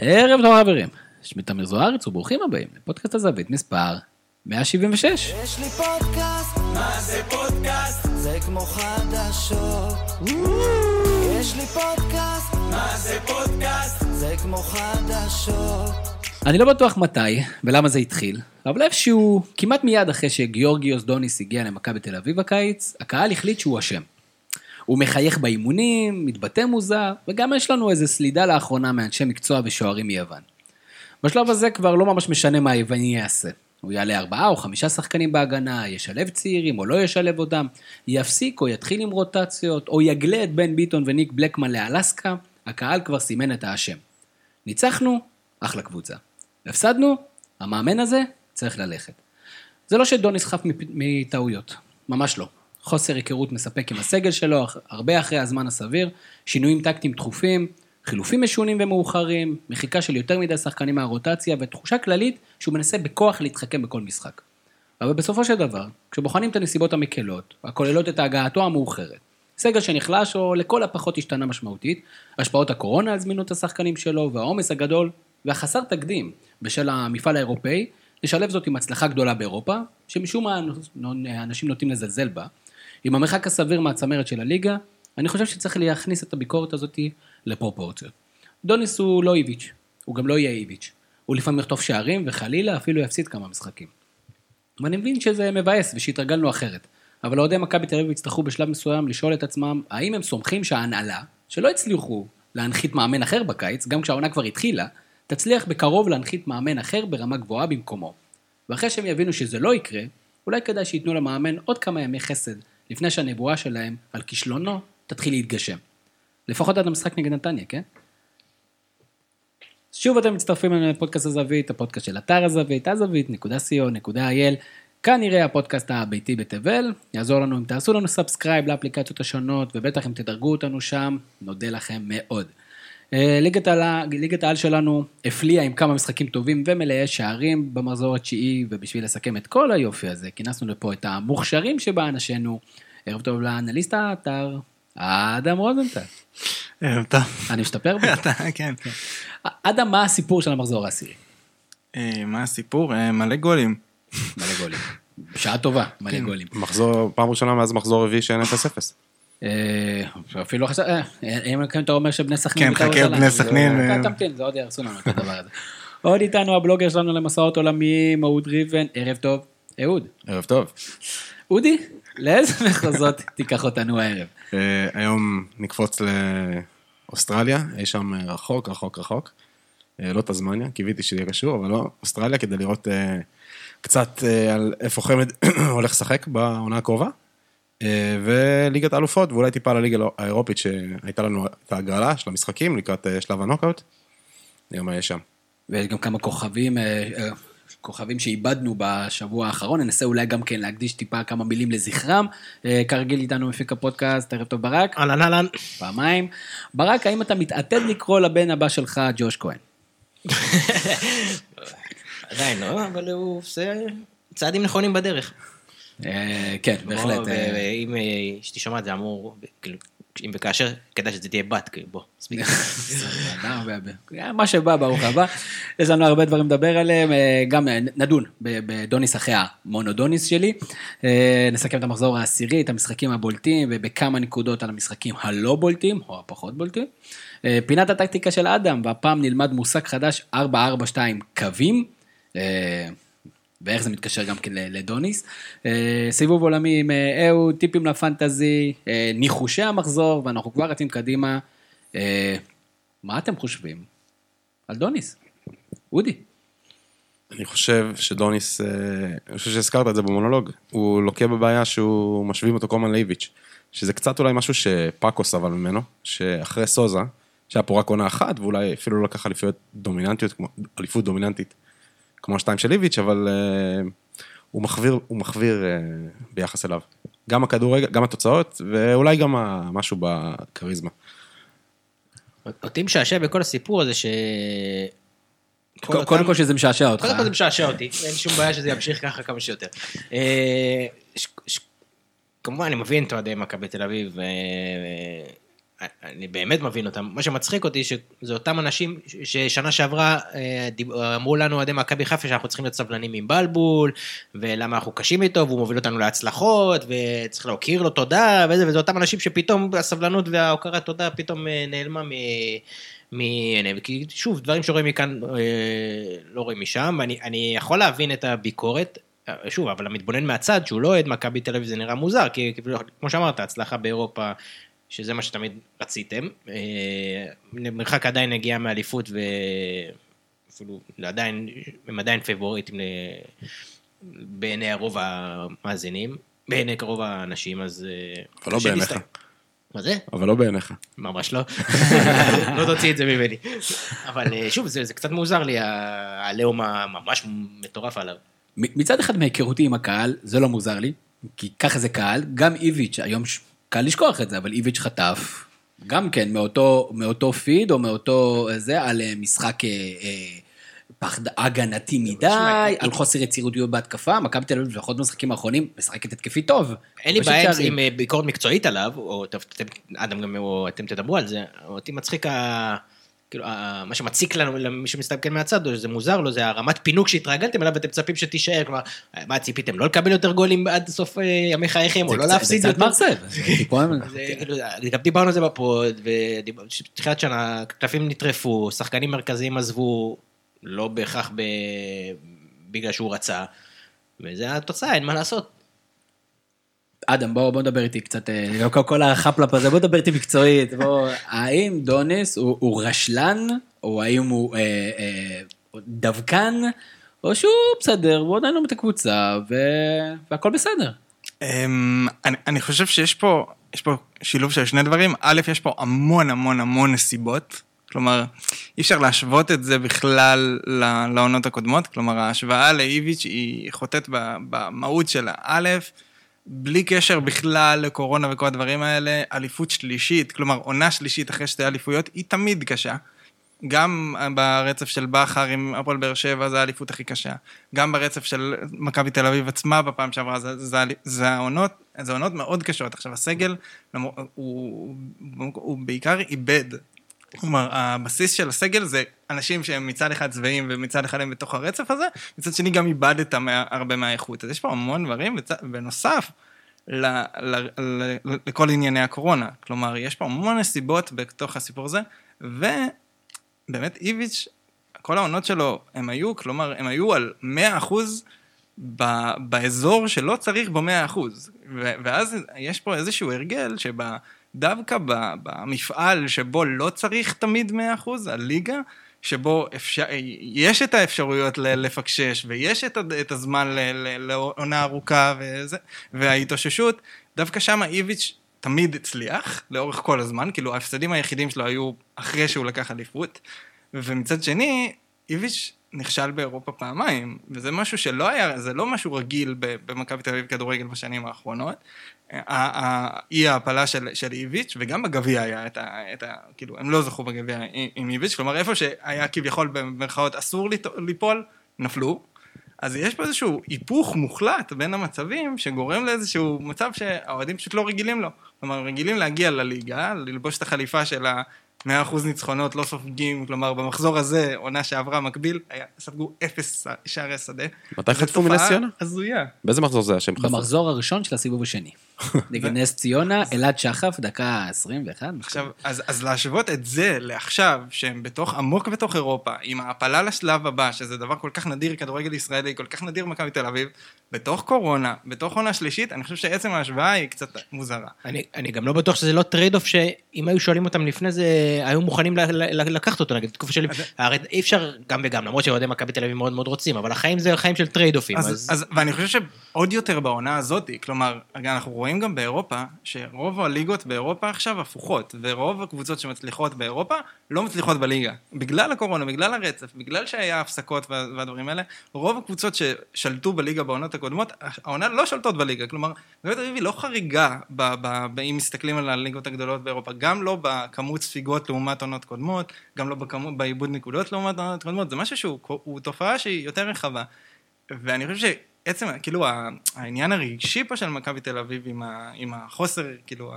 ערב טוב חברים, שמי תמיר זוארץ וברוכים הבאים לפודקאסט הזווית מספר 176. יש לי פודקאסט, מה זה פודקאסט? זה כמו חדשות. יש לי פודקאסט, מה זה פודקאסט? זה כמו חדשות. אני לא בטוח מתי ולמה זה התחיל, אבל איפשהו, כמעט מיד אחרי שגיאורגיוס דוניס הגיע למכבי תל אביב הקיץ, הקהל החליט שהוא אשם. הוא מחייך באימונים, מתבטא מוזר, וגם יש לנו איזה סלידה לאחרונה מאנשי מקצוע ושוערים מיוון. בשלב הזה כבר לא ממש משנה מה היווני יעשה. הוא יעלה ארבעה או חמישה שחקנים בהגנה, ישלב צעירים או לא ישלב אותם, יפסיק או יתחיל עם רוטציות, או יגלה את בן ביטון וניק בלקמן לאלסקה, הקהל כבר סימן את האשם. ניצחנו, אחלה קבוצה. הפסדנו, המאמן הזה צריך ללכת. זה לא שדוניס חף מפ- מטעויות, ממש לא. חוסר היכרות מספק עם הסגל שלו, הרבה אחרי הזמן הסביר, שינויים טקטיים תכופים, חילופים משונים ומאוחרים, מחיקה של יותר מדי שחקנים מהרוטציה, ותחושה כללית שהוא מנסה בכוח להתחכם בכל משחק. אבל בסופו של דבר, כשבוחנים את הנסיבות המקלות, הכוללות את הגעתו המאוחרת, סגל שנחלש או לכל הפחות השתנה משמעותית, השפעות הקורונה על זמינות השחקנים שלו והעומס הגדול והחסר תקדים בשל המפעל האירופאי, לשלב זאת עם הצלחה גדולה באירופה, שמשום מה אנשים נוטים לזלזל בה, עם המרחק הסביר מהצמרת של הליגה, אני חושב שצריך להכניס את הביקורת הזאת לפרופורציות. דוניס הוא לא איביץ', הוא גם לא יהיה איביץ'. הוא לפעמים יחטוף שערים וחלילה אפילו יפסיד כמה משחקים. ואני מבין שזה מבאס ושהתרגלנו אחרת. אבל אוהדי מכבי תל אביב יצטרכו בשלב מסוים לשאול את עצמם, האם הם סומכים שההנהלה, שלא הצליחו להנחית מאמן אחר בקיץ, גם כשהעונה כבר התחילה, תצליח בקרוב להנחית מאמן אחר ברמה גבוהה במקומו. ואחרי שהם יבינו שזה לא יקרה, אולי כדאי שייתנו למאמן עוד כמה ימי חסד, לפני שהנבואה שלהם על כישלונו תתחיל להתגשם. לפחות עד המשחק נגד נתניה, כן? שוב אתם מצטרפים אלינו לפודקאסט הזווית, הפודקאסט של אתר הזווית, הזווית.co.il, כנראה הפודקאסט הביתי בתבל, יעזור לנו אם תעשו לנו subscribe לאפליקציות השונות, ובטח אם תדרגו אותנו שם, נודה לכם מאוד. אה, ליגת העל, ליגת העל שלנו הפליאה עם כמה משחקים טובים ומלאי שערים במחזור התשיעי, ובשביל לסכם את כל היופי הזה, כינסנו לפה את המוכשרים שבאנשינו. ערב טוב לאנליסט האתר, אדם רוזנטל. ערב טוב. אני משתפר בזה? אתה, כן. אדם, מה הסיפור של המחזור העשירי? אה, מה הסיפור? אה, מלא גולים. מלא גולים. בשעה טובה, מלא כן. גולים. מחזור, פעם ראשונה מאז מחזור רביעי שאין 0-0. אה, אפילו חשב, אה, אם כן אתה אומר שבני סכנין... כן, בית"ר חכה, בני סכנין, אה. תמתין, זה עוד יהרסו לנו את הדבר הזה. עוד איתנו הבלוגר שלנו למסעות עולמיים, אהוד ריבן, ערב טוב. אהוד, ערב טוב. אודי, לאיזה מחוזות תיקח אותנו הערב? אה, היום נקפוץ לאוסטרליה, אי שם אה, רחוק, רחוק, רחוק. אה, לא תזמניה, קיוויתי שיהיה קשור, אבל לא, אוסטרליה, כדי לראות אה, קצת אה, על איפה חמד הולך לשחק בעונה הקרובה. אה, וליגת האלופות, ואולי טיפה על הליגה האירופית שהייתה לנו את ההגרלה של המשחקים לקראת אה, שלב הנוקאוט. נראה מה יש שם. ויש גם כמה כוכבים, אה, כוכבים שאיבדנו בשבוע האחרון, ננסה אולי גם כן להקדיש טיפה כמה מילים לזכרם. כרגיל איתנו מפיק הפודקאסט, ערב טוב ברק, אהלן אהלן. פעמיים. ברק, האם אתה מתעתד לקרוא לבן הבא שלך ג'וש כהן? עדיין לא, אבל הוא עושה צעדים נכונים בדרך. אה, כן, בהחלט. אה, ואם אה, אשתי שומעת זה אמור, כאילו, אם וכאשר, כדאי שזה תהיה בת, כאילו, בוא, מספיק. מה שבא, ברוך הבא. יש לנו הרבה דברים לדבר עליהם, גם נדון בדוניס אחרי המונודוניס שלי. נסכם את המחזור העשירי, את המשחקים הבולטים, ובכמה נקודות על המשחקים הלא בולטים, או הפחות בולטים. פינת הטקטיקה של אדם, והפעם נלמד מושג חדש, 442 קווים. ואיך זה מתקשר גם כן לדוניס. אה, סיבוב עולמי עם אה, אהוד, טיפים לפנטזי, אה, ניחושי המחזור, ואנחנו כבר רצים קדימה. מה אתם חושבים על דוניס? אודי. אני חושב שדוניס, אני חושב שהזכרת את זה במונולוג, הוא לוקה בבעיה שהוא משווים אותו כל הזמן לאיביץ', שזה קצת אולי משהו שפאקו סבל ממנו, שאחרי סוזה, שהיה פה רק עונה אחת, ואולי אפילו לא לקח אליפויות דומיננטיות, כמו, אליפות דומיננטית, כמו השתיים של איביץ', אבל אה, הוא מחוויר, הוא מחוויר אה, ביחס אליו. גם הכדורגל, גם התוצאות, ואולי גם משהו בכריזמה. אותי משעשע בכל הסיפור הזה ש... כל קודם כל שזה משעשע אותך. קודם כל זה משעשע אותי, אין שום בעיה שזה ימשיך ככה כמה שיותר. אה, כמובן, אני מבין את אוהדי מכבי תל אביב, אני באמת מבין אותם. מה שמצחיק אותי, שזה אותם אנשים ששנה שעברה אה, אמרו לנו אוהדי מכבי חיפה שאנחנו צריכים להיות סבלנים עם בלבול, ולמה אנחנו קשים איתו, והוא מוביל אותנו להצלחות, וצריך להוקיר לו תודה, וזה, וזה אותם אנשים שפתאום הסבלנות וההוקרת תודה פתאום אה, נעלמה מ... מעיניהם, כי שוב, דברים שרואים מכאן אה, לא רואים משם, ואני אני יכול להבין את הביקורת, שוב, אבל המתבונן מהצד, שהוא לא אוהד מכבי תל אביב, זה נראה מוזר, כי כמו שאמרת, הצלחה באירופה, שזה מה שתמיד רציתם, אה, מרחק עדיין הגיע מאליפות, ואפילו עדיין, הם עדיין פייבוריטים ל- בעיני הרוב המאזינים, בעיני רוב האנשים, אז... אה, אבל לא בעיניך. מה זה? אבל לא בעיניך. ממש לא. לא תוציא את זה ממני. אבל אה, שוב, זה, זה קצת מוזר לי, העליהום הממש מטורף עליו. מצד אחד מהיכרותי עם הקהל, זה לא מוזר לי, כי ככה זה קהל, גם איביץ', היום ש- קל לשכוח את זה, אבל איביץ' חטף, גם כן, מאותו, מאותו פיד או מאותו אה, זה, על אה, משחק אה, אה, פחד הגנתי מדי, על חוסר יצירותיות בהתקפה, מכבי תל אביב, לפחות במשחקים האחרונים, משחקת התקפי טוב. אין לי בעיה עם- אה, ביקורת מקצועית עליו, או אתם, גם, או אתם תדברו על זה, אותי מצחיק ה... כאילו, מה שמציק לנו, למי שמסתכל מהצד, או שזה מוזר לו, זה הרמת פינוק שהתרגלתם אליו ואתם מצפים שתישאר, כלומר, מה ציפיתם, לא לקבל יותר גולים עד סוף אה, ימי חייכם, או לא קצת- להפסיד קצת יותר? זה טיפה- זה כאילו, גם דיברנו על זה בפוד, ובתחילת שנה, קלפים נטרפו, שחקנים מרכזיים עזבו, לא בהכרח. בגלל שהוא רצה, וזה התוצאה, אין מה לעשות. אדם, בוא, בוא נדבר איתי קצת, אה, כל, כל החפלפ הזה, בוא נדבר איתי מקצועית. בוא, האם דוניס הוא, הוא רשלן, או האם הוא אה, אה, דווקן, או שהוא בסדר, הוא עדיין לא את הקבוצה, ו... והכל בסדר. אמ, אני, אני חושב שיש פה, יש פה שילוב של שני דברים. א', יש פה המון המון המון נסיבות. כלומר, אי אפשר להשוות את זה בכלל לעונות הקודמות. כלומר, ההשוואה לאיביץ' היא חוטאת ב- במהות שלה. א', בלי קשר בכלל לקורונה וכל הדברים האלה, אליפות שלישית, כלומר, עונה שלישית אחרי שתי אליפויות, היא תמיד קשה. גם ברצף של בכר עם הפועל באר שבע זה האליפות הכי קשה. גם ברצף של מכבי תל אביב עצמה בפעם שעברה, זה, זה, זה העונות, זה עונות מאוד קשות. עכשיו, הסגל, הוא, הוא, הוא בעיקר איבד. כלומר, הבסיס של הסגל זה אנשים שהם מצד אחד צבעים ומצד אחד הם בתוך הרצף הזה, מצד שני גם איבדת מה, הרבה מהאיכות. אז יש פה המון דברים. בנוסף ל, ל, ל, ל, לכל ענייני הקורונה. כלומר, יש פה המון נסיבות בתוך הסיפור הזה, ובאמת איביץ', כל העונות שלו, הם היו, כלומר, הם היו על 100% ב, באזור שלא צריך בו 100%. ו, ואז יש פה איזשהו הרגל שבה... דווקא במפעל שבו לא צריך תמיד 100%, הליגה, שבו אפשר, יש את האפשרויות לפקשש, ויש את, את הזמן לעונה ארוכה וזה, וההתאוששות, דווקא שם איביץ' תמיד הצליח, לאורך כל הזמן, כאילו ההפסדים היחידים שלו היו אחרי שהוא לקח אליפות, ומצד שני, איביץ' נכשל באירופה פעמיים, וזה משהו שלא היה, זה לא משהו רגיל במכבי תל אביב כדורגל בשנים האחרונות. האי ההעפלה של, של איביץ', וגם בגביע היה את ה, את ה... כאילו, הם לא זכו בגביע עם- עם איביץ', כלומר, איפה שהיה כביכול במרכאות אסור ליפול, נפלו. אז יש פה איזשהו היפוך מוחלט בין המצבים, שגורם לאיזשהו מצב שהאוהדים פשוט לא רגילים לו. כלומר, רגילים להגיע לליגה, ללבוש את החליפה של ה... 100% ניצחונות לא סופגים, כלומר במחזור הזה, עונה שעברה מקביל, היה, ספגו אפס שערי שדה. מתי חטפו מנס ציונה? הזויה. באיזה מחזור זה היה שהם חטפו? במחזור הראשון של הסיבוב השני. נגד נס ציונה, אלעד שחף, דקה 21. עכשיו, אז, אז להשוות את זה לעכשיו, שהם בתוך, עמוק בתוך אירופה, עם העפלה לשלב הבא, שזה דבר כל כך נדיר כדורגל ישראלי, כל כך נדיר במכבי תל אביב, בתוך קורונה, בתוך עונה שלישית, אני חושב שעצם ההשוואה היא קצת מוזרה. אני, אני גם לא בטוח שזה לא trade off שאם היו שואלים אותם לפני זה, היו מוכנים לקחת אותו נגיד תקופה של... הרי אי אפשר גם וגם, למרות שאוהדי מכבי תל אביב מאוד מאוד רוצים, אבל החיים זה חיים של trade offים. ואני חושב שעוד יותר בעונה הזאת, כלומר, אנחנו רואים גם באירופה, שרוב הליגות באירופה עכשיו הפוכות, ורוב הקבוצות שמצליחות באירופה לא מצליחות בליגה. בגלל הקורונה, בגלל הרצף, בגלל שהיה הפסקות וה, והדברים האלה, רוב הקבוצות ששלטו בליגה בעונות הקודמות, העונה לא שולטות בליגה. כלומר, מכבי תל אביב היא לא חריגה, אם מסתכלים על הליגות הגדולות באירופה, גם לא בכמות ספיגות לעומת עונות קודמות, גם לא בכמות, בעיבוד נקודות לעומת עונות קודמות, זה משהו שהוא הוא תופעה שהיא יותר רחבה. ואני חושב שעצם, כאילו, ה- העניין הרגשי פה של מכבי תל אביב עם, ה, עם החוסר, כאילו,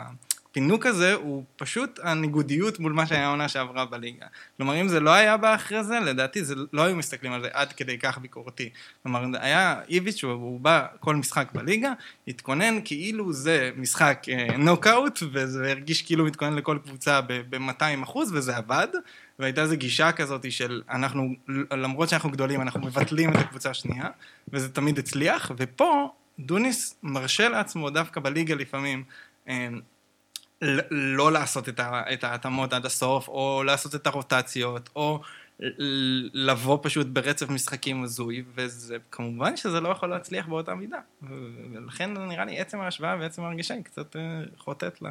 הפינוק הזה הוא פשוט הניגודיות מול מה שהיה העונה שעברה בליגה. כלומר, אם זה לא היה בא אחרי זה, לדעתי זה לא היו מסתכלים על זה עד כדי כך ביקורתי. כלומר, היה איביץ', הוא, בא כל משחק בליגה, התכונן כאילו זה משחק נוקאוט, וזה הרגיש כאילו מתכונן לכל קבוצה ב-200 אחוז, וזה עבד. והייתה איזו גישה כזאת של אנחנו, למרות שאנחנו גדולים, אנחנו מבטלים את הקבוצה השנייה, וזה תמיד הצליח, ופה דוניס מרשה לעצמו דווקא בליגה לפעמים אמ, לא לעשות את ההתאמות עד הסוף, או לעשות את הרוטציות, או לבוא פשוט ברצף משחקים הזוי, וזה כמובן שזה לא יכול להצליח באותה מידה. ולכן נראה לי עצם ההשוואה ועצם ההרגישה היא קצת אה, חוטאת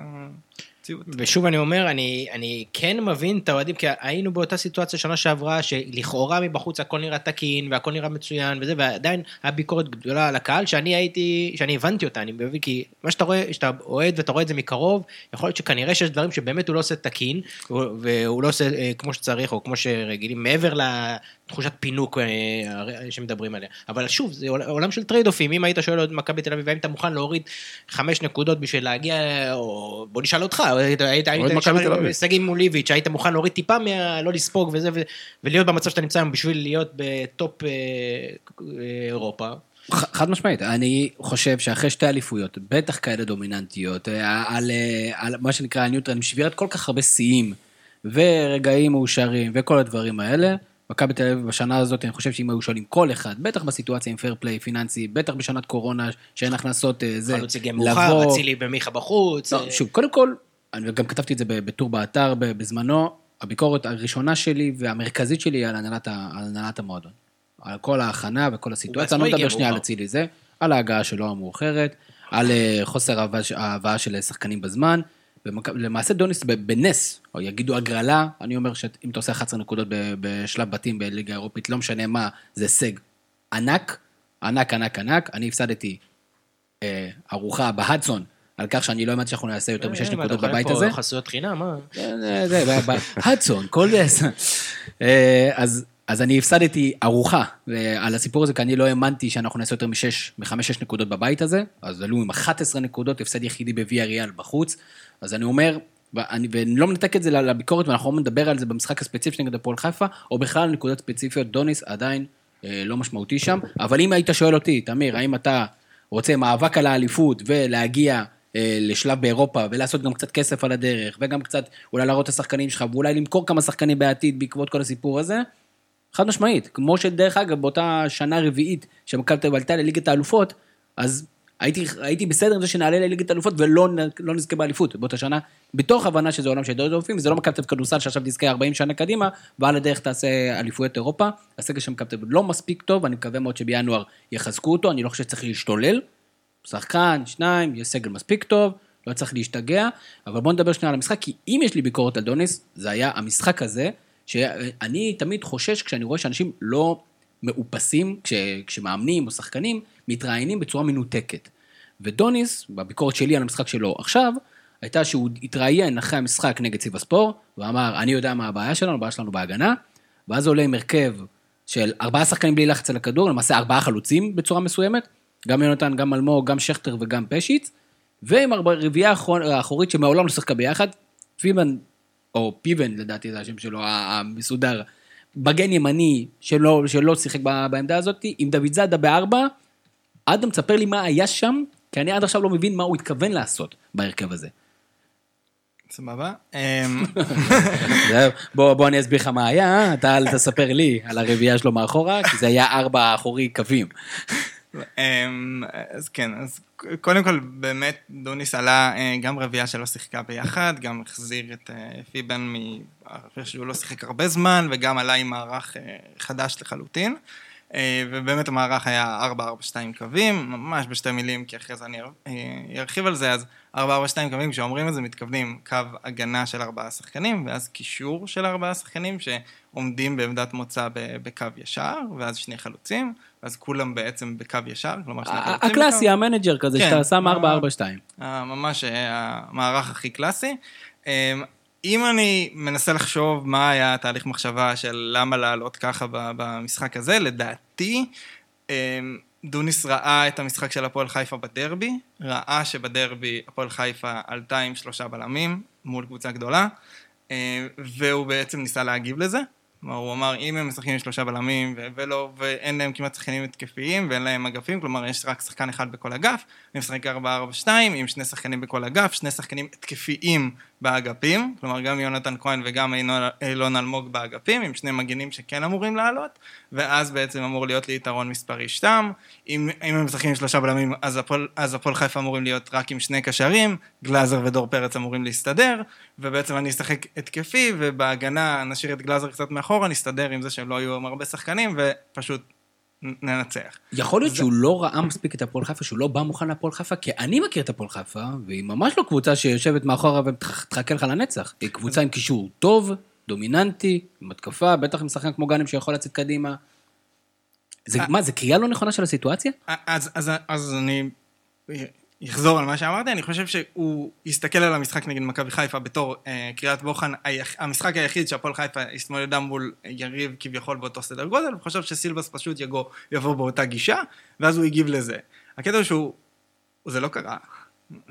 למציאות. ושוב אני אומר, אני, אני כן מבין את האוהדים, כי היינו באותה סיטואציה שנה שעברה, שלכאורה מבחוץ הכל נראה תקין, והכל נראה מצוין וזה, ועדיין היה ביקורת גדולה על הקהל, שאני הייתי, שאני הבנתי אותה, אני מבין, כי מה שאתה רואה, שאתה אוהד ואתה רואה את זה מקרוב, יכול להיות שכנראה שיש דברים שבאמת הוא לא עושה תקין, והוא לא עושה אה, כמו שצריך, או כמו שרגילים, מעבר לתחושת פינוק אה, שמדברים עליה. אבל שוב, זה עולם של trade offים, אם היית שואל עוד מכבי תל אביב, האם אתה מוכן להוריד חמש נקודות בשביל להגיע, או בוא נשאל אותך, היית, היית, היית, שגיא מוליביץ', היית מוכן להוריד טיפה, מה, לא לספוג וזה, ולהיות במצב שאתה נמצא היום בשביל להיות ב top אה, אה, אירופה. חד משמעית, אני חושב שאחרי שתי אליפויות, בטח כאלה דומיננטיות, על, על מה שנקרא הניוטרל, שבירת כל כך הרבה שיאים. ורגעים מאושרים וכל הדברים האלה. מכבי תל אביב בשנה הזאת, אני חושב שאם היו שואלים כל אחד, בטח בסיטואציה עם פייר פליי פיננסי, בטח בשנת קורונה שאין הכנסות, אה, זה, חלוץ הגיע מאוחר, אצילי במיכה בחוץ. לא, שוב, קודם כל, אני גם כתבתי את זה בטור באתר בזמנו, הביקורת הראשונה שלי והמרכזית שלי על הנהלת, על הנהלת המועדון. על כל ההכנה וכל הסיטואציה, אני לא מדבר שנייה על אצילי זה, על ההגעה שלו המאוחרת, על אה, חוסר ההבאה של שחקנים בזמן. למעשה דוניס בנס, או יגידו הגרלה, אני אומר שאם אתה עושה 11 נקודות בשלב בתים בליגה האירופית, לא משנה מה, זה הישג ענק, ענק, ענק, ענק. אני הפסדתי אה, ארוחה בהדסון. על כך שאני לא האמנתי שאנחנו נעשה יותר משש נקודות בבית הזה. אתה פה חסויות חינם, מה? הדסון, כל... אה, אז אני הפסדתי ארוחה על הסיפור הזה, כי אני לא האמנתי שאנחנו נעשה יותר משש, מחמש-שש נקודות בבית הזה, אז עלו עם 11 נקודות, הפסד יחידי בוויה ריאל בחוץ, אז אני אומר, ואני, ואני לא מנתק את זה לביקורת, ואנחנו לא נדבר על זה במשחק הספציפי נגד הפועל חיפה, או בכלל נקודות ספציפיות, דוניס עדיין אה, לא משמעותי שם, אבל אם היית שואל אותי, תמיר, האם אתה רוצה מאבק על האליפות ולהגיע אה, לשלב באירופה ולעשות גם קצת כסף על הדרך, וגם קצת אולי להראות את השחקנים שלך, ואולי למכור כמה שחקנים בעתיד בעקבות כל הסיפור הזה, חד משמעית. כמו שדרך אגב, באותה שנה רביעית שמכבי תל אביב עלתה לליגת האלופות, אז הייתי, הייתי בסדר עם זה שנעלה לליגת האלופות ולא לא נזכה באליפות באותה שנה, בתוך הבנה שזה עולם של דוד אלופים, וזה לא מכבי תל אביב כדורסל שעכשיו תזכה 40 שנה קדימה, ועל הדרך תעשה אליפויות אירופה. הסגל של מכבי תל אביב לא מספיק טוב, אני מקווה מאוד שבינואר יחזקו אותו, אני לא חושב שצריך להשתולל. שחקן, שניים, יש סגל מספיק טוב, לא צריך להשתגע, אבל בוא נדבר שנייה על המשחק, כי אם יש לי ביקורת על דוניס, זה היה המשחק הזה, שאני תמיד חושש כשאני רואה שאנשים לא מאופסים, כש, כשמאמנים או שחקנים, מתראיינים בצורה מנותקת. ודוניס, בביקורת שלי על המשחק שלו עכשיו, הייתה שהוא התראיין אחרי המשחק נגד סיב הספור, ואמר, אני יודע מה הבעיה שלנו, הבעיה שלנו בהגנה, ואז עולה עם הרכב של ארבעה שחקנים בלי לחץ על הכדור, למעשה ארבעה חלוצים בצורה מסוימת, גם יונתן, גם אלמוג, גם שכטר וגם פשיץ, ועם הרביעייה האחורית שמעולם לא שיחקה ביחד, פיבן או פיבן לדעתי זה השם שלו, המסודר, בגן ימני שלא, שלא שיחק בעמדה הזאת, עם דוד זאדה בארבע, אדם, תספר לי מה היה שם, כי אני עד עכשיו לא מבין מה הוא התכוון לעשות בהרכב הזה. סבבה. אמ, בוא, בוא אני אסביר לך מה היה, אתה אל תספר לי על הרביעייה שלו מאחורה, כי זה היה ארבע אחורי קווים. אמ, אז כן, אז קודם כל באמת דוניס עלה אה, גם רביעייה שלא שיחקה ביחד, גם החזיר את אה, פיבן אחרי שהוא לא שיחק הרבה זמן, וגם עלה עם מערך אה, חדש לחלוטין. ובאמת המערך היה 4-4-2 קווים, ממש בשתי מילים, כי אחרי זה אני ארחיב על זה, אז 4-4-2 קווים, כשאומרים את זה מתכוונים קו הגנה של ארבעה שחקנים, ואז קישור של ארבעה שחקנים שעומדים בעמדת מוצא בקו ישר, ואז שני חלוצים. אז כולם בעצם בקו ישר, כלומר שני חלוצים. הקלאסי, המנג'ר כזה, כן, שאתה שם 4-4-2. ממש אה, המערך הכי קלאסי. אמ, אם אני מנסה לחשוב מה היה התהליך מחשבה של למה לעלות ככה במשחק הזה, לדעתי, אמ, דוניס ראה את המשחק של הפועל חיפה בדרבי, ראה שבדרבי הפועל חיפה עלתה עם שלושה בלמים מול קבוצה גדולה, אה, והוא בעצם ניסה להגיב לזה. כלומר, הוא אמר, אם הם משחקים עם שלושה בלמים, ולא, ואין להם כמעט שחקנים התקפיים, ואין להם אגפים, כלומר, יש רק שחקן אחד בכל אגף, הם משחקים 4-4-2, עם שני שחקנים בכל אגף, שני שחקנים התקפיים באגפים, כלומר, גם יונתן כהן וגם אילון אלמוג באגפים, עם שני מגינים שכן אמורים לעלות, ואז בעצם אמור להיות לי יתרון מספרי שתם. אם, אם הם משחקים שלושה בלמים, אז הפועל, אז הפועל חיפה אמורים להיות רק עם שני קשרים, גלאזר ודור פרץ אמורים להסתדר, ובעצם אני אשחק התקפי, ובהגנה נשאיר את גלאזר קצת מאחורה, נסתדר עם זה שהם לא יהיו הרבה שחקנים, ופשוט ננצח. יכול להיות שהוא לא ראה מספיק את הפועל חיפה, שהוא לא בא מוכן להפועל חיפה, כי אני מכיר את הפועל חיפה, והיא ממש לא קבוצה שיושבת מאחורה ותחכה לך לנצח. היא קבוצה עם קישור טוב, דומיננטי, עם התקפה, בטח עם שחקן כמו גאנם שיכול לצאת קדימה. זה, מה, זה קריאה לא נכונה של הסיטואציה? אז, אז, אז אני אחזור על מה שאמרתי, אני חושב שהוא יסתכל על המשחק נגד מכבי חיפה בתור אה, קריאת בוחן, היח, המשחק היחיד שהפועל חיפה התמודדה מול יריב כביכול באותו סדר גודל, הוא חושב שסילבס פשוט יגו, יבוא באותה גישה, ואז הוא הגיב לזה. הקטע הוא שהוא, זה לא קרה,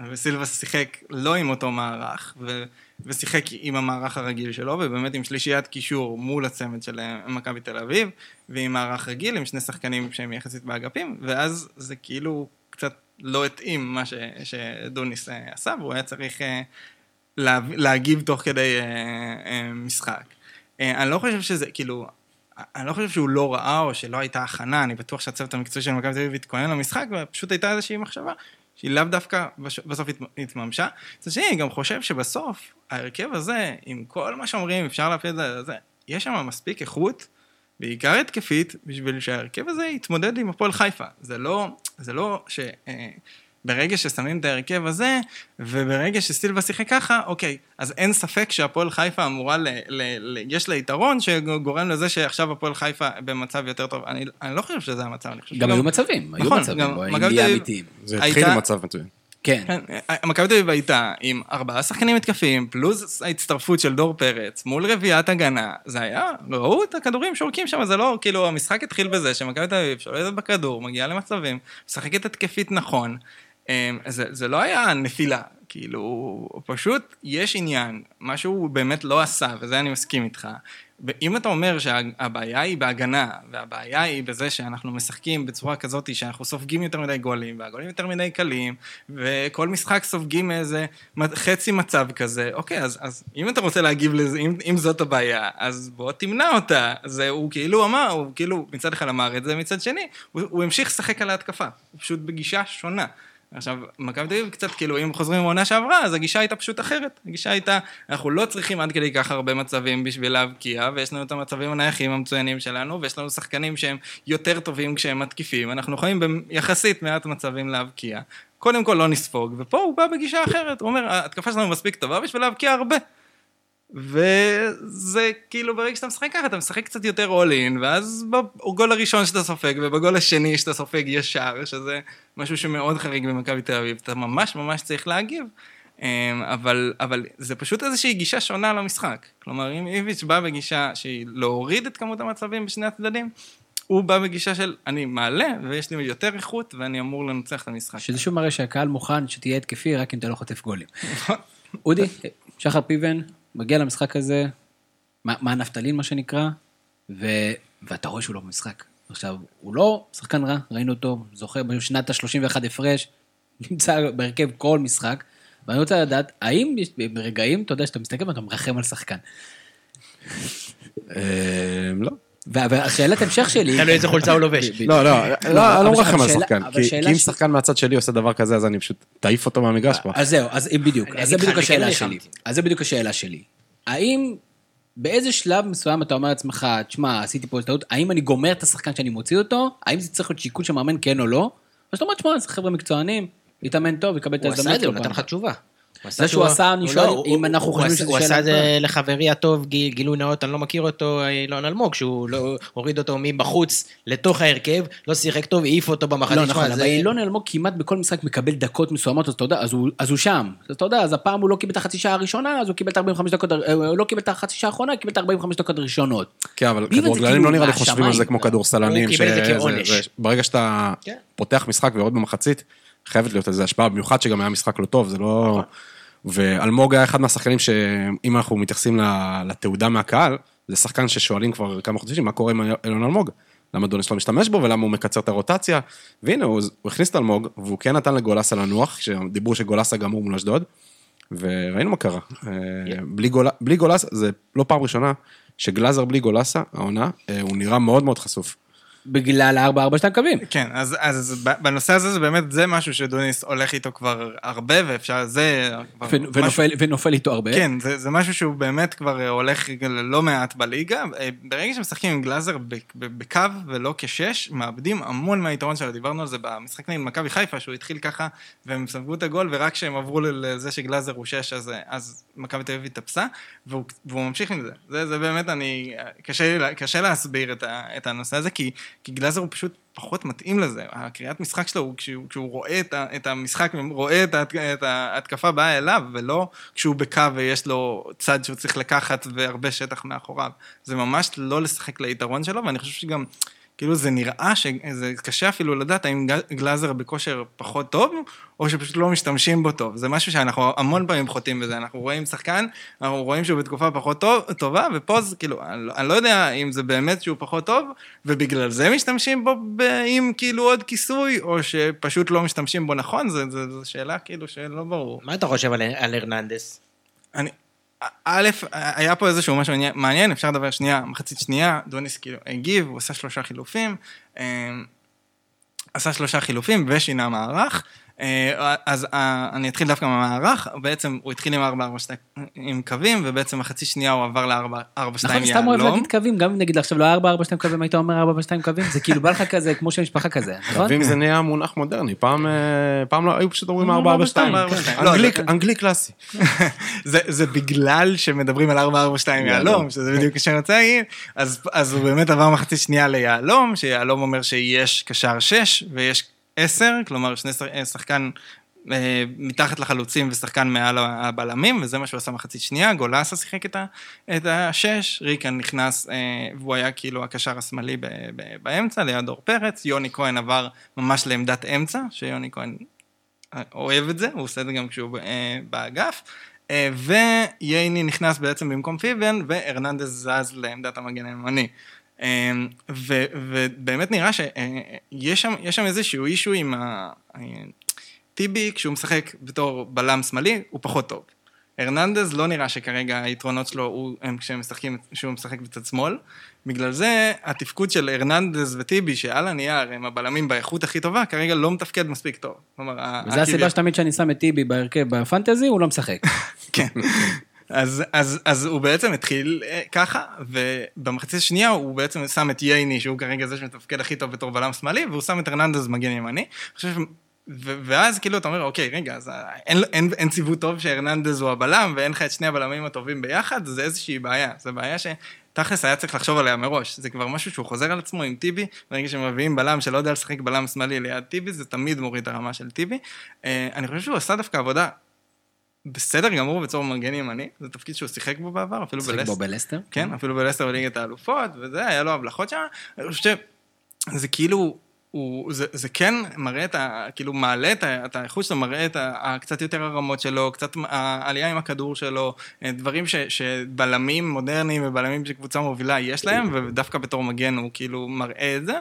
וסילבס שיחק לא עם אותו מערך, ו, ושיחק עם המערך הרגיל שלו, ובאמת עם שלישיית קישור מול הצמד של אה, מכבי תל אביב, ועם מערך רגיל, עם שני שחקנים שהם יחסית באגפים, ואז זה כאילו קצת לא התאים מה ש, שדוניס אה, עשה, והוא היה צריך אה, לה, להגיב תוך כדי אה, משחק. אני לא חושב שזה, כאילו, אני לא חושב שהוא לא ראה או שלא הייתה הכנה, אני בטוח שהצוות המקצועי של מכבי תל אביב התכונן למשחק, ופשוט הייתה איזושהי מחשבה שהיא לאו דווקא בסוף התממשה. מצד שני, אני גם חושב שבסוף, ההרכב הזה, עם כל מה שאומרים, אפשר להפיל את זה, יש שם מספיק איכות. בעיקר התקפית, בשביל שההרכב הזה יתמודד עם הפועל חיפה. זה לא, זה לא ש... ברגע ששמים את ההרכב הזה, וברגע שסילבה שיחק ככה, אוקיי, אז אין ספק שהפועל חיפה אמורה, ל, ל, ל, יש לה יתרון שגורם לזה שעכשיו הפועל חיפה במצב יותר טוב. אני, אני לא חושב שזה המצב, אני חושב גם היו מצבים, היו נכון, מצבים, גם בואי מכבי נהיה תל אביב- אמיתיים. זה התחיל הייתה- במצב מצוין. כן. כן, מכבי תל אביב הייתה עם ארבעה שחקנים התקפיים, פלוס ההצטרפות של דור פרץ מול רביעיית הגנה, זה היה, ראו את הכדורים שורקים שם, זה לא, כאילו, המשחק התחיל בזה שמכבי תל אביב שולטת בכדור, מגיעה למצבים, משחקת התקפית נכון, זה, זה לא היה נפילה, כאילו, פשוט יש עניין, מה שהוא באמת לא עשה, וזה אני מסכים איתך. אם אתה אומר שהבעיה היא בהגנה, והבעיה היא בזה שאנחנו משחקים בצורה כזאת שאנחנו סופגים יותר מדי גולים, והגולים יותר מדי קלים, וכל משחק סופגים מאיזה חצי מצב כזה, אוקיי, אז, אז אם אתה רוצה להגיב לזה, אם, אם זאת הבעיה, אז בוא תמנע אותה. זה, הוא כאילו אמר, הוא כאילו מצד אחד אמר את זה, מצד שני, הוא, הוא המשיך לשחק על ההתקפה, הוא פשוט בגישה שונה. עכשיו, מכבי תל אביב קצת, כאילו, אם חוזרים לעונה שעברה, אז הגישה הייתה פשוט אחרת. הגישה הייתה, אנחנו לא צריכים עד כדי כך הרבה מצבים בשביל להבקיע, ויש לנו את המצבים הנייחים המצוינים שלנו, ויש לנו שחקנים שהם יותר טובים כשהם מתקיפים, אנחנו יכולים ביחסית מעט מצבים להבקיע. קודם כל לא נספוג, ופה הוא בא בגישה אחרת, הוא אומר, ההתקפה שלנו מספיק טובה בשביל להבקיע הרבה. וזה כאילו ברגע שאתה משחק ככה, אתה משחק קצת יותר אול אין, ואז בגול הראשון שאתה סופג, ובגול השני שאתה סופג ישר, שזה משהו שמאוד חריג במכבי תל אביב, אתה ממש ממש צריך להגיב. אמ, אבל, אבל זה פשוט איזושהי גישה שונה למשחק. כלומר, אם איביץ' בא בגישה שהיא להוריד את כמות המצבים בשני הצדדים, הוא בא בגישה של אני מעלה, ויש לי יותר איכות, ואני אמור לנצח את המשחק. שזה שוב מראה שהקהל מוכן שתהיה התקפי, רק אם אתה לא חוטף גולים. אודי, שחר פיבן, מגיע למשחק הזה, מה מה מה שנקרא, ו... ואתה רואה שהוא לא במשחק. עכשיו, הוא לא שחקן רע, ראינו אותו, זוכה בשנת ה-31 הפרש, נמצא בהרכב כל משחק, ואני רוצה לדעת, האם יש ברגעים, אתה יודע, שאתה מסתכל ואתה מרחם על שחקן. אה, לא. וה- והשאלת המשך שלי... תלוי איזה חולצה הוא לובש. לא, לא, לא, אני לא אבל מרחם על שחקן, כי אם שחקן מהצד שלי עושה דבר כזה, אז אני פשוט תעיף אותו מהמגרש פה. אז זהו, אז בדיוק, אז זה בדיוק כן השאלה. שלי. אז זה בדיוק השאלה שלי. האם באיזה שלב מסוים אתה אומר לעצמך, תשמע, עשיתי פה טעות, האם אני גומר את השחקן שאני מוציא אותו? האם זה צריך להיות שיקול של מאמן כן או לא? או שאתה אומר, תשמע, זה חבר'ה מקצוענים, יתאמן טוב, יקבל את הוא עשה ההזדמנות את זה, הוא נתן. לך תשובה. זה שהוא עשה, אני הוא שואל, לא, הוא- אם אנחנו הוא חושבים שזה הוא שאלה עשה את. זה לחברי הטוב, גיל- גילוי נאות, אני לא מכיר אותו, אילון אלמוג, שהוא לא הוריד אותו מבחוץ לתוך ההרכב, לא שיחק טוב, העיף אותו במחצית. לא, נכון, אבל אילון אלמוג כמעט בכל משחק מקבל דקות מסוימות, אז אתה יודע, אז הוא- הוא שם. אז אתה יודע, אז הפעם הוא לא קיבל את החצי שעה הראשונה, אז הוא קיבל את 45 דקות, אה, הוא לא קיבל את החצי שעה האחרונה, קיבל את 45 דקות הראשונות. כן, אבל כדורגלנים כאילו לא נראה לי חושבים על זה. כמו כדורסלנים. הוא קיבל את זה כעונש. ברגע שאתה כן. פותח משחק ויורד במחצית, חייבת להיות איזו השפעה, במיוחד שגם היה משחק לא טוב, זה לא... ואלמוג היה אחד מהשחקנים שאם אנחנו מתייחסים לתעודה מהקהל, זה שחקן ששואלים כבר כמה חודשים, מה קורה עם אילון אלמוג? למה דוניס לא משתמש בו ולמה הוא מקצר את הרוטציה? והנה, הוא, הוא הכניס את אלמוג, והוא כן נתן לגולסה לנוח, כשדיברו שגולסה גמור מול אשדוד, וראינו מה קרה. אה, בלי, גול, בלי גולסה, זה לא פעם ראשונה שגלאזר בלי גולסה, העונה, אה, הוא נראה מאוד מאוד חשוף. בגלל ה-4-4 שאתם מקבלים. כן, אז, אז בנושא הזה זה באמת, זה משהו שדוניס הולך איתו כבר הרבה, ואפשר, זה... כבר ו- משהו- ונופל- ונופל איתו הרבה. כן, זה, זה משהו שהוא באמת כבר הולך לא מעט בליגה. אה, ברגע שמשחקים עם גלאזר בקו ולא כשש, מאבדים המון מהיתרון שלו. דיברנו על זה במשחק נגד מכבי חיפה, שהוא התחיל ככה, והם ספגו את הגול, ורק כשהם עברו לזה שגלאזר הוא שש, אז, אז מכבי תל אביב התאפסה, והוא, והוא ממשיך עם זה. זה, זה באמת, אני... קשה, לי לה- קשה להסביר את, ה, את הנושא הזה, כי, כי גלאזר הוא פשוט פחות מתאים לזה. הקריאת משחק שלו, הוא, כשהוא, כשהוא רואה את, ה, את המשחק, רואה את, ההת- את ההתקפה באה אליו, ולא כשהוא בקו ויש לו צד שהוא צריך לקחת והרבה שטח מאחוריו. זה ממש לא לשחק ליתרון שלו, ואני חושב שגם, כאילו זה נראה שזה קשה אפילו לדעת האם גל- גלאזר בכושר פחות טוב, או שפשוט לא משתמשים בו טוב. זה משהו שאנחנו המון פעמים חוטאים בזה. אנחנו רואים שחקן, אנחנו רואים שהוא בתקופה פחות טוב, טובה, ופה זה כאילו, אני, לא- אני לא יודע אם זה באמת שהוא פחות טוב, ובגלל זה משתמשים בו ב- עם כאילו עוד כיסוי, או שפשוט לא משתמשים בו נכון, זו שאלה כאילו שלא ברור. מה אתה חושב על- על הרננדס? אני, א', היה פה איזשהו משהו מעניין- אפשר לדבר שנייה, מחצית שנייה, דוניס כאילו הגיב, הוא עשה שלושה חילופים, אה, עשה שלושה חילופים ושינה מערך. אה, אז אה, אני אתחיל דווקא מהמערך, בעצם הוא התחיל עם 4 4 2 עם קווים, ובעצם מחצית שנייה הוא עבר ל-4 4 2 נכון, סתם אוהב. להגיד קווים, גם אם נגיד עכשיו לא 4-4 שאתם קווים, היית אומר 4-2 קווים, זה כאילו בא לך כזה, כמו שם משפחה כזה, נכון? קווים זה נהיה מונח מודרני, פעם אה, לא, היו פשוט אומרים אמרו 442. 442. לא, אנגלי- קלאסי. זה, זה בגלל שמדברים על 442 יהלום, שזה בדיוק מה שאני רוצה להגיד, אז, אז הוא באמת עבר מחצית שנייה ליהלום, שיהלום אומר שיש קשר 6 ויש 10, כלומר שני אה, שחקן אה, מתחת לחלוצים ושחקן מעל הבלמים, וזה מה שהוא עשה מחצית שנייה, גולסה שיחק את, ה, את השש, ריקן נכנס, אה, והוא היה כאילו הקשר השמאלי ב, ב, באמצע, ליד אור פרץ, יוני כהן עבר ממש לעמדת אמצע, שיוני כהן אוהב את זה, הוא עושה את זה גם כשהוא אה, באגף. אה, וייני נכנס בעצם במקום פיבן, והרננדז זז לעמדת המגן הימני. אה, ו- ובאמת נראה שיש שם, יש שם איזשהו אישו עם ה... אה, טיבי, כשהוא משחק בתור בלם שמאלי, הוא פחות טוב. הרננדז לא נראה שכרגע היתרונות שלו הוא, הם כשהם משחקים, שהוא משחק בצד שמאל. בגלל זה התפקוד של הרננדז וטיבי, שעל הנייר הם הבלמים באיכות הכי טובה, כרגע לא מתפקד מספיק טוב. כלומר, וזה הסיבה שתמיד שאני שם את טיבי בהרכב בפנטזי, הוא לא משחק. כן. אז, אז, אז הוא בעצם התחיל אה, ככה, ובמחצית השנייה הוא בעצם שם את ייני, שהוא כרגע זה שמתפקד הכי טוב בתור בלם שמאלי, והוא שם את הרננדז מגן ימני. חושב. ו- ואז כאילו אתה אומר, אוקיי, רגע, אז אה, אין, אין, אין ציוות טוב שהרננדז הוא הבלם, ואין לך את שני הבלמים הטובים ביחד, זה איזושהי בעיה. זו בעיה שתכלס היה צריך לחשוב עליה מראש. זה כבר משהו שהוא חוזר על עצמו עם טיבי, ברגע שמביאים בלם שלא יודע לשחק בלם שמאלי ליד טיבי, זה תמיד מוריד הרמה של טיבי. אה, אני חושב שהוא עשה דווקא עבודה בסדר גמור בתור מגן ימני, זה תפקיד שהוא שיחק בו בעבר, אפילו בלסטר. בו בלסטר. כן, אפילו בלסטר בליגת האלופות, וזה, היה לו הבלחות שם. אני חושב שזה כאילו, הוא, זה, זה כן מראה את ה... כאילו מעלה את, ה, את האיכות שלו, מראה את ה, ה, קצת יותר הרמות שלו, קצת העלייה עם הכדור שלו, אה, דברים ש, שבלמים מודרניים ובלמים שקבוצה מובילה יש להם, ודווקא בתור מגן הוא כאילו מראה את זה.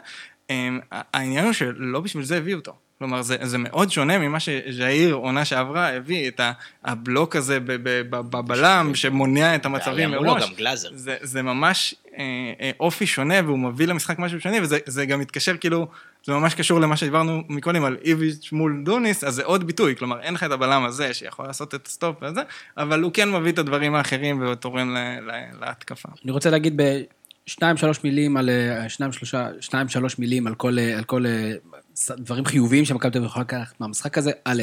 אה, העניין הוא שלא בשביל זה הביאו אותו. כלומר, זה, זה מאוד שונה ממה שז'איר, עונה שעברה, הביא את הבלוק הזה ב- ב- ב- בבלם, שמונע את המצבים מראש. גם גלאזר. זה, זה ממש אה, אה, אופי שונה, והוא מביא למשחק משהו שונה, וזה זה גם מתקשר כאילו, זה ממש קשור למה שדיברנו מקודם על איביץ' מול דוניס, אז זה עוד ביטוי, כלומר, אין לך את הבלם הזה שיכול לעשות את ה stop וזה, אבל הוא כן מביא את הדברים האחרים ותורם להתקפה. אני רוצה להגיד בשניים, שלוש מילים על, אה, שניים, שלושה, שניים, שלוש מילים על כל, אה, על כל דברים חיוביים שמכבי תל אביב יכולה לקחת מהמשחק הזה. א',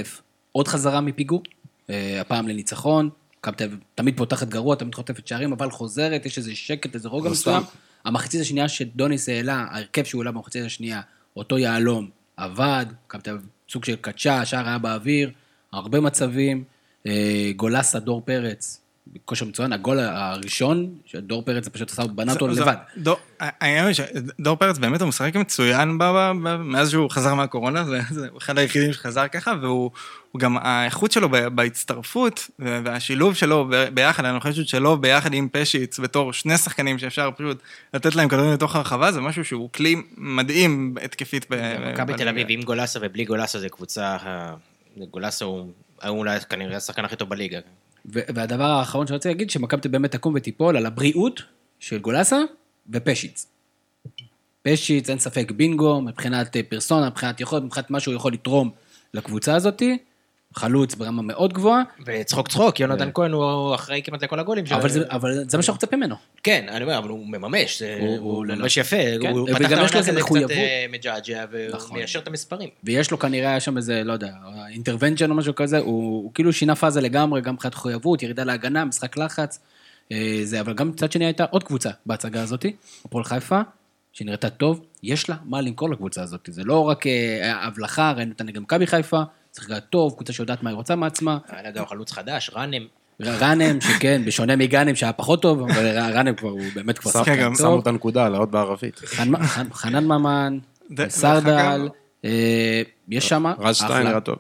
עוד חזרה מפיגור, אה, הפעם לניצחון. מכבי תל אביב תמיד פותחת גרוע, תמיד חוטפת שערים, אבל חוזרת, יש איזה שקט, איזה רוגע לא מסוים. המחצית השנייה שדוניס העלה, ההרכב שהוא העלה במחצית השנייה, אותו יהלום, עבד, מכבי תל אביב סוג של קדשה, השער היה באוויר, הרבה מצבים. אה, גולסה, דור פרץ, בכושר מצוין, הגול הראשון, שדור פרץ פשוט עשה, בנה אותו לבד. דור- העניין הוא שדור פרץ באמת הוא משחק מצוין ב- ב- ב- מאז שהוא חזר מהקורונה, זה אחד היחידים שחזר ככה, והוא הוא גם, האיכות שלו ב- בהצטרפות ו- והשילוב שלו ב- ביחד, הנוכחות שלו ביחד עם פשיץ בתור שני שחקנים שאפשר פשוט לתת להם כדורים לתוך הרחבה, זה משהו שהוא כלי מדהים התקפית. ב- מכבי תל. אביב עם גולסה ובלי גולסה זה קבוצה, גולסה הוא הוא אולי כנראה השחקן הכי טוב בליגה. והדבר האחרון שאני רוצה להגיד, שמכבי באמת תקום ותיפול על הבריאות של גולסה ופשיץ. פשיץ, אין ספק בינגו, מבחינת אה, פרסונה, מבחינת יכולת, מבחינת מה שהוא יכול לתרום לקבוצה הזאת. חלוץ ברמה מאוד גבוהה, וצחוק צחוק, יונתן כהן הוא אחראי כמעט לכל הגולים שלו. אבל זה, מה שאנחנו מצפים ממנו. כן, אני אומר, אבל הוא מממש, הוא- ממש יפה. כן, הוא פתח את העונה כזה. קצת אה, מג'עג'ע, והוא נכון. מיישר את המספרים. ויש לו כנראה, היה שם איזה, לא יודע, אינטרוונצ'ן או משהו כזה, הוא, כאילו שינה פאזה לגמרי, גם מבחינת מחויבות, ירידה להגנה, משחק לחץ. אה, זה, אבל גם מצד שני הייתה עוד קבוצה בהצגה הזאת, הפועל חיפה, שנראתה טוב, יש לה מה למכור לקבוצה הזאת. זה לא רק אה, הבלחה, ראינו אותה נגד מכבי חיפה, שיחקה טוב, קבוצה שיודעת מה היא רוצה מעצמה. היה לה גם חלוץ חדש, ראנם. ראנם, שכן, בשונה מגאנם שהיה פחות טוב, אבל ראנם כבר, הוא באמת כבר שחקן גם שמו טוב. את הנקודה, לעוד בערבית. חנ- חנ- חנן ממן, ד- סרדל, אה, יש שם רז שטיין אחלה- נראה טוב.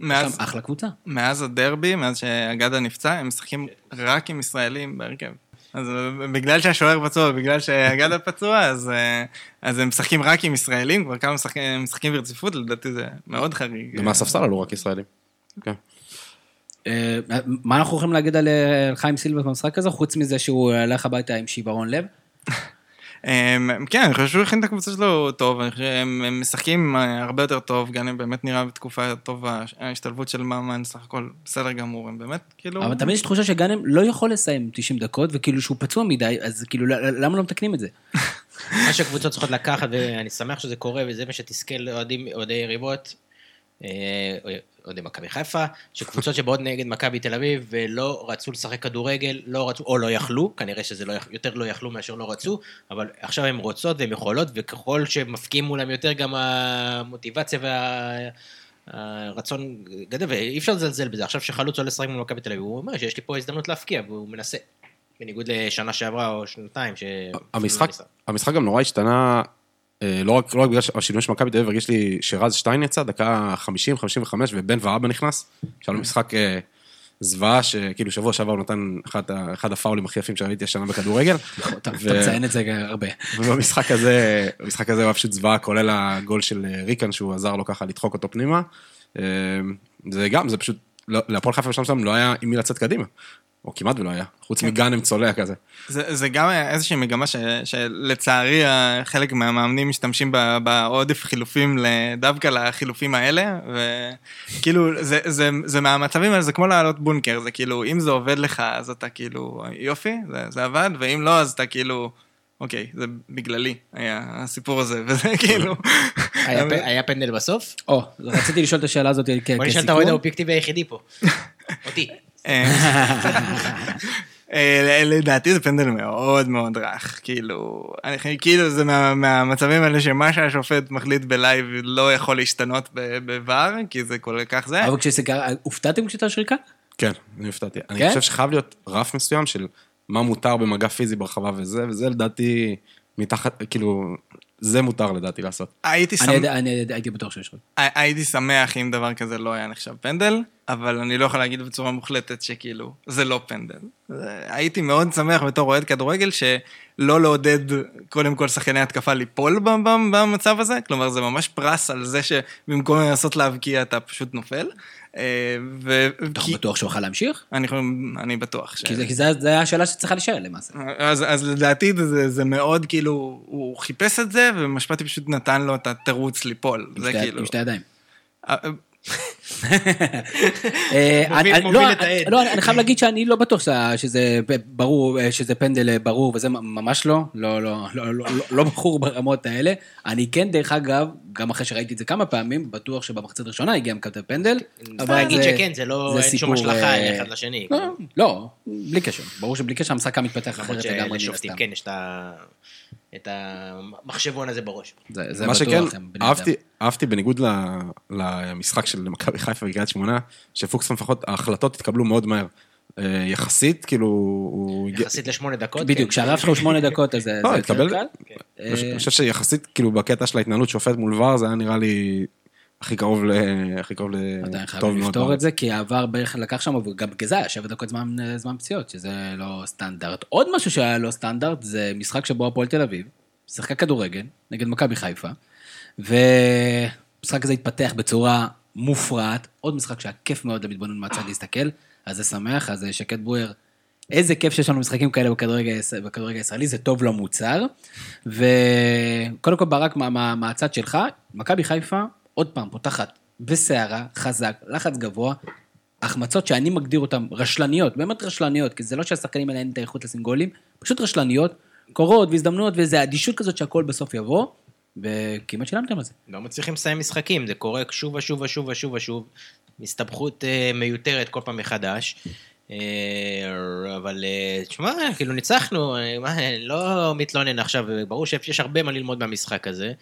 מאז- אחלה קבוצה. מאז הדרבי, מאז שאגדה נפצע, הם משחקים רק עם ישראלים בהרכב. אז אה, בגלל שהשוער פצוע, בגלל שאגדה פצוע, אז, אה, אז הם משחקים רק עם ישראלים, כבר כמה משחקים, הם משחקים ברציפות, לדעתי זה מאוד חריג. ומהספסל עלו רק ישראלים. כן. אה, מה אנחנו יכולים להגיד על אה, על חיים סילבס במשחק הזה, חוץ מזה שהוא הלך הביתה עם שיוורון לב? הם, כן, אני חושב שהוא הכין את הקבוצה שלו טוב, אני חושב שהם הם משחקים אה, הרבה יותר טוב, גם הם באמת נראה בתקופה טובה, ההשתלבות של ממן סך הכל בסדר גמור, הם באמת כאילו... אבל תמיד יש תחושה שגאנם לא יכול לסיים 90 דקות, וכאילו שהוא פצוע מדי, אז כאילו למה לא מתקנים את זה? מה שהקבוצות צריכות לקחת, ואני שמח שזה קורה, וזה מה שתסכל אוהדי יריבות, אה, אוהדי מכבי חיפה, שקבוצות שבאות נגד מכבי תל אביב ולא רצו לשחק כדורגל, לא רצו, או לא יכלו, כנראה שזה לא, יותר לא יכלו מאשר לא רצו, אבל עכשיו הן רוצות והן יכולות, וככל שמפקיעים מולם יותר גם המוטיבציה והרצון גדל, ואי אפשר לזלזל בזה. עכשיו שחלוץ עולה לשחק מול מכבי תל אביב, הוא אומר שיש לי פה הזדמנות להפקיע, והוא מנסה. בניגוד לשנה שעברה או שנתיים, ש... המשחק, המשחק גם נורא השתנה, לא רק, לא רק בגלל השינוי של מכבי תל אביב, הרגיש לי שרז שטיין יצא, דקה 50, 55, ובן ואבא נכנס. שהיה לו משחק אה, זוועה, שכאילו שבוע שעבר הוא נתן אחד, אחד הפאולים הכי יפים שראיתי השנה בכדורגל. אתה ו- אתה מציין את זה הרבה. ובמשחק הזה, במשחק הזה הוא היה פשוט זוועה, כולל הגול של אה, ריקן, שהוא עזר לו ככה לדחוק אותו פנימה. אה, זה גם, זה פשוט, להפועל חיפה בשלב מסוים לא היה עם מי לצאת קדימה. או כמעט ולא היה, חוץ מגאנם צולע כזה. זה, זה גם איזושהי מגמה ש, שלצערי חלק מהמאמנים משתמשים ב- בעודף חילופים דווקא לחילופים האלה, וכאילו זה, זה, זה מהמצבים האלה, זה כמו לעלות בונקר, זה כאילו, אם זה עובד לך, אז אתה כאילו, יופי, זה, זה עבד, ואם לא, אז אתה כאילו, אוקיי, זה בגללי, היה הסיפור הזה, וזה כאילו... היה פנדל בסוף? או, רציתי לשאול את השאלה הזאת כ- בוא נשאל את כסיכום. האוהד האובייקטיבי היחידי פה. אותי. אה, לדעתי זה פנדל מאוד מאוד רך, כאילו, אני חושב, כאילו זה מה- מהמצבים האלה שמה שהשופט מחליט ב live לא יכול להשתנות ב VAR, כי זה כל כך זה. אבל כשזה קרה, הופתעתם כשהייתה שריקה? כן, אני הופתעתי. אני כן? חושב שחייב להיות רף מסוים של מה מותר במגע פיזי ברחבה וזה, וזה לדעתי מתחת, כאילו, זה מותר לדעתי לעשות. הייתי אני שמח- אני הייתי בטוח שיש עוד. הייתי שמח אם דבר כזה לא היה נחשב פנדל, אבל אני לא יכול להגיד בצורה מוחלטת שכאילו, זה לא פנדל. הייתי מאוד שמח בתור אוהד כדורגל שלא לעודד קודם כל שחקני התקפה ליפול במצב הזה, כלומר זה ממש פרס על זה שבמקום לנסות להבקיע אתה פשוט נופל. אה, ו... אתה כי- בטוח שהוא יוכל להמשיך? אני, אני בטוח ש... כי זה- כי זה זה השאלה שצריכה להישאל למעשה. אז, אז לדעתי זה, זה מאוד כאילו, הוא חיפש את זה, ומשפטי פשוט נתן לו את התירוץ ליפול. זה שתי- כאילו... עם שתי ידיים. אה, אה, מוביל- מוביל לא, את העד. לא, אני חייב להגיד שאני לא בטוח שזה- ברור, אה, שזה פנדל אה, ברור, וזה ממש לא, לא, לא, לא, לא, לא- ברור ברמות האלה. אני כן, דרך אגב, גם אחרי שראיתי את זה כמה פעמים, בטוח שבמחצית הראשונה הגיע מכתב פנדל. צריך להגיד שכן, זה לא, אין שום השלכה אה, אחד לשני. לא, לא, בלי קשר. ברור שבלי קשר המשחק היה מתפתח למרות אחרת לגמרי. כן יש את ה- את המחשבון הזה בראש. זה זה מה שכן, אהבתי. אהבתי בניגוד ל- למשחק של מכבי חיפה וקריית שמונה, שפוקס לפחות, ההחלטות התקבלו מאוד מהר. אה, יחסית, כאילו, הוא. יחסית לשמונה דקות. בדיוק, כן. כשהרף שלו שמונה דקות, אז זה לא, יותר התקבל- קל. אני חושב שיחסית, כאילו, בקטע של ההתנהלות שופט מול ור, זה היה נראה לי הכי קרוב ל... הכי קרוב עדיין לטוב חייבים מאוד. לפתור. את זה, כי העבר בערך לקח שם, וגם בגלל זה היה שבע דקות זמן, זמן פציעות, שזה לא סטנדרט. עוד משהו שהיה לא סטנדרט, זה משחק שבו הפועל תל אביב, שיחקה כדורגל נגד מכבי חיפה, והמשחק הזה התפתח בצורה מופרעת, עוד משחק שהיה כיף מאוד למתבונן מהצד להסתכל, אז זה שמח, אז שקד בויר, איזה כיף שיש לנו משחקים כאלה בכדורגל, היש- בכדורגל הישראלי, זה טוב למוצר. וקודם כל ברק, מה- מה- מהצד שלך, מכבי חיפה, עוד פעם, פותחת בסערה, חזק, לחץ גבוה, החמצות שאני מגדיר אותן רשלניות, באמת רשלניות, כי זה לא שהשחקנים האלה אין את האיכות לשים גולים, פשוט רשלניות, קורות והזדמנויות, ואיזו אדישות כזאת שהכל בסוף יבוא, וכמעט שילמתם על זה. לא מצליחים לסיים משחקים, זה קורה שוב ושוב ושוב ושוב ושוב. הסתבכות אה, מיותרת כל פעם מחדש. אה, אבל אה, תשמע, כאילו ניצחנו, לא מתלונן עכשיו, ברור שיש הרבה מה ללמוד מהמשחק הזה.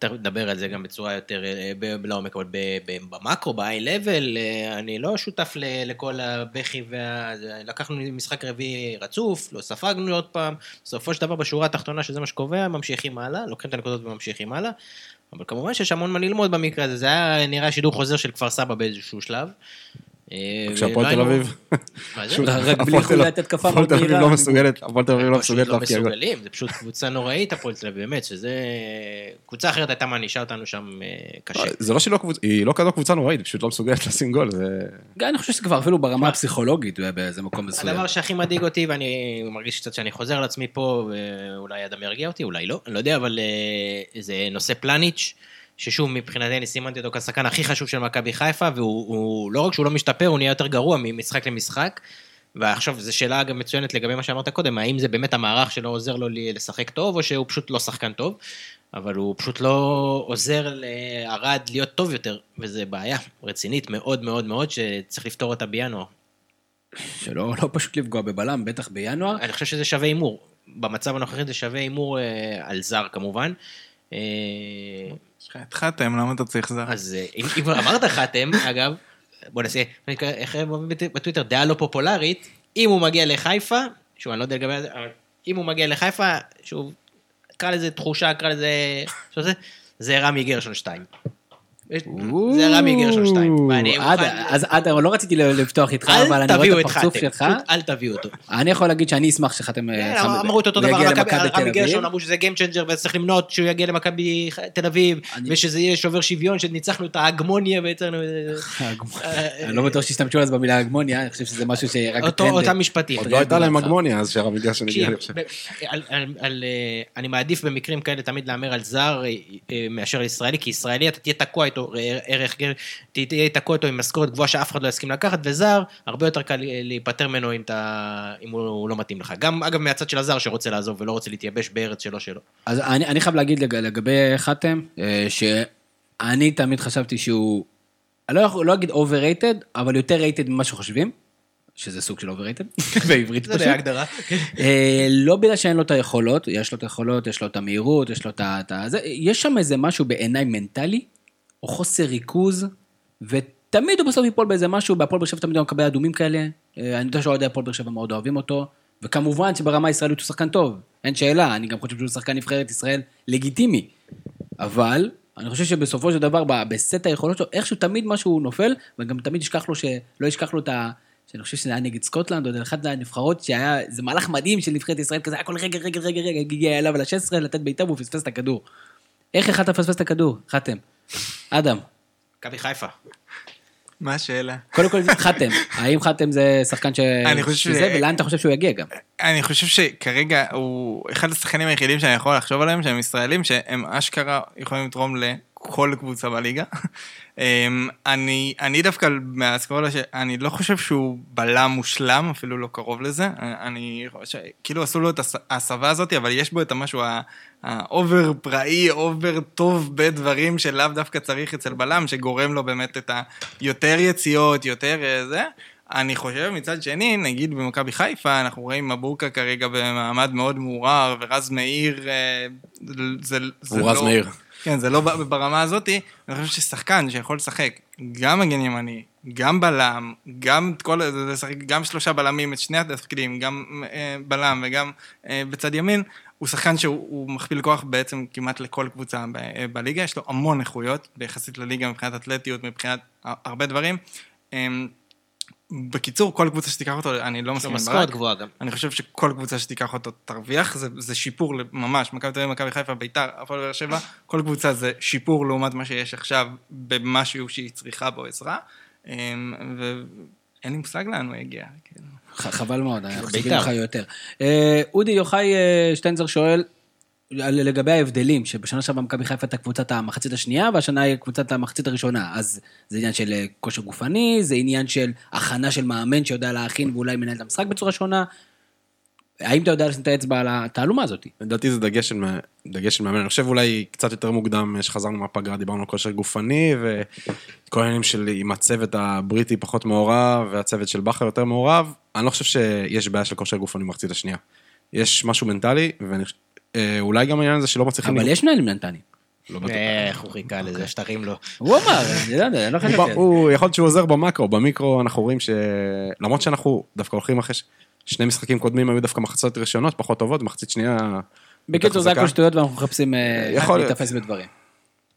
תכף נדבר על זה גם בצורה יותר אה, לעומק, אבל ב- ב- במקרו, ב-high level, אה, אני לא שותף לכל הבכי וה... לקחנו משחק רביעי רצוף, לא ספגנו עוד פעם, בסופו של דבר בשורה התחתונה, שזה מה שקובע, ממשיכים הלאה, לוקחים את הנקודות וממשיכים הלאה. אבל כמובן שיש המון מה ללמוד במקרה הזה, זה היה נראה שידור חוזר של כפר סבא באיזשהו שלב. אה, כשהפועל ולא תל אביב, מה זה? רק בלי הפועל חוליית התקפה הפועל מאוד תל אביב מהירה. לא מסוגלת, הפועל תל אביב לא מסוגלת לא להבקיע גול. מסוגלים, זה פשוט קבוצה נוראית הפועל תל אביב, באמת, שזה... קבוצה אחרת הייתה מענישה אותנו שם אה, קשה. זה לא שהיא לא קבוצה, היא לא כזו קבוצה נוראית, היא פשוט לא מסוגלת לשים גול, זה... גם אני חושב שזה כבר אפילו ברמה הפסיכולוגית באיזה מקום מסוים. הדבר שהכי מדאיג אותי, ואני מרגיש קצת שאני חוזר על עצמי פה, ואולי אדם ירגיע אותי, אולי לא, אני לא יודע, אבל אה, זה נושא פלניץ', ששוב, מבחינתי אני סימנתי אותו כשחקן הכי חשוב של מכבי חיפה, והוא הוא- לא רק שהוא לא משתפר, הוא נהיה יותר גרוע ממשחק למשחק. ועכשיו, זו שאלה גם מצוינת לגבי מה שאמרת קודם, האם זה באמת המערך שלא עוזר לו לשחק טוב, או שהוא פשוט לא שחקן טוב, אבל הוא פשוט לא עוזר לערד להיות טוב יותר, וזו בעיה רצינית מאוד מאוד מאוד, שצריך לפתור אותה בינואר. שלא לא פשוט לפגוע בבלם, בטח בינואר. אני חושב שזה שווה הימור. במצב הנוכחי זה שווה הימור אה, על זר כמובן. אה, יש לך את חתם, למה אתה צריך זר? אז אה, אם כבר אמרת חתם, אגב, בוא נעשה, איך הם אומרים בט- בטוויטר, דעה לא פופולרית, אם הוא מגיע לחיפה, שוב, אני לא יודע לגבי זה, אבל אם הוא מגיע לחיפה, שוב, קרא לזה תחושה, קרא לזה, זה רמי גרשון 2. זה רמי גרשון 2. ואני עד- מוכן... אז עד, לא רציתי לפתוח איתך, אבל אני רואה את הפרצוף שלך. אל תביאו אותו. אני יכול להגיד שאני אשמח שחתם... אה, כן, אמרו את אותו דבר על רמי גרשון. אמרו שזה Game Changer וצריך למנות שהוא יגיע למכבי תל אביב, ושזה יהיה שובר שוויון, שניצחנו את ההגמוניה ויצרנו... אני לא בטוח שהשתמשו אז במילה הגמוניה, אני חושב שזה משהו שרק. אותם משפטים. עוד לא יודע, הייתה להם. הגמוניה, אז שהרב גרשון הגיע, אני חושב. אה, מעדיף במקרים כאלה תמיד להמר על זר אה, אה, מאשר ישראלי, כי ישראלי אתה תהיה תקוע איתו, אה, ערך גר, תהיה תקוע איתו עם משכורת גבוהה שאף אחד לא יסכים לקחת, וזר, הרבה יותר קל להיפטר ממנו אם אתה- אם הוא לא מתאים לך. גם, אגב, מהצד של הזר שרוצה לעזוב ולא רוצה להתייבש בארץ שלו שלו. אז אני, אני חייב להגיד לג, לגבי חתם, אה, שאני תמיד חשבתי שהוא, אני לא, יכול- לא אגיד overrated, אבל יותר rated ממה שחושבים, שזה סוג של overrated, בעברית זה פשוט. די הגדרה. אה, לא בגלל שאין לו את היכולות, יש לו את היכולות, יש לו את המהירות, יש לו את ה... זה, יש שם איזה משהו בעיניי מנטלי, או חוסר ריכוז, ותמיד הוא בסוף ייפול באיזה משהו, בהפועל באר שבע תמיד הוא מקבל אדומים כאלה, אה, אני יודע שאוהדי הפועל באר שבע מאוד אוהבים אותו, וכמובן שברמה הישראלית הוא שחקן טוב, אין שאלה, אני גם חושב שהוא שחקן נבחרת ישראל לגיטימי, אבל... אני חושב שבסופו של דבר, בסט היכולות שלו, איכשהו תמיד משהו נופל, וגם תמיד ישכח לו, ש... לא ישכח לו את ה... שאני חושב שזה היה נגד סקוטלנד, או אחת הנבחרות, שהיה איזה מהלך מדהים של נבחרת ישראל, כזה, היה כל רגע, רגע, רגע, רגע, הגיע אליו ל-16, לתת בעיטה והוא פספס את הכדור. איך יכלת לפספס את הכדור? חתם. אדם. מכבי חיפה. מה השאלה? קודם כל, חתם. האם חתם זה שחקן ש... אני חושב שזה, ולאן אתה חושב שהוא יגיע גם? אני חושב שכרגע הוא אחד השחקנים היחידים שאני יכול לחשוב עליהם שהם ישראלים שהם אשכרה יכולים לתרום כל קבוצה בליגה. אמ, אני, אני דווקא מהאסכולה אני לא חושב שהוא בלם מושלם, אפילו לא קרוב לזה. אני חושב, כאילו עשו לו את ההסבה הזאת, אבל יש בו את המשהו ה over פראי, over טוב בדברים שלאו דווקא צריך אצל בלם, שגורם לו באמת את היותר יציאות, יותר אה, זה. אני חושב מצד שני, נגיד במכבי חיפה, אנחנו רואים מבוקה כרגע במעמד מאוד מעורער, ורז מאיר, אה, זה, זה הוא לא... רז מאיר. כן, זה לא ברמה הזאתי, אני חושב ששחקן שיכול לשחק גם מגן ימני, גם בלם, גם את כל, לשחק גם שלושה בלמים, את שני התפקידים, גם אה, בלם וגם אה, בצד ימין, הוא שחקן שהוא מכפיל כוח בעצם כמעט לכל קבוצה ב- בליגה, יש לו המון איכויות, ביחסית לליגה מבחינת אתלטיות, מבחינת הרבה דברים. בקיצור, כל קבוצה שתיקח אותו, אני לא מסכים עם ברק. משכורת גבוהה גם. אני חושב שכל קבוצה שתיקח אותו תרוויח, זה, זה שיפור ממש, מכבי תל אביב, מכבי חיפה, ביתר, הפועל באר שבע, כל קבוצה זה שיפור לעומת מה שיש עכשיו במשהו שהיא צריכה בו עזרה, אמ, ואין לי מושג לאן הוא יגיע. כן. חבל מאוד, אנחנו חושבים לך יותר. אה, אודי יוחאי אה, שטיינזר שואל, לגבי ההבדלים, שבשנה שעברה מכבי חיפה הייתה קבוצת המחצית השנייה, והשנה היא קבוצת המחצית הראשונה. אז זה עניין של אה, כושר גופני, זה עניין של הכנה של מאמן שיודע להכין ואולי מנהל את המשחק בצורה שונה. האם אתה יודע לשים את האצבע על התעלומה הזאת? לדעתי זה דגש של, דגש של מאמן. אני חושב אולי קצת יותר מוקדם, אה, שחזרנו מהפגרה, דיברנו על כושר גופני, וכל העניינים של עם הצוות הבריטי פחות מעורב, והצוות של בכר יותר מעורב. אני לא חושב שיש בעיה של כושר גופני במחצית השנייה. יש משהו מנטלי, ואני אולי גם העניין הזה שלא מצליחים... אבל יש מנהלים מנטליים. לא. איך הוא חיכה לזה, שתרים לו. הוא אמר, אני לא יודע, אני לא זה. הוא יכול להיות שהוא עוזר במקרו, במיקרו אנחנו רואים ש... למרות שאנחנו דווקא הולכים אחרי שני משחקים קודמים היו דווקא מחצות ראשונות פחות טובות, מחצית שנייה... בקיצור, זה הכל שטויות ואנחנו מחפשים אה, להיתפס בדברים.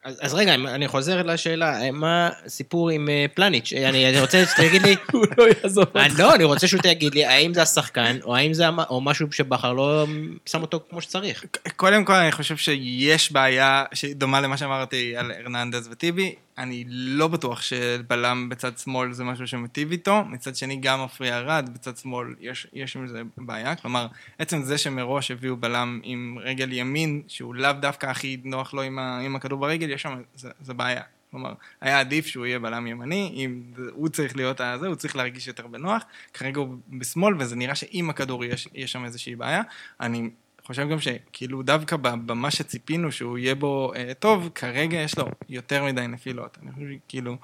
אז, אז רגע, אני חוזר לשאלה, אה, מה הסיפור עם אה, פלניץ'? אה, אני, אני רוצה שתגיד לי... הוא לא יעזוב אותך. לא, אני רוצה שהוא תגיד לי, האם זה השחקן, או האם זה או משהו שבכר לא שם אותו כמו שצריך. קודם כל, אני חושב שיש בעיה שדומה למה שאמרתי על הרננדז וטיבי. אני לא בטוח שבלם בצד שמאל זה משהו שמטיב איתו, מצד שני גם מפריע רד, בצד שמאל יש, יש עם זה בעיה, כלומר, עצם זה שמראש הביאו בלם עם רגל ימין, שהוא לאו דווקא הכי נוח לו עם, ה, עם הכדור ברגל, יש שם, זה, זה בעיה. כלומר, היה עדיף שהוא יהיה בלם ימני, אם הוא צריך להיות הזה, הוא צריך להרגיש יותר בנוח, כרגע הוא בשמאל, וזה נראה שעם הכדור יש, יש שם איזושהי בעיה. אני חושב גם שכאילו דווקא במה שציפינו שהוא יהיה בו אה, טוב, כרגע יש לו יותר מדי נפילות. אני חושב שכאילו,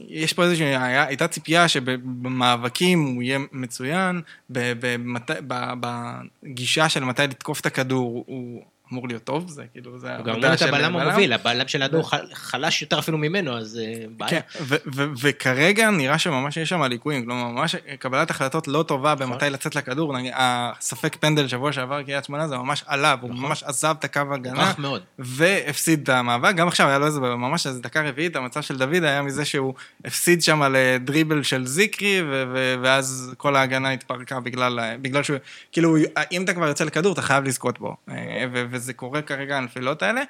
יש פה איזושהי, היה, הייתה ציפייה שבמאבקים הוא יהיה מצוין, בגישה של מתי לתקוף את הכדור הוא אמור להיות טוב, זה כאילו, זה העבודה של... גם את הבלם המוביל, הבלם של הדור חלש יותר אפילו ממנו, אז אה, בעיה. כן, וכרגע נראה שממש יש שם ליקויים, כלומר, ממש קבלת החלטות לא טובה נכון. במתי לצאת לכדור, הספק פנדל שבוע שעבר קריית שמונה, זה ממש עלה, והוא נכון. ממש עזב את הקו הגנה. והפסיד את המאבק, גם עכשיו היה לו איזה, ממש איזה דקה רביעית, המצב של דוד היה מזה שהוא הפסיד שם על אה, של זיקרי, ואז כל ההגנה התפרקה בגלל, בגלל שהוא, כאילו, אם אתה כבר יוצא לכדור, אתה חייב לזכות בו. אה, וזה קורה כרגע, הנפילות האלה.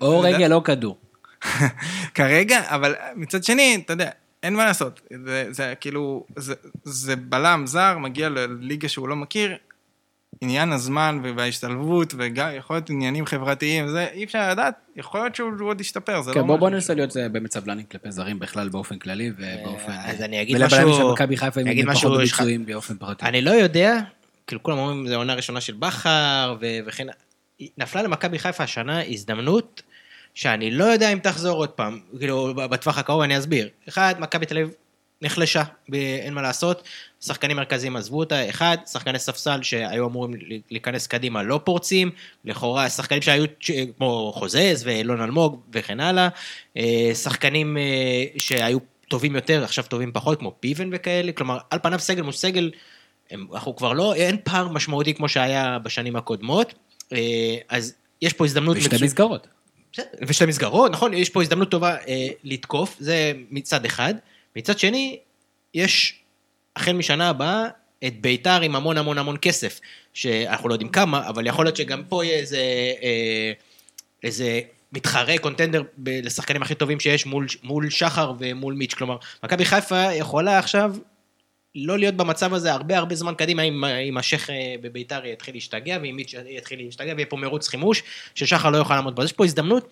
או רגל או כדור. כרגע, אבל מצד שני, אתה יודע, אין מה לעשות. זה, זה כאילו, זה, זה בלם זר, מגיע לליגה שהוא לא מכיר, עניין הזמן וההשתלבות, וגם יכול להיות עניינים חברתיים, זה אי אפשר לדעת, יכול להיות שהוא עוד ישתפר, זה כן, לא בוא, בוא ננסה להיות אה, באמת סבלנים כלפי זרים בכלל באופן כללי ובאופן... אז אני אגיד ולבלמים משהו- של מכבי חיפה אני אגיד הם משהו, פחות ביצועים באופן פרטי. אני לא יודע, כאילו כולם אומרים, זו עונה ראשונה של בכר, וכן, נפלה למכבי חיפה השנה הזדמנות שאני לא יודע אם תחזור עוד פעם, כאילו בטווח הקרוב אני אסביר. אחד, מכבי תל אביב נחלשה, אין מה לעשות, שחקנים מרכזיים עזבו אותה, אחד, שחקני ספסל שהיו אמורים להיכנס קדימה לא פורצים, לכאורה שחקנים שהיו כמו חוזז ואילון אלמוג וכן הלאה, אה, שחקנים אה, שהיו טובים יותר, עכשיו טובים פחות, כמו פיבן וכאלה, כלומר, על פניו סגל מול סגל, אנחנו כבר לא, אין פער משמעותי כמו שהיה בשנים הקודמות, אז יש פה הזדמנות... ושתי מצו- מסגרות. ושתי מסגרות, נכון, יש פה הזדמנות טובה אה, לתקוף, זה מצד אחד. מצד שני, יש החל משנה הבאה את ביתר עם המון המון המון כסף, שאנחנו לא יודעים כמה, אבל יכול להיות שגם פה יהיה איזה, אה, איזה מתחרה, קונטנדר ב- לשחקנים הכי טובים שיש מול, מול שחר ומול מיץ'. כלומר, מכבי חיפה יכולה עכשיו לא להיות במצב הזה הרבה הרבה זמן קדימה, אם, אם השייח אה, בביתר יתחיל להשתגע, ואם מיץ' יתחיל להשתגע, ויהיה פה מרוץ חימוש, ששחר לא יוכל לעמוד בו. אז יש פה הזדמנות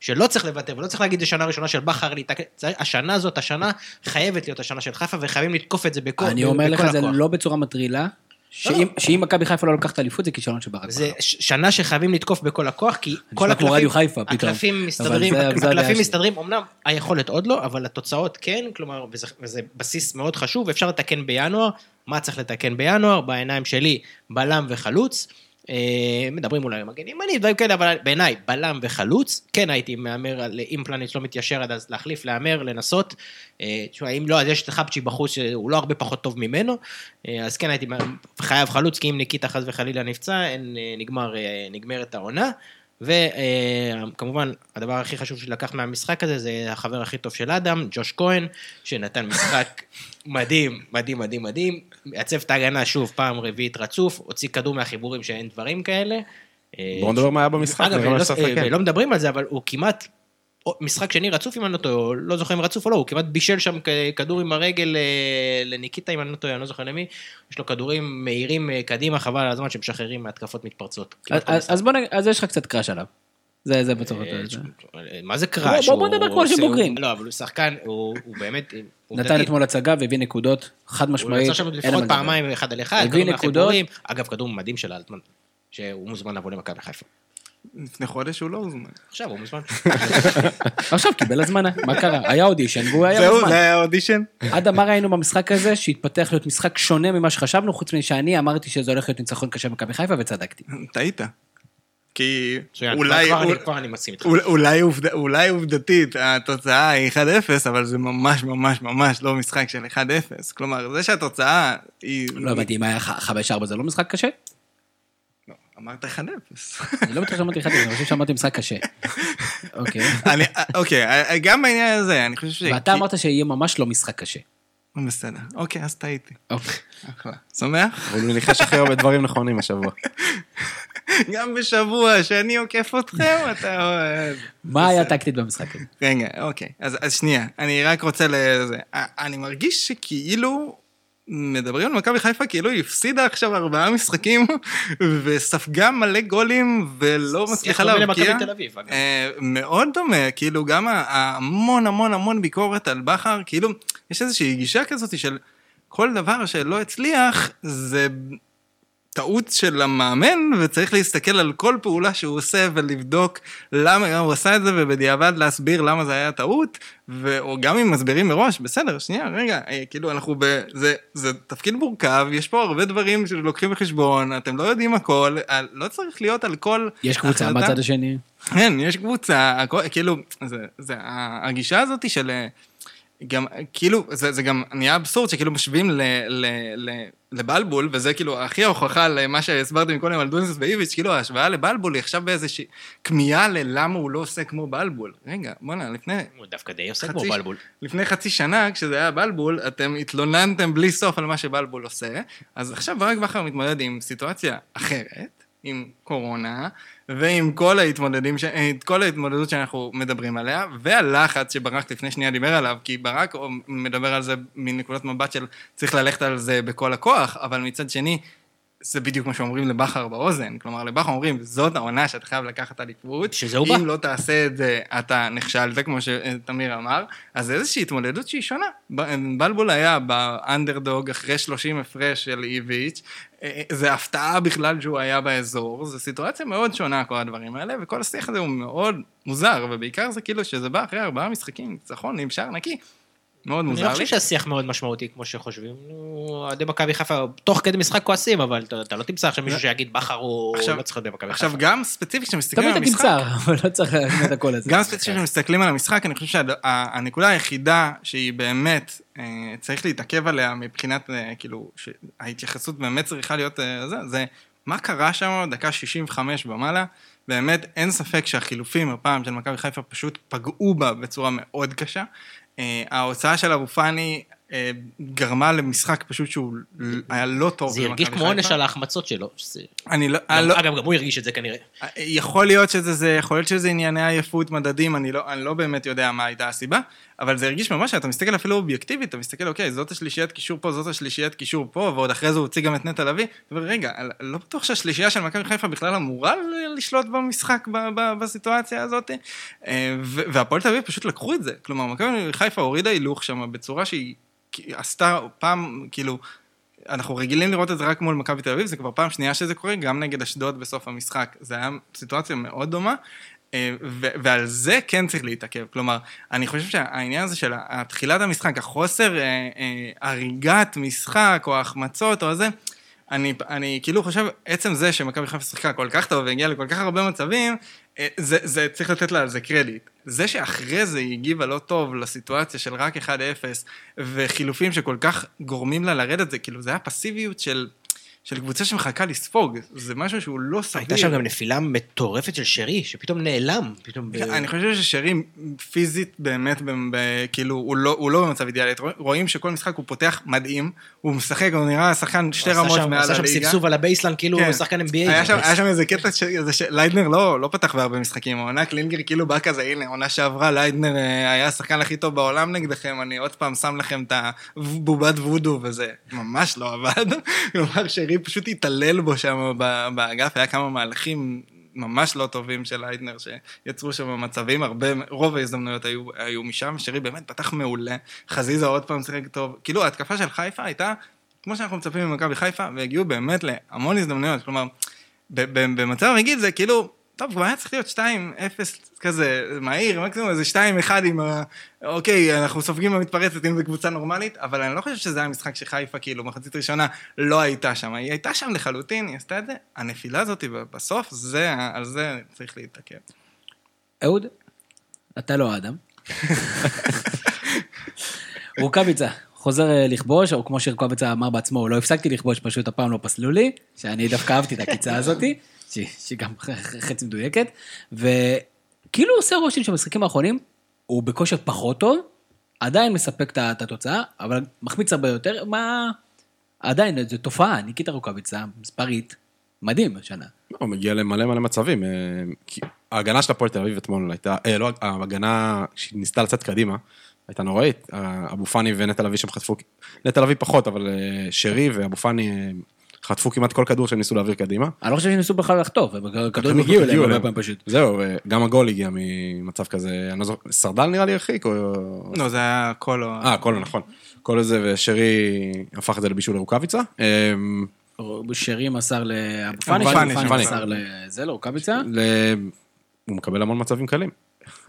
שלא צריך לוותר, ולא צריך להגיד זה שנה ראשונה של בכר להתעקש, השנה הזאת, השנה חייבת להיות השנה של חיפה, וחייבים לתקוף את זה בכל אני אומר בכל לך, זה הכוח. לא בצורה מטרילה, שאם שאם מכבי חיפה לא לוקחת אליפות זה כישלון של ברק זה שנה שחייבים לתקוף בכל הכוח, כי כל הקלפים. הקלפים מסתדרים, הקלפים. מסתדרים, אמנם היכולת עוד לא, אבל התוצאות כן, כלומר, וזה בסיס מאוד חשוב, אפשר לתקן בינואר, מה צריך לתקן בינואר? בעיניים שלי, בלם וחלוץ. אה, מדברים אולי על מגן ימני, דברים כאלה, אבל בעיניי, בלם וחלוץ, כן הייתי מהמר אם פלניץ' לא מתיישר עד אז להחליף, להמר, לנסות. אה, תשמע, אם לא, אז יש את חבצ'י בחוץ שהוא לא הרבה פחות טוב ממנו, אה, אז כן הייתי חייב חלוץ, כי אם ניקיטה חס וחלילה נפצע, נגמר, נגמרת העונה. וכמובן, הדבר הכי חשוב שלקח מהמשחק הזה זה החבר הכי טוב של אדם, ג'וש כהן, שנתן משחק מדהים, מדהים, מדהים, מדהים. מעצב את ההגנה שוב, פעם רביעית רצוף, הוציא כדור מהחיבורים שאין דברים כאלה. בואו נדבר מה היה במשחק, אגב, לא- לתקן. לא מדברים על זה, אבל הוא כמעט, משחק שני רצוף אם אני לא טועה, לא זוכר אם רצוף או לא, הוא כמעט בישל שם כדור עם הרגל אה, לניקיטה אם אני לא טועה, אני לא זוכר למי, יש לו כדורים מהירים אה, קדימה, חבל על הזמן שמשחררים מהתקפות מתפרצות. אז- בוא נגיד, אז יש לך קצת קראש עליו. זה זה בצורה אה, טובה. מה זה קראש? בוא- הוא- נדבר כמו הוא- בוגרים. לא, אבל הוא שחקן, הוא הוא באמת, הוא נתן. אתמול הצגה והביא נקודות, חד הוא משמעית. יצא שם לפחות. פעמיים אחד על אחד, הביא נקודות. אגב, כדור מדהים של אלטמן, שהוא מוזמן לבוא למכבי חיפה. לפני חודש הוא לא הוזמן. עכשיו הוא מוזמן. עכשיו קיבל הזמנה, מה קרה? היה אודישן והוא היה זהו, בזמן. זה היה האודישן? עד מה ראינו במשחק הזה שהתפתח להיות משחק שונה ממה שחשבנו, חוץ משאני אמרתי שזה הולך להיות ניצחון קשה במכבי חיפה וצדקתי. טעית. כי אולי עובדתית התוצאה היא 1-0, אבל זה ממש ממש ממש לא משחק של 1-0. כלומר, זה שהתוצאה היא... לא הבנתי אם היה 5-4 זה לא משחק קשה? אמרת 1-0. אני לא בטוח שאמרתי חצי, אני חושב שאמרתי משחק קשה. אוקיי. אני, אוקיי, גם בעניין הזה, אני חושב ש... ואתה אמרת שיהיה ממש לא משחק קשה. בסדר, אוקיי, אז טעיתי. אוקיי. אחלה. שמח? אבל הוא ניחש הכי הרבה דברים נכונים השבוע. גם בשבוע שאני עוקף אתכם, אתה... אוהב. מה היה טקטית במשחק הזה? רגע, אוקיי. אז, אז שנייה, אני רק רוצה לזה. אני מרגיש שכאילו מדברים על מכבי חיפה כאילו היא הפסידה עכשיו ארבעה משחקים וספגה מלא גולים ולא מצליחה להבקיע. אה, מאוד דומה, כאילו גם המון המון המון ביקורת על בכר, כאילו יש איזושהי גישה כזאת של כל דבר שלא הצליח זה טעות של המאמן, וצריך להסתכל על כל פעולה שהוא עושה ולבדוק למה הוא עשה את זה, ובדיעבד להסביר למה זה היה טעות, ו... או גם אם מסבירים מראש, בסדר, שנייה, רגע, אה, כאילו אנחנו ב... זה, זה תפקיד מורכב, יש פה הרבה דברים שלוקחים בחשבון, אתם לא יודעים הכל, על- לא צריך להיות על כל... יש קבוצה החלטה- בצד השני. כן, יש קבוצה, הכל, כאילו, זה, זה, הגישה הזאת של... גם, כאילו, זה, זה גם נהיה אבסורד שכאילו משווים ל, ל, ל, לבלבול, וזה כאילו הכי ההוכחה למה שהסברתי מקודם על דוניסוס ואיביץ', כאילו ההשוואה לבלבול היא עכשיו באיזושהי כמיהה ללמה הוא לא עושה כמו בלבול. רגע, בוא'נה, לפני, הוא דווקא די עושה כמו חצי- בלבול. לפני חצי שנה, כשזה היה בלבול, אתם התלוננתם בלי סוף על מה שבלבול עושה, אז עכשיו ברק בכר מתמודד עם סיטואציה אחרת, עם קורונה, ועם כל, ההתמודדים ש... את כל ההתמודדות שאנחנו מדברים עליה, והלחץ שברק לפני שנייה דיבר עליו, כי ברק מדבר על זה מנקודת מבט של צריך ללכת על זה בכל הכוח, אבל מצד שני, זה בדיוק מה שאומרים לבכר באוזן. כלומר, לבכר אומרים, זאת העונה שאתה חייב לקחת אליפות. שזה הוא בא. אם לא תעשה את זה, אתה נכשלת, כמו שתמיר אמר. אז זה איזושהי התמודדות שהיא שונה. בלבול היה באנדרדוג אחרי 30 הפרש של איביץ'. זה הפתעה בכלל שהוא היה באזור. זו סיטואציה מאוד שונה, כל הדברים האלה, וכל השיח הזה הוא מאוד מוזר, ובעיקר זה כאילו שזה בא אחרי ארבעה משחקים, ניצחון עם נקי. מאוד אני מוזר לא לי. חושב שהשיח מאוד משמעותי כמו שחושבים. אוהדי מכבי חיפה, תוך כדי משחק כועסים, אבל אתה אתה לא תמצא עכשיו מישהו שיגיד בכר הוא עכשיו- לא צריך להיות במכבי עכשיו, חיפה. גם ספציפית כשמסתכלים על תמיד המשחק... תמצא, אבל לא צריך להגיד את הקול הזה. גם ספציפית כשמסתכלים על המשחק, אני חושב שהנקודה היחידה שהיא באמת, אה, צריך להתעכב עליה מבחינת, אה, כאילו, שההתייחסות באמת צריכה להיות אה, זה, זה מה קרה שם דקה 65 ומעלה. באמת, אין ספק שהחילופים הפעם של מכבי חיפה פשוט פגעו בה בצורה מאוד קשה. אה, ההוצאה של אבו פאני גרמה למשחק פשוט שהוא היה לא טוב. זה הרגיש כמו עונש. על ההחמצות שלו. אני לא, גם- לא, אגב, גם הוא הרגיש את זה כנראה. יכול להיות שזה זה, יכול להיות שזה ענייני עייפות, מדדים, אני לא, אני לא באמת יודע מה הייתה הסיבה, אבל זה הרגיש ממש, אתה מסתכל אפילו אובייקטיבית, אתה מסתכל, אוקיי, זאת השלישיית קישור פה, זאת השלישיית קישור פה, ועוד אחרי זה הוא הוציא גם את נטע לביא, אומר, רגע, לא בטוח שהשלישייה של מכבי חיפה בכלל אמורה לשלוט במשחק בסיטואציה הזאת, אה, והפועל תל אביב פשוט לקחו את זה, כלומר, מכבי חיפה הורידה הילוך שם בצורה שהיא עשתה פעם, כאילו, אנחנו רגילים לראות את זה רק מול מכבי תל אביב, זה כבר פעם שנייה שזה קורה, גם נגד אשדוד בסוף המשחק. זה היה סיטואציה מאוד דומה, אה, ועל זה כן צריך להתעכב. כלומר, אני חושב שהעניין הזה של תחילת המשחק, החוסר אה, אה, הריגת משחק, או החמצות, או זה, אני, אני כאילו חושב, עצם זה שמכבי חיפה שיחקה כל כך טוב והגיעה לכל כך הרבה מצבים, אה, זה, זה צריך לתת לה על זה קרדיט. זה שאחרי זה היא הגיבה לא טוב לסיטואציה של רק 1-0, וחילופים שכל כך גורמים לה לרדת, זה כאילו, זה היה פסיביות של, של קבוצה שמחכה לספוג, זה משהו שהוא לא סביר. הייתה שם גם נפילה מטורפת של שרי, שפתאום נעלם. פתאום... ב- אני חושב ששרי פיזית באמת, ב- ב- כאילו, הוא לא, הוא לא במצב אידיאלי. רואים- שכל משחק הוא פותח מדהים, הוא משחק, הוא נראה שחקן שתי הוא רמות שם- מעל עשה שם הליגה. סבסוב על ה baseline, כאילו כן. הוא שחקן NBA. היה שם, היה שם איזה קטע ש- זה שליידנר לא, לא פתח בהרבה משחקים, העונה קלינגר כאילו בא כזה, הנה, עונה שעברה, ליידנר אה, היה השחקן הכי טוב בעולם נגדכם, אני עוד פעם שם לכם את הבובת וודו, וזה ממש לא עבד. כלומר, שרי פשוט התעלל בו שם באגף, היה כמה מהלכים ממש לא טובים של ליידנר, שיצרו שם מצבים, הרבה, רוב ההזדמנויות היו, היו משם, שרי באמת פתח מעולה, חזיזה עוד פעם שיחק טוב, כאילו ההתקפה של חיפה הייתה, כמו שאנחנו מצפים ממכבי חיפה, והגיעו באמת להמון הזדמנויות, כלומר, במצב רגיל זה כאילו, טוב, כבר היה צריך להיות 2-0 כזה מהיר, מקסימום איזה 2-1 עם ה... אוקיי, אנחנו סופגים במתפרצת אם זו קבוצה נורמלית, אבל אני לא חושב שזה היה משחק שחיפה, כאילו, מחצית ראשונה לא הייתה שם. היא הייתה שם לחלוטין, היא עשתה את זה. הנפילה הזאת בסוף, זה, על זה צריך להתעכב. אהוד, אתה לא האדם. רוקאביצה, חוזר אה, לכבוש, או כמו שרוקאביצה אמר בעצמו, לא הפסקתי לכבוש, פשוט הפעם לא פסלו לי, שאני דווקא אהבתי את הקיצה הזאתי, שהיא גם חצי מדויקת, וכאילו עושה רושם שבמשחקים האחרונים, הוא בכושר פחות טוב, עדיין מספק את התוצאה, אבל מחמיץ הרבה יותר, מה... עדיין, זו תופעה, ניקיטה רוקאביצה, מספרית, מדהים השנה. לא, הוא מגיע למלא מלא מצבים. אה, ההגנה של הפועל תל אביב אתמול הייתה, אה, לא, ההגנה שהיא ניסתה לצאת קדימה, הייתה נוראית. אה, אבו פאני ונטע לביא שם חטפו, נטע לביא פחות, אבל אה, שרי ואבו פאני אה, חטפו כמעט כל כדור שהם ניסו להעביר קדימה. אני לא חושב שניסו בכלל לחטוף, הם הכדורים הכדורים הגיעו אליהם הרבה. פעמים פשוט. זהו, גם הגול הגיע ממצב כזה, אני לא זוכר, סרדל נראה לי הרחיק, או... לא, זה היה. ה- אה, קולו, נכון. קולו זה, ושרי הפך את זה לבישול לרוקאביצה. אה, שרי מסר לאבו פאני, פאני. מסר לזה, לרוקאביצה. הוא מקבל המון מצבים קלים.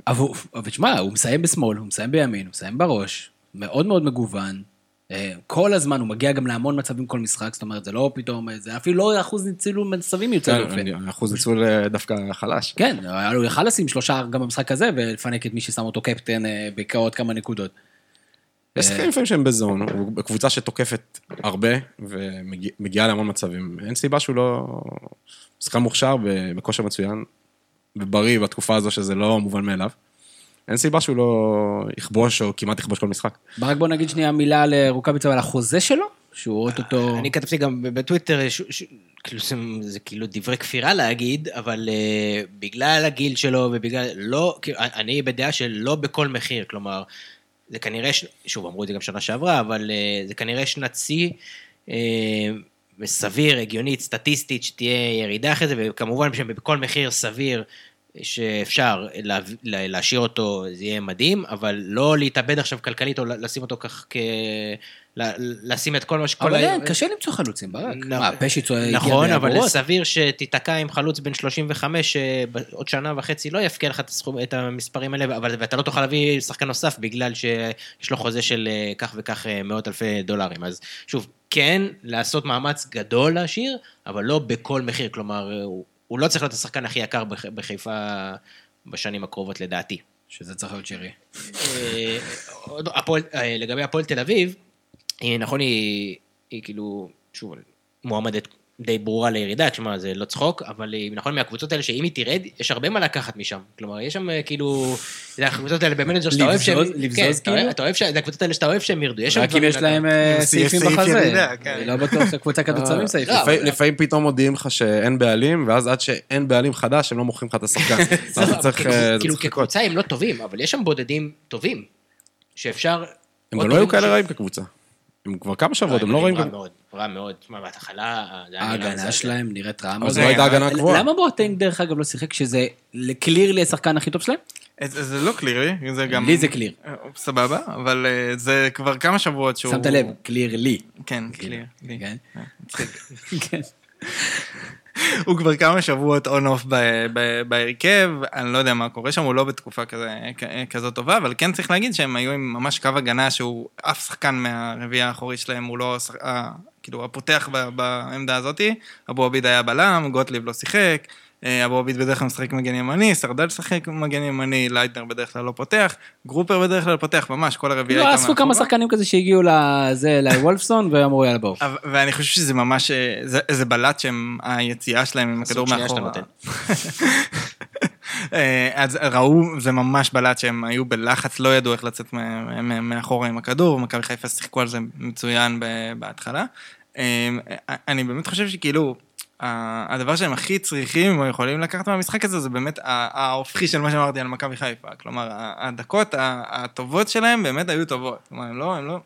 אבל אבל תשמע, הוא מסיים בשמאל, הוא מסיים בימין, הוא מסיים בראש, מאוד מאוד מגוון. אה, כל הזמן הוא מגיע גם להמון מצבים כל משחק, זאת אומרת, זה לא פתאום, זה אפילו לא אחוז ניצול מצבים יוצא כן, דופן. אחוז ניצול אה, דווקא חלש. כן, לו יכל לשים שלושה גם במשחק הזה, ולפנק את מי ששם אותו קפטן אה, בעוד כמה נקודות. יש שחקנים לפעמים שהם בזון, הוא בקבוצה שתוקפת הרבה ומגיעה להמון מצבים. אין סיבה שהוא לא... שחקן מוכשר בכושר מצוין ובריא בתקופה הזו שזה לא מובן מאליו. אין סיבה שהוא לא יכבוש או כמעט יכבוש כל משחק. רק בוא נגיד שנייה מילה על רוקאביצה ועל החוזה שלו, שהוא אוטוטו... אני כתבתי גם בטוויטר, ש- ש- כאילו זה, זה כאילו דברי כפירה להגיד, אבל uh, בגלל הגיל שלו ובגלל, לא, כאילו, אני בדעה שלא בכל מחיר, כלומר, זה כנראה, ש- שוב, אמרו את זה גם שנה שעברה, אבל uh, זה כנראה שנת שיא, uh, סביר, הגיונית, סטטיסטית, שתהיה ירידה אחרי זה, וכמובן שבכל מחיר סביר. שאפשר לה, לה, להשאיר אותו, זה יהיה מדהים, אבל לא להתאבד עכשיו כלכלית או לשים אותו כך לשים את כל מה שכל... אבל ה- אין, קשה למצוא חלוצים, ברק. מה, פשיץ הגיע נכון, אבל בעבורות? סביר שתיתקע עם חלוץ בן 35, שעוד שנה וחצי לא יפקיע לך את, המספרים האלה, אבל ואתה לא תוכל להביא שחקן נוסף בגלל שיש לו חוזה של אה, כך וכך אה, מאות אלפי דולרים. אז שוב, כן, לעשות מאמץ גדול להשאיר, אבל לא בכל מחיר. כלומר, אה, הוא, לא צריך להיות השחקן הכי יקר בח- בחיפה בשנים הקרובות לדעתי. שזה צריך להיות. אה, אה, לגבי הפועל תל אביב, נכון, היא, היא כאילו, שוב, מועמדת די ברורה לירידה, תשמע, זה לא צחוק, אבל היא, נכון, מהקבוצות האלה, שאם היא תרד, יש הרבה מה לקחת משם. כלומר, יש שם אה, כאילו, זה הקבוצות האלה במנג'ר שאתה אוהב שהם... לבזוז- כן, כאילו? אתה אוהב ש... זה הקבוצות האלה שאתה אוהב שהם ירדו. רק אם יש להם. אה, סעיפים בחזה. כן. אני לא בטוח שהקבוצה כדורסל שמים סעיפים. לא, לפעמים- פתאום מודיעים לך שאין בעלים, ואז עד שאין בעלים חדש, הם לא מוכרים לך את השחקן. כאילו- אה, כאילו. כקבוצה הם לא טובים, אבל יש שם בודדים טובים. שאפשר... הם גם לא היו טובים כאלה רעים כקבוצה. הם כבר כמה שבועות, הם לא רואים... רע מאוד, רע מאוד. תשמע, בהתחלה... ההגנה. שלהם נראית רעה אז מאוד. לא הייתה הגנה למה קבועה. בואטנג דרך אגב לא שיחק שזה קלירלי השחקן הכי טוב שלהם? זה זה לא קלירי, זה גם... לי זה קליר. אה, סבבה, אבל אה, זה כבר כמה שבועות שהוא... שמת לב, קלירלי. כן, קליר. לי. כן. הוא כבר כמה שבועות on off בהרכב, אני לא יודע מה קורה שם, הוא לא בתקופה כזה, כזאת טובה, אבל כן צריך להגיד שהם היו עם ממש קו הגנה שהוא, אף שחקן מהרביעייה האחורית שלהם הוא לא, כאילו הפותח בעמדה הזאתי, אבו עביד היה בלם, גוטליב לא שיחק, אה, אבו עביד בדרך כלל משחק מגן ימני, סרדל משחק מגן ימני, לייטנר בדרך כלל לא פותח, גרופר בדרך כלל פותח, ממש, כל הרביעייה לא, הייתה אספו כמה מאחורה. שחקנים כזה שהגיעו לזה, לוולפסון, ואמרו יאללה בואו. ואני חושב שזה ממש, אה, זה, זה בלט שהם, היציאה שלהם עם הכדור מאחורה. אה, אז ראו, זה ממש בלט שהם היו בלחץ, לא ידעו איך לצאת מה- מה- מאחורה עם הכדור, מכבי חיפה שיחקו על זה מצוין ב- בהתחלה. אני באמת חושב שכאילו, הדבר שהם הכי צריכים או יכולים לקחת מהמשחק הזה, זה באמת ההופכי של מה שאמרתי על מכבי חיפה. כלומר, הדקות הטובות שלהם באמת היו טובות. כלומר, הם לא, הם לא...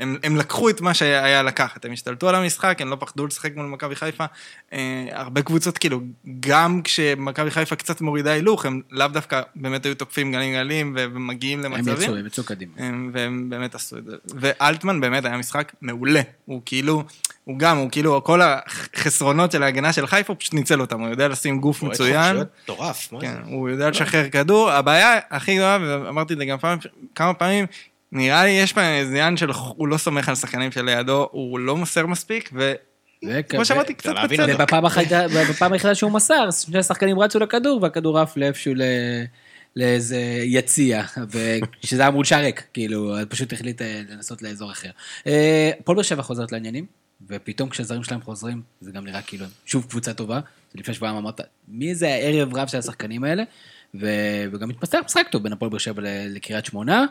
הם, הם לקחו את מה שהיה לקחת, הם השתלטו על המשחק, הם לא פחדו לשחק מול מכבי חיפה. אה, הרבה קבוצות, כאילו, גם כשמכבי חיפה קצת מורידה הילוך, הם לאו דווקא באמת היו תוקפים גלים גלים ומגיעים הם למצבים. יצאו, הם יצאו קדימה. הם, והם באמת עשו את זה. ואלטמן באמת היה משחק מעולה. הוא כאילו, הוא גם, הוא כאילו, כל החסרונות של ההגנה של חיפה, הוא פשוט ניצל אותם, הוא יודע לשים גוף מצוין. חופשיות מטורף, מה כן, זה? הוא יודע לשחרר כדור. הבעיה הכי גדולה, ואמרתי את זה גם פעם, כמה פעמים, נראה לי יש פה איזה עניין של הוא לא סומך על שחקנים שלידו, הוא לא מוסר מספיק, וכמו שאמרתי, קצת בצדק. ובפעם היחידה- שהוא מסר, שני השחקנים רצו לכדור, והכדור עף לאיפשהו. לאיזה יציע, שזה היה מול שער ריק, כאילו, פשוט החליט אה, לנסות לאזור אחר. אה, הפועל באר שבע חוזרת לעניינים, ופתאום כשהזרים שלהם חוזרים, זה גם נראה כאילו, שוב קבוצה טובה. לפני שבועיים אמרת, מי זה הערב רב של השחקנים האלה? ו- וגם מתפתח משחק טוב בין הפועל באר שבע לקריית שמונה.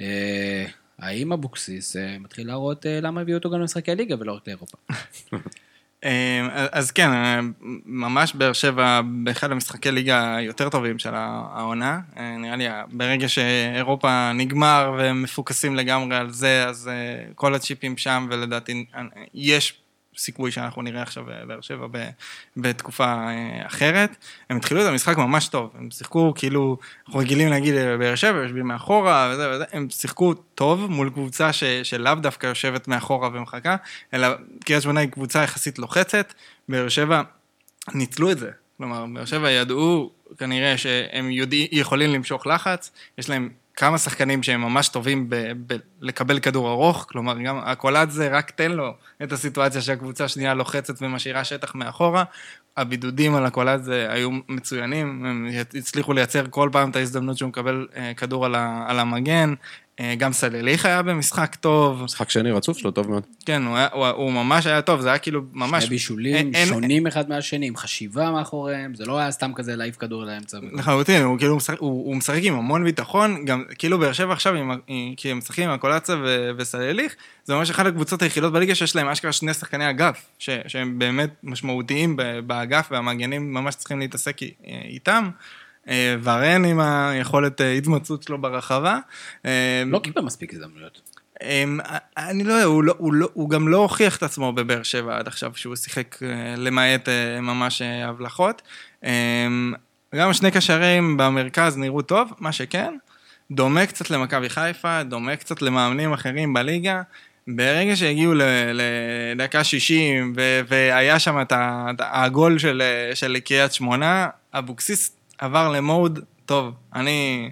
אה, האם אבוקסיס אה, מתחיל להראות אה, למה הביאו אותו גם למשחקי הליגה ולא רק לאירופה? אה, אז כן, אה, ממש באר שבע באחד המשחקי ליגה היותר טובים של העונה. אה, נראה לי ברגע שאירופה נגמר והם מפוקסים לגמרי על זה, אז אה, כל הצ'יפים שם, ולדעתי יש סיכוי שאנחנו נראה עכשיו באר שבע בתקופה אה, אחרת. הם התחילו את המשחק ממש טוב, הם שיחקו כאילו, אנחנו רגילים להגיד אה, באר שבע, יושבים מאחורה וזה וזה, הם שיחקו טוב מול קבוצה ש, שלאו דווקא יושבת מאחורה ומחכה, אלא קריית שמונה היא קבוצה יחסית לוחצת, באר שבע ניצלו את זה. כלומר, באר שבע ידעו כנראה שהם יודעים, יכולים למשוך לחץ, יש להם כמה שחקנים שהם ממש טובים ב- ב- לקבל כדור ארוך, כלומר, גם הקולט זה רק תן לו את הסיטואציה שהקבוצה השנייה לוחצת ומשאירה שטח מאחורה. הבידודים על הקולט זה היו מצוינים, הם הצליחו לייצר כל פעם את ההזדמנות שהוא מקבל אה, כדור על המגן. אה, גם סלליך היה במשחק טוב, משחק שני רצוף שלו, טוב מאוד. כן, הוא, היה, הוא, הוא ממש היה טוב, זה היה כאילו ממש... שני בישולים אין- אין- שונים אחד מהשני, עם חשיבה מאחוריהם, זה לא היה סתם כזה להעיף כדור לאמצע. לחלוטין, הוא כאילו משחק, הוא, הוא משחק עם המון ביטחון, גם כאילו באר שבע עכשיו, עם, כי הם משחקים עם הקולציה ו- וסלליך, זה ממש אחת הקבוצות היחידות בליגה שיש להם אשכרה שני שחקני אגף, ש, שהם באמת משמעותיים ב- באגף, והמגנים ממש צריכים להתעסק איתם. אה, ורן עם היכולת אה, התמצאות שלו ברחבה. אה, לא קיבל מספיק הזדמנויות. אני לא יודע, הוא, לא, הוא, לא, הוא גם לא הוכיח את עצמו בבאר שבע עד עכשיו, שהוא שיחק למעט ממש הבלחות. גם השני קשרים במרכז נראו טוב, מה שכן, דומה קצת למכבי חיפה, דומה קצת למאמנים אחרים בליגה. ברגע שהגיעו לדקה 60 ו- והיה שם את הגול של, של קריית שמונה, אבוקסיס עבר למוד, טוב, אני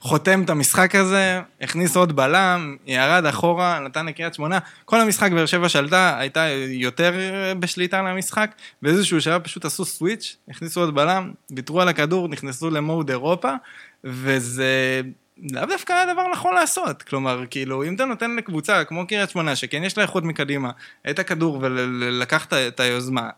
חותם את המשחק הזה, הכניס עוד בלם, ירד אחורה, נתן לקריית שמונה. כל המשחק באר שבע שלטה, הייתה יותר בשליטה על המשחק, באיזשהו שלב פשוט עשו סוויץ', הכניסו עוד בלם, ויתרו על הכדור, נכנסו למוד אירופה, וזה לאו דווקא היה דבר נכון לעשות. כלומר, כאילו, אם אתה נותן לקבוצה כמו קריית שמונה, שכן יש לה איכות מקדימה, את הכדור ולקחת את היוזמה.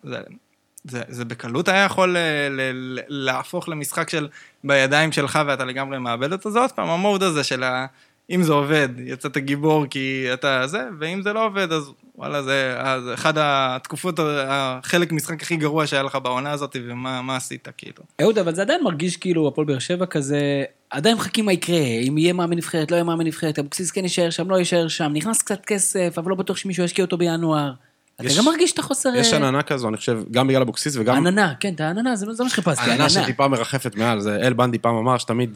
זה, זה בקלות היה יכול ל, ל, ל, להפוך למשחק של בידיים שלך ואתה לגמרי מאבד אותו, זה עוד פעם המוד הזה של ה... אם זה עובד, יצאת גיבור כי אתה זה, ואם זה לא עובד, אז וואלה, זה אז אחד התקופות, החלק משחק הכי גרוע שהיה לך בעונה הזאת, ומה מה עשית, כאילו. אהוד, אבל זה עדיין מרגיש כאילו הפועל באר שבע כזה, עדיין מחכים מה יקרה, אם יהיה מאמן נבחרת, לא יהיה מאמן נבחרת, אבוקסיס כן יישאר שם, לא יישאר שם, נכנס קצת כסף, אבל לא בטוח שמישהו ישקיע אותו בינואר. אתה יש- גם מרגיש את החוסר... יש אה, עננה כזו, אני חושב, גם בגלל אבוקסיס וגם... עננה, כן, את העננה, זה זה מה שחיפשתי, עננה עננה. שטיפה מרחפת מעל, זה אל בנדי פעם אמר שתמיד,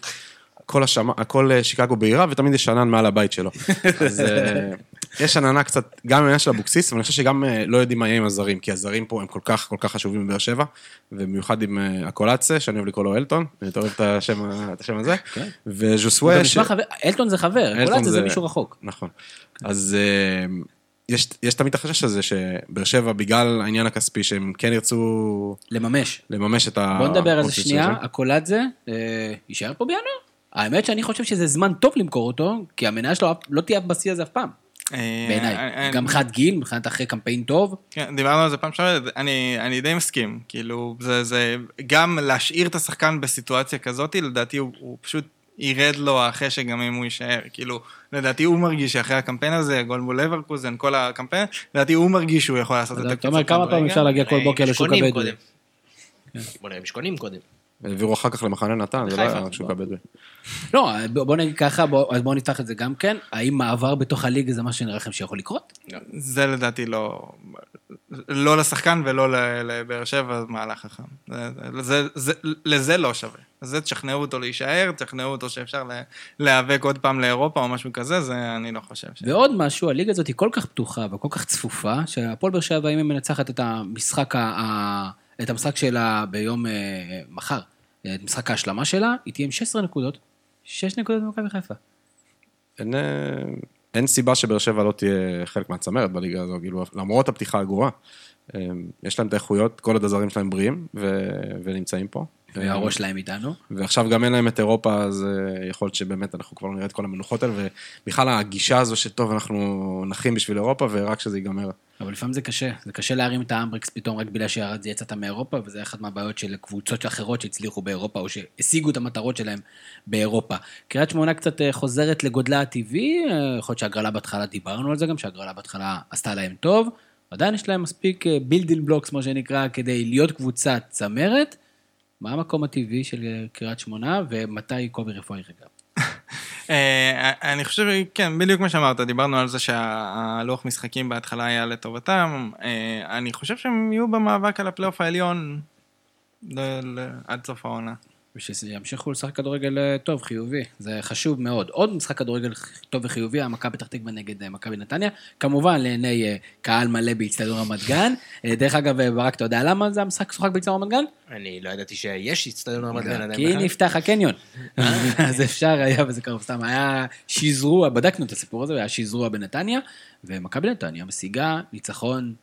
הכל, השמה, הכל אה, שיקגו בעירה ותמיד יש ענן מעל הבית שלו. אז אה, יש עננה קצת, גם בעניין של אבוקסיס, אבל אני חושב שגם לא יודעים מה יהיה עם הזרים, כי הזרים פה הם כל כך כל כך חשובים בבאר שבע, ובמיוחד עם הקולאצה, שאני אוהב לקרוא לו אלטון, אני יותר אוהב את השם, את השם הזה, כן. וז'וסווה, חבר, אלטון זה חבר, קולאצה זה זה- מישהו רחוק. נכון. אז יש, יש תמיד החשש הזה שבאר שבע, בגלל העניין הכספי, שהם כן ירצו לממש. לממש את ה... בוא נדבר על זה שנייה, שלהם. הקולאדזה אה, יישאר פה בינואר? האמת שאני חושב שזה זמן טוב למכור אותו, כי המניה שלו לא תהיה בשיא הזה אף פעם, אה, בעיניי. אה, גם מבחינת גיל, מבחינת אחרי קמפיין טוב. כן, דיברנו על זה פעם שעברת, אני, אני די מסכים, כאילו, זה, זה, גם להשאיר את השחקן בסיטואציה כזאת, לדעתי הוא, הוא פשוט ירד לו החשק גם אם הוא יישאר, כאילו, לדעתי הוא מרגיש שאחרי הקמפיין הזה, גול מול לברקוזן, כל הקמפיין, לדעתי הוא מרגיש שהוא יכול לעשות את אתה הקפיצת אומר כמה פעמים. אפשר להגיע כל בוקר לשוק הבדואי. קודם. בוא נראה, משקונים קודם. העבירו אחר כך למחנה נתן, זה לא. היה שוק הבדואי. לא, בוא בוא נגיד ככה, בוא- בואו נפתח את זה גם כן. האם מעבר בתוך הליגה זה מה שנראה לכם שיכול לקרות? זה לדעתי לא, לא לשחקן ולא לבאר שבע, זה מהלך חכם. זה, זה, זה, לזה לא שווה. זה תשכנעו אותו להישאר, תשכנעו אותו שאפשר לה- להיאבק עוד פעם לאירופה או משהו כזה, זה אני לא חושב ש... ועוד משהו, הליגה הזאת היא כל כך פתוחה וכל כך צפופה, שהפועל באר שבע, אם היא מנצחת את המשחק, ה- את המשחק שלה ביום אה, מחר, את משחק ההשלמה שלה, היא תהיה עם 16 נקודות, 6 נקודות במכבי חיפה. אין, אה, אין סיבה שבאר שבע לא תהיה חלק מהצמרת בליגה הזו, כאילו, למרות הפתיחה הגרועה. אה, יש להם את האיכויות, כל עוד הזרים שלהם בריאים ו... ונמצאים פה. והראש שלהם איתנו. ועכשיו גם אין להם את אירופה, אז אה, יכול להיות שבאמת אנחנו כבר נראה את כל המנוחות האלה, ובכלל הגישה הזו שטוב, אנחנו נחים בשביל אירופה, ורק שזה ייגמר. אבל לפעמים זה קשה, זה קשה להרים את האמברקס פתאום רק בגלל שיצאת מאירופה, וזה אחת מהבעיות של קבוצות אחרות שהצליחו באירופה, או שהשיגו את המטרות שלהם באירופה. קריית שמונה קצת אה, חוזרת לגודלה הטבעי, אה, יכול להיות שהגרלה בהתחלה, דיברנו על זה גם, שהגרלה בהתחלה עשתה להם טוב, עדיין יש להם מספיק בילדין בלוקס, כמו שנקרא, כדי להיות קבוצת צמרת. מה המקום הטבעי של קריית שמונה, ומתי קובי רפואה ירגע? אה, אני חושב, כן, בדיוק מה שאמרת, דיברנו על זה שהלוח משחקים בהתחלה היה לטובתם. אה, אני חושב שהם יהיו במאבק על הפלייאוף העליון עד סוף העונה. ושימשיכו לשחק כדורגל אה, טוב, חיובי, זה חשוב מאוד. עוד משחק כדורגל טוב וחיובי, היה מכבי פתח תקווה נגד אה, מכבי נתניה, כמובן לעיני אה, קהל מלא באיצטדיון רמת גן. דרך אגב, ברק, אתה יודע למה זה המשחק שוחק באיצטדיון רמת גן? אני לא ידעתי שיש אצטדיון רמת גן. כי. נפתח הקניון. אז אפשר היה, וזה קרוב סתם, היה שזרוע, בדקנו את הסיפור הזה, היה שזרוע בנתניה, ומכבי נתניה משיגה ניצחון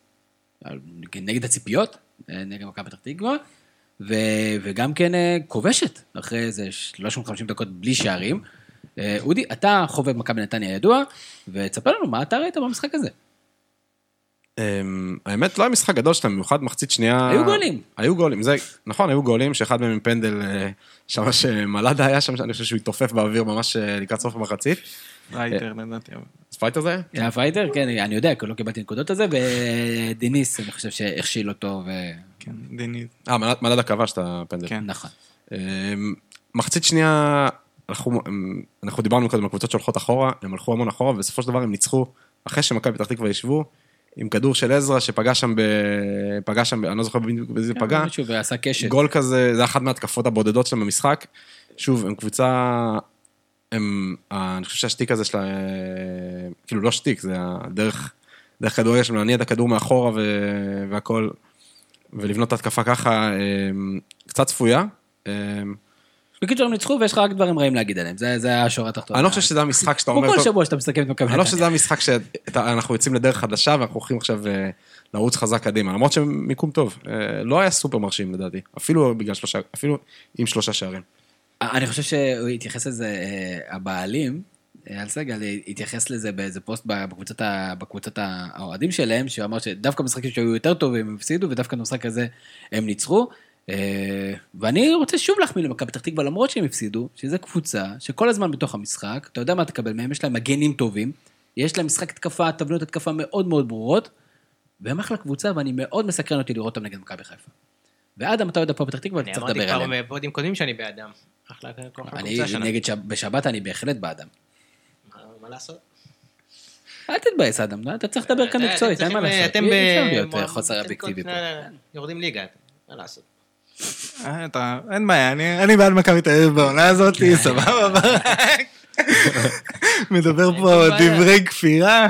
נגד הציפיות, נגד מכבי פתח תקווה, ו- וגם כן אה, כובשת, אחרי איזה 350 דקות בלי שערים. אה, אודי, אתה חובב מכבי נתניה ידוע, ותספר לנו מה אתה ראית במשחק הזה. אמ, האמת, לא היה משחק גדול שלהם, במיוחד מחצית שנייה... היו גולים. היו גולים, זה, נכון, היו גולים, שאחד מהם עם פנדל, אה, שם שמלאדה היה שם, שאני חושב שהוא התעופף באוויר ממש לקראת סוף המחצית. רייטר לדעתי. אבל- אז פייטר זה היה? היה פייטר? כן, אני יודע, כי לא קיבלתי נקודות על זה, ודיניס, אני חושב שהכשיל אותו, ו... כן, דיני. אה, מלאדה כבש את הפנדל. כן. נכון. אמ, מחצית שנייה, אנחנו, הם- אנחנו דיברנו קודם על קבוצות שהולכות אחורה, הם הלכו המון אחורה, ובסופו של דבר הם ניצחו, אחרי שמכבי פתח תקווה ישבו, עם כדור של עזרא שפגע שם, ב... פגע שם. אני לא זוכר בדיוק באיזה כן, פגע, מישהו ועשה קשת. גול כזה, זה אחת מההתקפות הבודדות שלהם במשחק. שוב, הם קבוצה, הם, ה- אני חושב שהשטיק הזה שלה, אה, כאילו לא שטיק, זה הדרך, דרך כדורגל שלהם להניע את הכדור מאחורה ו... והכל, ולבנות את ההתקפה ככה, אה, קצת צפויה. אה, בקיצור, הם ניצחו ויש לך רק דברים רעים להגיד עליהם, זה זה השורה התחתונה. אני לא חושב שזה המשחק שאתה כמו אומר, כל טוב, שבוע שאתה מסתכל את מכבי אני לא. חושב שזה המשחק שאנחנו יוצאים לדרך חדשה ואנחנו הולכים עכשיו אה, לרוץ חזק קדימה, למרות שהם מיקום טוב. אה, לא היה סופר מרשים לדעתי, אפילו בגלל שלושה, אפילו עם שלושה שערים. אני חושב שהוא התייחס לזה, אה, הבעלים, אייל סגל התייחס לזה באיזה פוסט בקבוצת, ה- בקבוצת האוהדים שלהם, שאמר שדווקא במשחקים שהיו יותר טובים הם הפסידו, ודווקא במשחק הזה הם ניצחו. אה, ואני רוצה שוב להחמיא למכבי פתח תקווה, למרות שהם הפסידו, שזו קבוצה שכל הזמן בתוך המשחק, אתה יודע מה תקבל מהם, יש להם מגנים טובים, יש להם משחק התקפה, תבניות התקפה מאוד מאוד ברורות, והם אחלה קבוצה, ואני מאוד מסקרן אותי לראות אותם נגד מכבי חיפה. ואדם, אתה אוהד הפועל פתח תקווה, אני צריך אמרתי לדבר כבר עליהם. בפודים קודמים שאני בעדם. אחלה כוח אני הקבוצה שנה. נגד, שב- בשבת אני בהחלט באדם. מה- לעשות? אל תתבאס, אדם, אתה צריך לדבר כאן אתם מקצועית, אין מה צריכים- לעשות. אתם ב- אפשר להיות אה, חוסר אובייקטיבי כל- פה. לא, לא, לא, יורדים ליגה, מה לעשות? אה, אין בעיה, אני, אני בעד מכבי תל אביב בעונה הזאת, כן. סבבה. מדבר פה. דברי כפירה.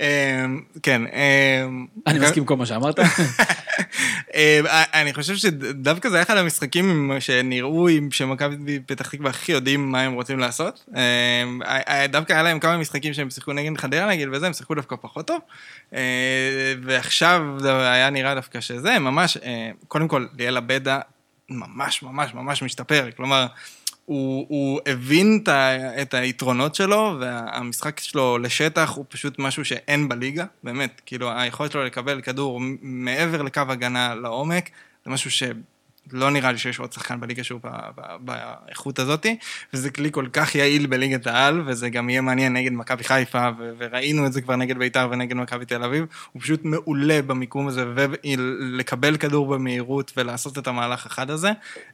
אמ, כן, אמ, אני מסכים עם כל מה שאמרת. אה, אני חושב שדווקא זה היה אחד המשחקים שנראו שמכבי פתח תקווה הכי יודעים מה הם רוצים לעשות. אה, אה, דווקא היה להם כמה משחקים שהם שיחקו נגד חדרה נגיד וזה, הם שיחקו דווקא פחות טוב. ועכשיו היה נראה דווקא שזה, ממש, קודם כל ליאל עבדה ממש ממש ממש משתפר, כלומר... הוא, הוא הבין את, את היתרונות שלו, והמשחק שלו לשטח הוא פשוט משהו שאין בליגה, באמת, כאילו היכולת שלו לקבל כדור מעבר לקו הגנה לעומק, זה משהו שלא נראה לי שיש עוד שחקן בליגה שהוא באיכות הזאתי, וזה כלי כל כך יעיל בליגת העל, וזה גם יהיה מעניין נגד מכבי חיפה, ו, וראינו את זה כבר נגד בית"ר ונגד מכבי תל אביב, הוא פשוט מעולה במיקום הזה, ולקבל כדור במהירות ולעשות את המהלך החד הזה,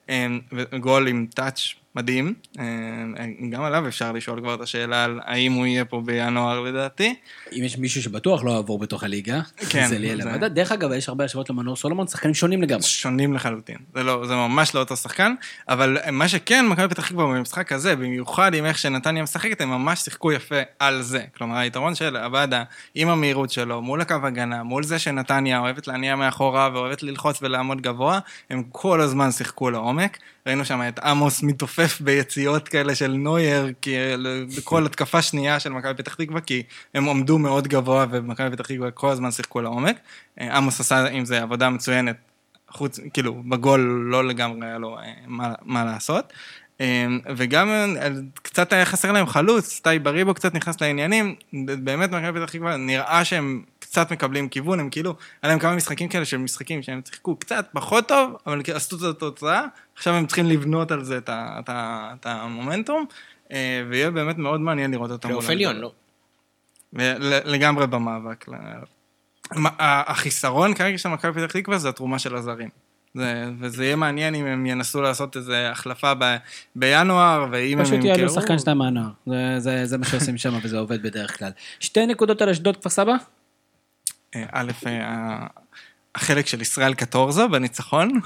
אמ, וגול עם טאץ' מדהים, אמ, גם עליו אפשר לשאול כבר את השאלה על האם הוא יהיה פה בינואר לדעתי. אם יש מישהו שבטוח לא יעבור בתוך הליגה, כן, זה ליאל עבדה. דרך אגב, יש הרבה השוואות למנור סולומון, שחקנים שונים לגמרי. שונים לחלוטין. זה לא, זה ממש לא אותו שחקן, אבל מה שכן, מכבי פתח תקווה במשחק הזה, במיוחד עם איך שנתניה משחקת, הם ממש שיחקו יפה על זה. כלומר, היתרון של עבדה, עם המהירות שלו, מול הקו הגנה, מול זה שנתניה אוהבת להניע מאחורה ואוהבת ללחוץ ולעמוד גבוה, הם כל הזמן שיחקו לעומק. ראינו שם את עמוס מתעופף ביציאות כאלה של נוייר, כי בכל התקפה שנייה של מכבי פתח תקווה, כי הם עמדו מאוד גבוה ומכבי פתח תקווה כל הזמן שיחקו לעומק. אה, עמוס עשה עם זה עבודה מצוינת, חוץ, כאילו, בגול לא לגמרי היה לו אה, מה, מה לעשות. אה, וגם קצת היה חסר להם חלוץ, טי בריבו קצת נכנס לעניינים, באמת מכבי פתח תקווה נראה שהם קצת מקבלים כיוון, הם כאילו, היה להם כמה משחקים כאלה של משחקים שהם שיחקו קצת פחות טוב, אבל כאילו עשו את התוצאה, עכשיו הם צריכים לבנות על זה את, ה, את, ה, את המומנטום, אה, ויהיה באמת מאוד מעניין לראות אותם. פלייאוף עליון. לא? לגמרי במאבק. החיסרון כרגע של מכבי פתח תקווה זה התרומה של הזרים. זה, וזה יהיה מעניין אם הם ינסו לעשות איזה החלפה ב, בינואר, ואם הם פשוט ימכרו... יעלו שחקן שתיים מהנוער. זה- זה- זה מה שעושים שם וזה עובד בדרך כלל. שתי נקודות על אשדוד כפר סבא? אה, א', אה, החלק של ישראל קטורזה בניצחון.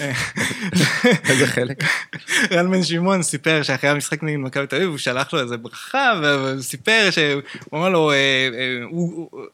איזה חלק? רן בן שמעון סיפר שאחרי המשחק נגד מכבי תל אביב, הוא שלח לו איזה ברכה, והוא סיפר שהוא אמר לו, אה, אה,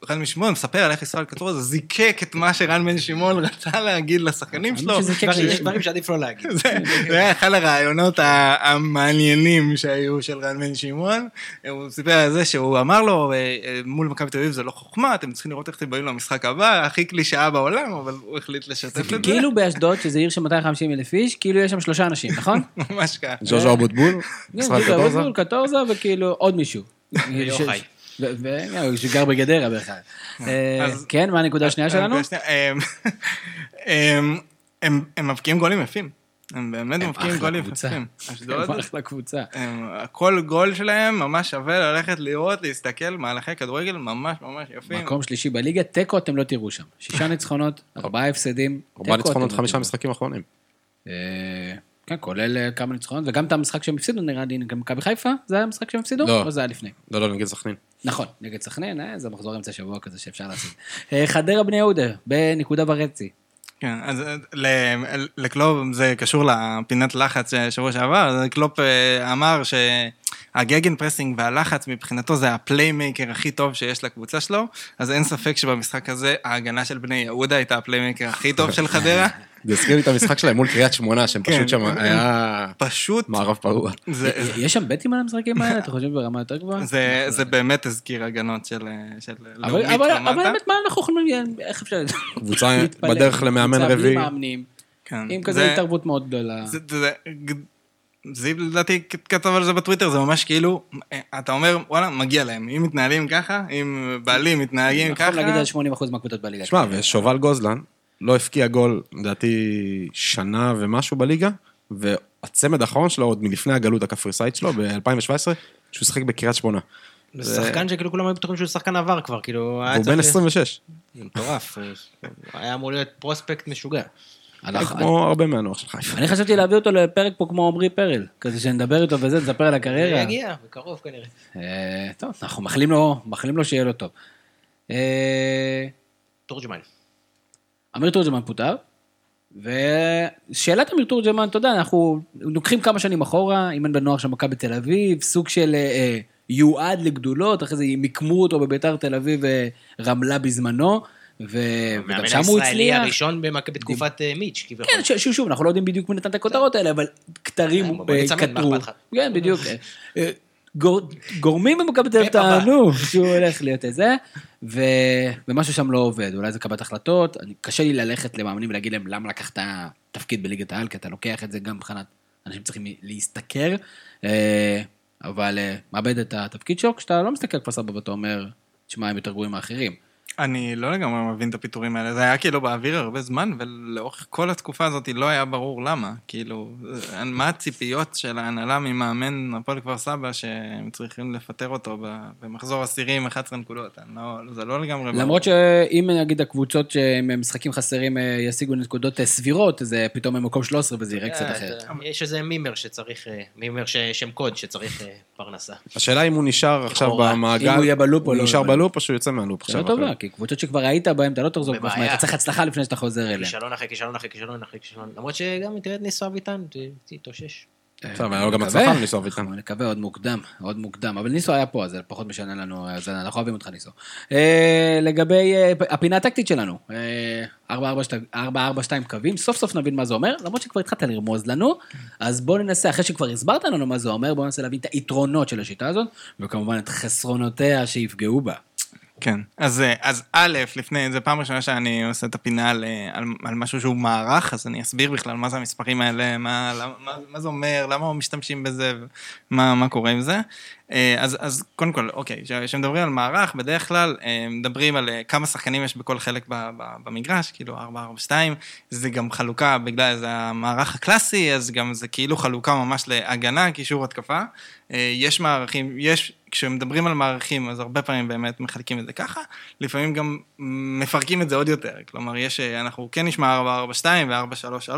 רן בן שמעון מספר על איך ישראל קטורזה זיקק את מה שרן בן שמעון רצה להגיד לשחקנים שלו. יש דברים שעדיף לא להגיד. זה היה אחד הרעיונות המעניינים שהיו של רן בן שמעון. הוא סיפר על זה שהוא אמר לו, אה, מול מכבי תל אביב זה לא חוכמה, אתם צריכים לראות איך אתם באים למשחק הבא, הכי קלישאה בעולם, אבל הוא החליט לשתף את זה. כאילו באשדוד, שזה עיר של 250 אלף איש, כאילו יש שם שלושה אנשים, נכון? ממש ככה. ז'וז'ו אבוטבול? אבוטבול, קטורזה וכאילו עוד מישהו. ויוחאי. שגר בגדרה בכלל. אה, אז- כן, מה הנקודה השנייה שלנו? הם מבקיעים גולים יפים. הם באמת מבקיעים גולים. יפים. אשדוד, הם אחלה קבוצה. כל גול שלהם ממש שווה ללכת לראות, להסתכל, מהלכי כדורגל ממש ממש יפים. מקום שלישי בליגה, תיקו אתם לא תראו שם. שישה ניצחונות, ארבעה הפסדים. ארבעה ניצחונות, לא חמישה. משחקים אחרונים. אה, כן, כולל אה, כמה ניצחונות, וגם את המשחק שהם הפסידו, נראה לי, נגד מכבי חיפה, זה היה המשחק שהם הפסידו? לא. או זה היה לפני? לא, לא, נגד סכנין. נכון, נגד סכנין, אה, זה מחזור אמצע שבוע כזה שאפשר. אה, חדרה בני יהודה, בנקודה וחצי. כן, אז אה, ל- לקלופ, זה קשור לפינת לחץ של שבוע שעבר, קלופ אה, אמר שה Gegenpressing והלחץ מבחינתו זה ה playmaker הכי טוב שיש לקבוצה שלו, אז אין ספק שבמשחק הזה ההגנה של בני יהודה הייתה ה playmaker הכי טוב של חדרה. זה הזכיר לי את המשחק שלהם מול קריית שמונה, שהם כן. פשוט שם היה פשוט, מערב פרוע. יש שם בטים על המשחקים האלה? אתה חושב ברמה יותר גבוהה? זה, זה באמת הזכיר הגנות של, של אבל- לאומית אבל אבל ומטה. באמת, מה אנחנו יכולים, איך אפשר... קבוצה? בדרך למאמן קבוצה בלי רביעי. מאמנים, כן. עם כזה זה- התערבות מאוד גדולה. זיו לדעתי כתב על זה בטוויטר, זה ממש כאילו, אה, אתה אומר, וואלה, מגיע להם. אם מתנהלים ככה, אם בעלים מתנהגים ככה... יכול להגיד על 80% מהקבוצות בליגה. שמע, ושובל גוזלן לא הבקיע גול, לדעתי, שנה ומשהו בליגה, והצמד האחרון שלו, עוד מלפני הגלות הקפריסאית שלו, ב-2017, שהוא שיחק בקריית שמונה. זה שחקן שכאילו כולם היו בטוחים שהוא שחקן עבר כבר, כאילו... צריך- בן 26, זה מטורף, הוא היה אמור להיות פרוספקט משוגע. כמו הרבה מהנוער של חיפה. אני חשבתי להביא אותו לפרק פה כמו עמרי פרל, כזה שנדבר איתו וזה, נספר על זה הקריירה. יגיע, בקרוב כנראה. אה, טוב, אנחנו מאחלים לו, מאחלים לו שיהיה לו טוב. אה, תורג'מן. אמיר תורג'מן פוטר, ושאלת אמיר תורג'מן, אתה יודע, אנחנו לוקחים כמה שנים אחורה, אימן בנוער של מכבי תל אביב, סוג של אה, יועד לגדולות, אחרי זה מיקמו אותו בביתר תל אביב ורמלה בזמנו. וגם המאמן שם הוא הישראלי הצליח. הראשון במכ- בתקופת אה, מיץ', כביכול. כן, ש- שוב, אנחנו לא יודעים בדיוק מי נתן את הכותרות האלה, אבל כתרים כן, אה, מה כתרו. כן, בדיוק. אה, גור- גורמים במכבי תל אביב הבא. טענו שהוא הולך להיות איזה, ו- ומשהו שם לא עובד, אולי זה קבלת החלטות, אני- קשה לי ללכת למאמנים ולהגיד להם למה לקחת תפקיד בליגת העל, כי אתה לוקח את זה גם מבחינת אנשים צריכים להשתכר, אה, אבל אה, מאבד את התפקיד שלו, כשאתה לא מסתכל כפר סבא ואתה אומר, תשמע, הם יותר גרועים מאחרים. אני לא לגמרי מבין את הפיטורים האלה, זה היה כאילו באוויר הרבה זמן, ולאורך כל התקופה הזאת לא היה ברור למה. כאילו, מה הציפיות של ההנהלה ממאמן הפועל כפר סבא, שהם צריכים לפטר אותו במחזור עשירי עם 11 נקודות? לא, זה לא לגמרי ברור. למרות שאם נגיד הקבוצות שהם משחקים חסרים אה, ישיגו נקודות אה, סבירות, זה פתאום במקום 13 וזה יראה קצת אה, אחרת. יש איזה מימר שצריך, אה, מימר שם קוד שצריך אה, פרנסה. השאלה אם הוא נשאר עכשיו. במעגל, אם הוא יהיה בלופ או לא הוא נשאר בלופ או שהוא יוצא מהלופ שאלה עכשיו. כי קבוצות שכבר היית בהן, אתה לא תחזור כמו. שמע, אתה צריך הצלחה לפני שאתה חוזר אליהן. כישלון אחרי כישלון אחרי כישלון אחרי כישלון. למרות שגם תראה את ניסו אביטן, תתאושש. עכשיו, היה לו גם נקווה. הצלחה לניסו אביטן. אנחנו נקווה עוד מוקדם, עוד מוקדם. אבל ניסו היה פה, אז זה פחות משנה לנו, אז אנחנו אוהבים אותך ניסו. אה, לגבי אה, הפינה הטקטית שלנו, אה, 4-4-2 קווים, סוף סוף נבין מה זה אומר, למרות שכבר התחלת לרמוז לנו, אז בואו ננסה, אחרי שכבר הסברת לנו מה זה אומר, בואו ננסה להבין את היתרונות של השיטה הזאת, וכמובן את חסרונותיה שיפגעו בה. כן, אז, אה, אז א', לפני, זו פעם ראשונה שאני עושה את הפינה על, אה, על, על משהו שהוא מערך, אז אני אסביר בכלל מה זה המספרים האלה, מה, מה, מה זה אומר, למה משתמשים בזה, מה, מה קורה עם זה. אה, אז, אז קודם כל, אוקיי, כשמדברים על מערך, בדרך כלל אה, מדברים על אה, כמה שחקנים יש בכל חלק ב, ב, במגרש, כאילו 4-4-2, זה גם חלוקה, בגלל זה המערך הקלאסי, אז גם זה כאילו חלוקה ממש להגנה, קישור התקפה. יש מערכים, יש, כשמדברים על מערכים, אז הרבה פעמים באמת מחלקים את זה ככה, לפעמים גם מפרקים את זה עוד יותר. כלומר, יש, אנחנו כן נשמע 4-4-2 ו-4-3-3,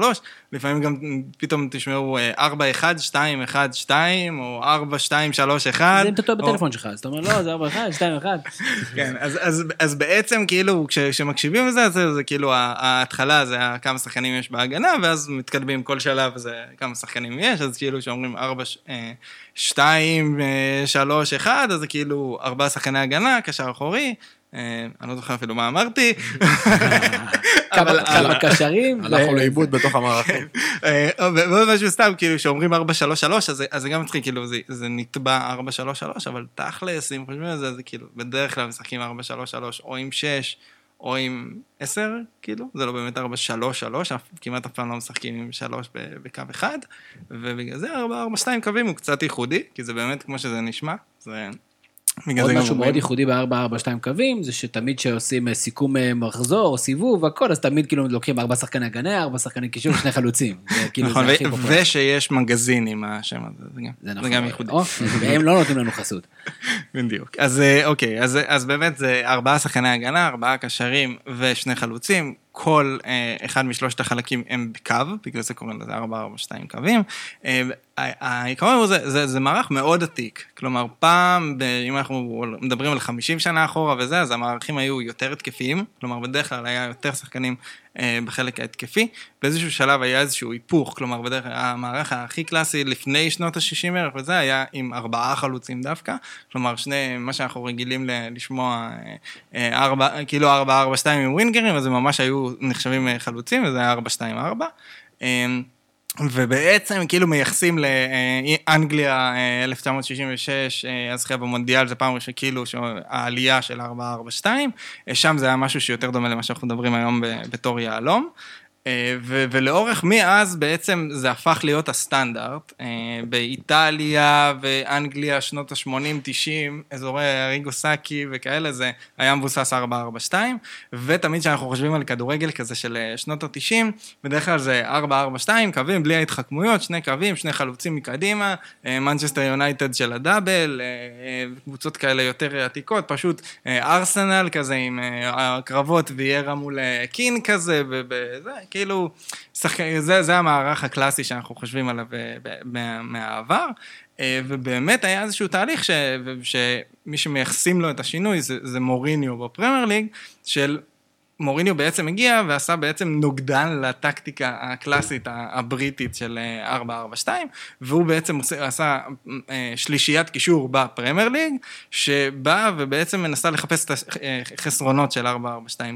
לפעמים גם פתאום תשמעו אה, 4-1-2-1-2, או 4-2-3-1. זה אם אתה טועה בטלפון שלך, אז אתה אומר, לא, זה 4-1, 2-1. כן, אז, בעצם כאילו, כש, כשמקשיבים לזה, זה, כאילו ההתחלה זה כמה שחקנים יש בהגנה, ואז מתקדמים כל שלב זה כמה שחקנים יש, אז כאילו שאומרים 4, 2, 3, 1, אז זה כאילו ארבעה שחקני הגנה, קשר אחורי, אני לא זוכר אפילו מה אמרתי. כמה כמה קשרים. הלכנו ו- לאיבוד בתוך המערכים. אה, ועוד משהו סתם, כאילו, שאומרים 4-3-3, אז זה- גם מצחיק, כאילו, זה- זה נתבע 4-3-3, אבל תכלס, אם חושבים על זה, זה כאילו, בדרך כלל משחקים 4-3-3, או עם 6, או עם 10, כאילו, זה לא באמת 4-3-3, אף- כמעט אף פעם לא משחקים עם 3 בקו אחד, ובגלל זה 4-4-2 קווים הוא קצת ייחודי, כי זה באמת כמו שזה נשמע, זה... בגלל עוד משהו מאוד ייחודי ב-4-4-2 קווים, זה שתמיד כשעושים אה, סיכום אה, מחזור או סיבוב, הכל, אז תמיד כאילו לוקחים ארבע שחקני הגנה, ארבע שחקני קישור, שני חלוצים. כאילו נכון. ושיש מגזין עם השם הזה, זה גם- נכון. ייחודי. או, והם לא נותנים לנו חסות. בדיוק. אז אה, אוקיי, אז, אז באמת זה ארבעה שחקני הגנה, ארבעה קשרים ושני חלוצים. כל אה, אחד משלושת החלקים הם בקו, בגלל זה קוראים לזה ארבע, ארבע, שתיים קווים. אה, העיקרון הוא זה, זה, זה מערך מאוד עתיק. כלומר, פעם, ב, אם אנחנו מדברים על 50 שנה אחורה וזה, אז המערכים היו יותר התקפיים. כלומר, בדרך כלל היה יותר שחקנים בחלק ההתקפי. באיזשהו שלב היה איזשהו היפוך, כלומר, בדרך כלל המערך הכי קלאסי לפני שנות ה-60 בערך וזה, היה עם ארבעה חלוצים דווקא. כלומר, שני, מה שאנחנו רגילים לשמוע, אה, אה, ארבע, כאילו ארבע, ארבע, שתיים עם ווינגרים, אז הם ממש היו נחשבים אה, חלוצים, וזה היה ארבע, שתיים, ארבע. אה, ובעצם כאילו מייחסים לאנגליה 1966, אה, הזכייה במונדיאל, זה פעם ראשונה כאילו העלייה של 442, שם זה היה משהו שיותר דומה למה שאנחנו מדברים היום בתור יהלום. אה, ו- ולאורך מאז בעצם זה הפך להיות הסטנדרט. אה, באיטליה ואנגליה, שנות ה-80-90, אזורי אריגו סאקי וכאלה, זה היה מבוסס 4-4-2, ותמיד כשאנחנו חושבים על כדורגל כזה של אה, שנות ה-90, בדרך כלל זה 4-4-2, קווים בלי ההתחכמויות, שני קווים, שני חלוצים מקדימה, מנצ'סטר יונייטד של הדאבל, קבוצות כאלה יותר עתיקות, פשוט ארסנל כזה עם הקרבות ויירה מול קין כזה, וזה, כאילו, שחק... זה, זה המערך הקלאסי שאנחנו חושבים עליו אה, מה, מהעבר, אה, ובאמת היה איזשהו תהליך ש... שמי שמייחסים לו את השינוי זה, זה מוריניו בפרמייר ליג, של מוריניו בעצם הגיע ועשה בעצם נוגדן לטקטיקה הקלאסית הבריטית של 4-4-2, והוא בעצם עשה אה, שלישיית קישור בפרמייר ליג, שבאה ובעצם מנסה לחפש את החסרונות של 4-4-2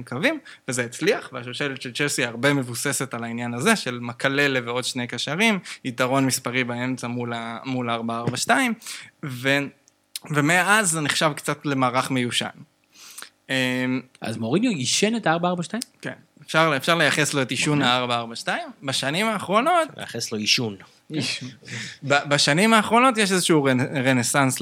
קווים, וזה הצליח, והשושלת של צ'לסי הרבה מבוססת על העניין הזה, של מקללה ועוד שני קשרים, יתרון מספרי באמצע מול 4-4-2, ו... ומאז זה נחשב קצת למערך מיושן. אמ, אז מוריניו עישן את ה-442? כן, אפשר, אפשר לייחס לו את עישון ה-442. בשנים האחרונות... לייחס לו עישון. בשנים האחרונות יש איזשהו רנסאנס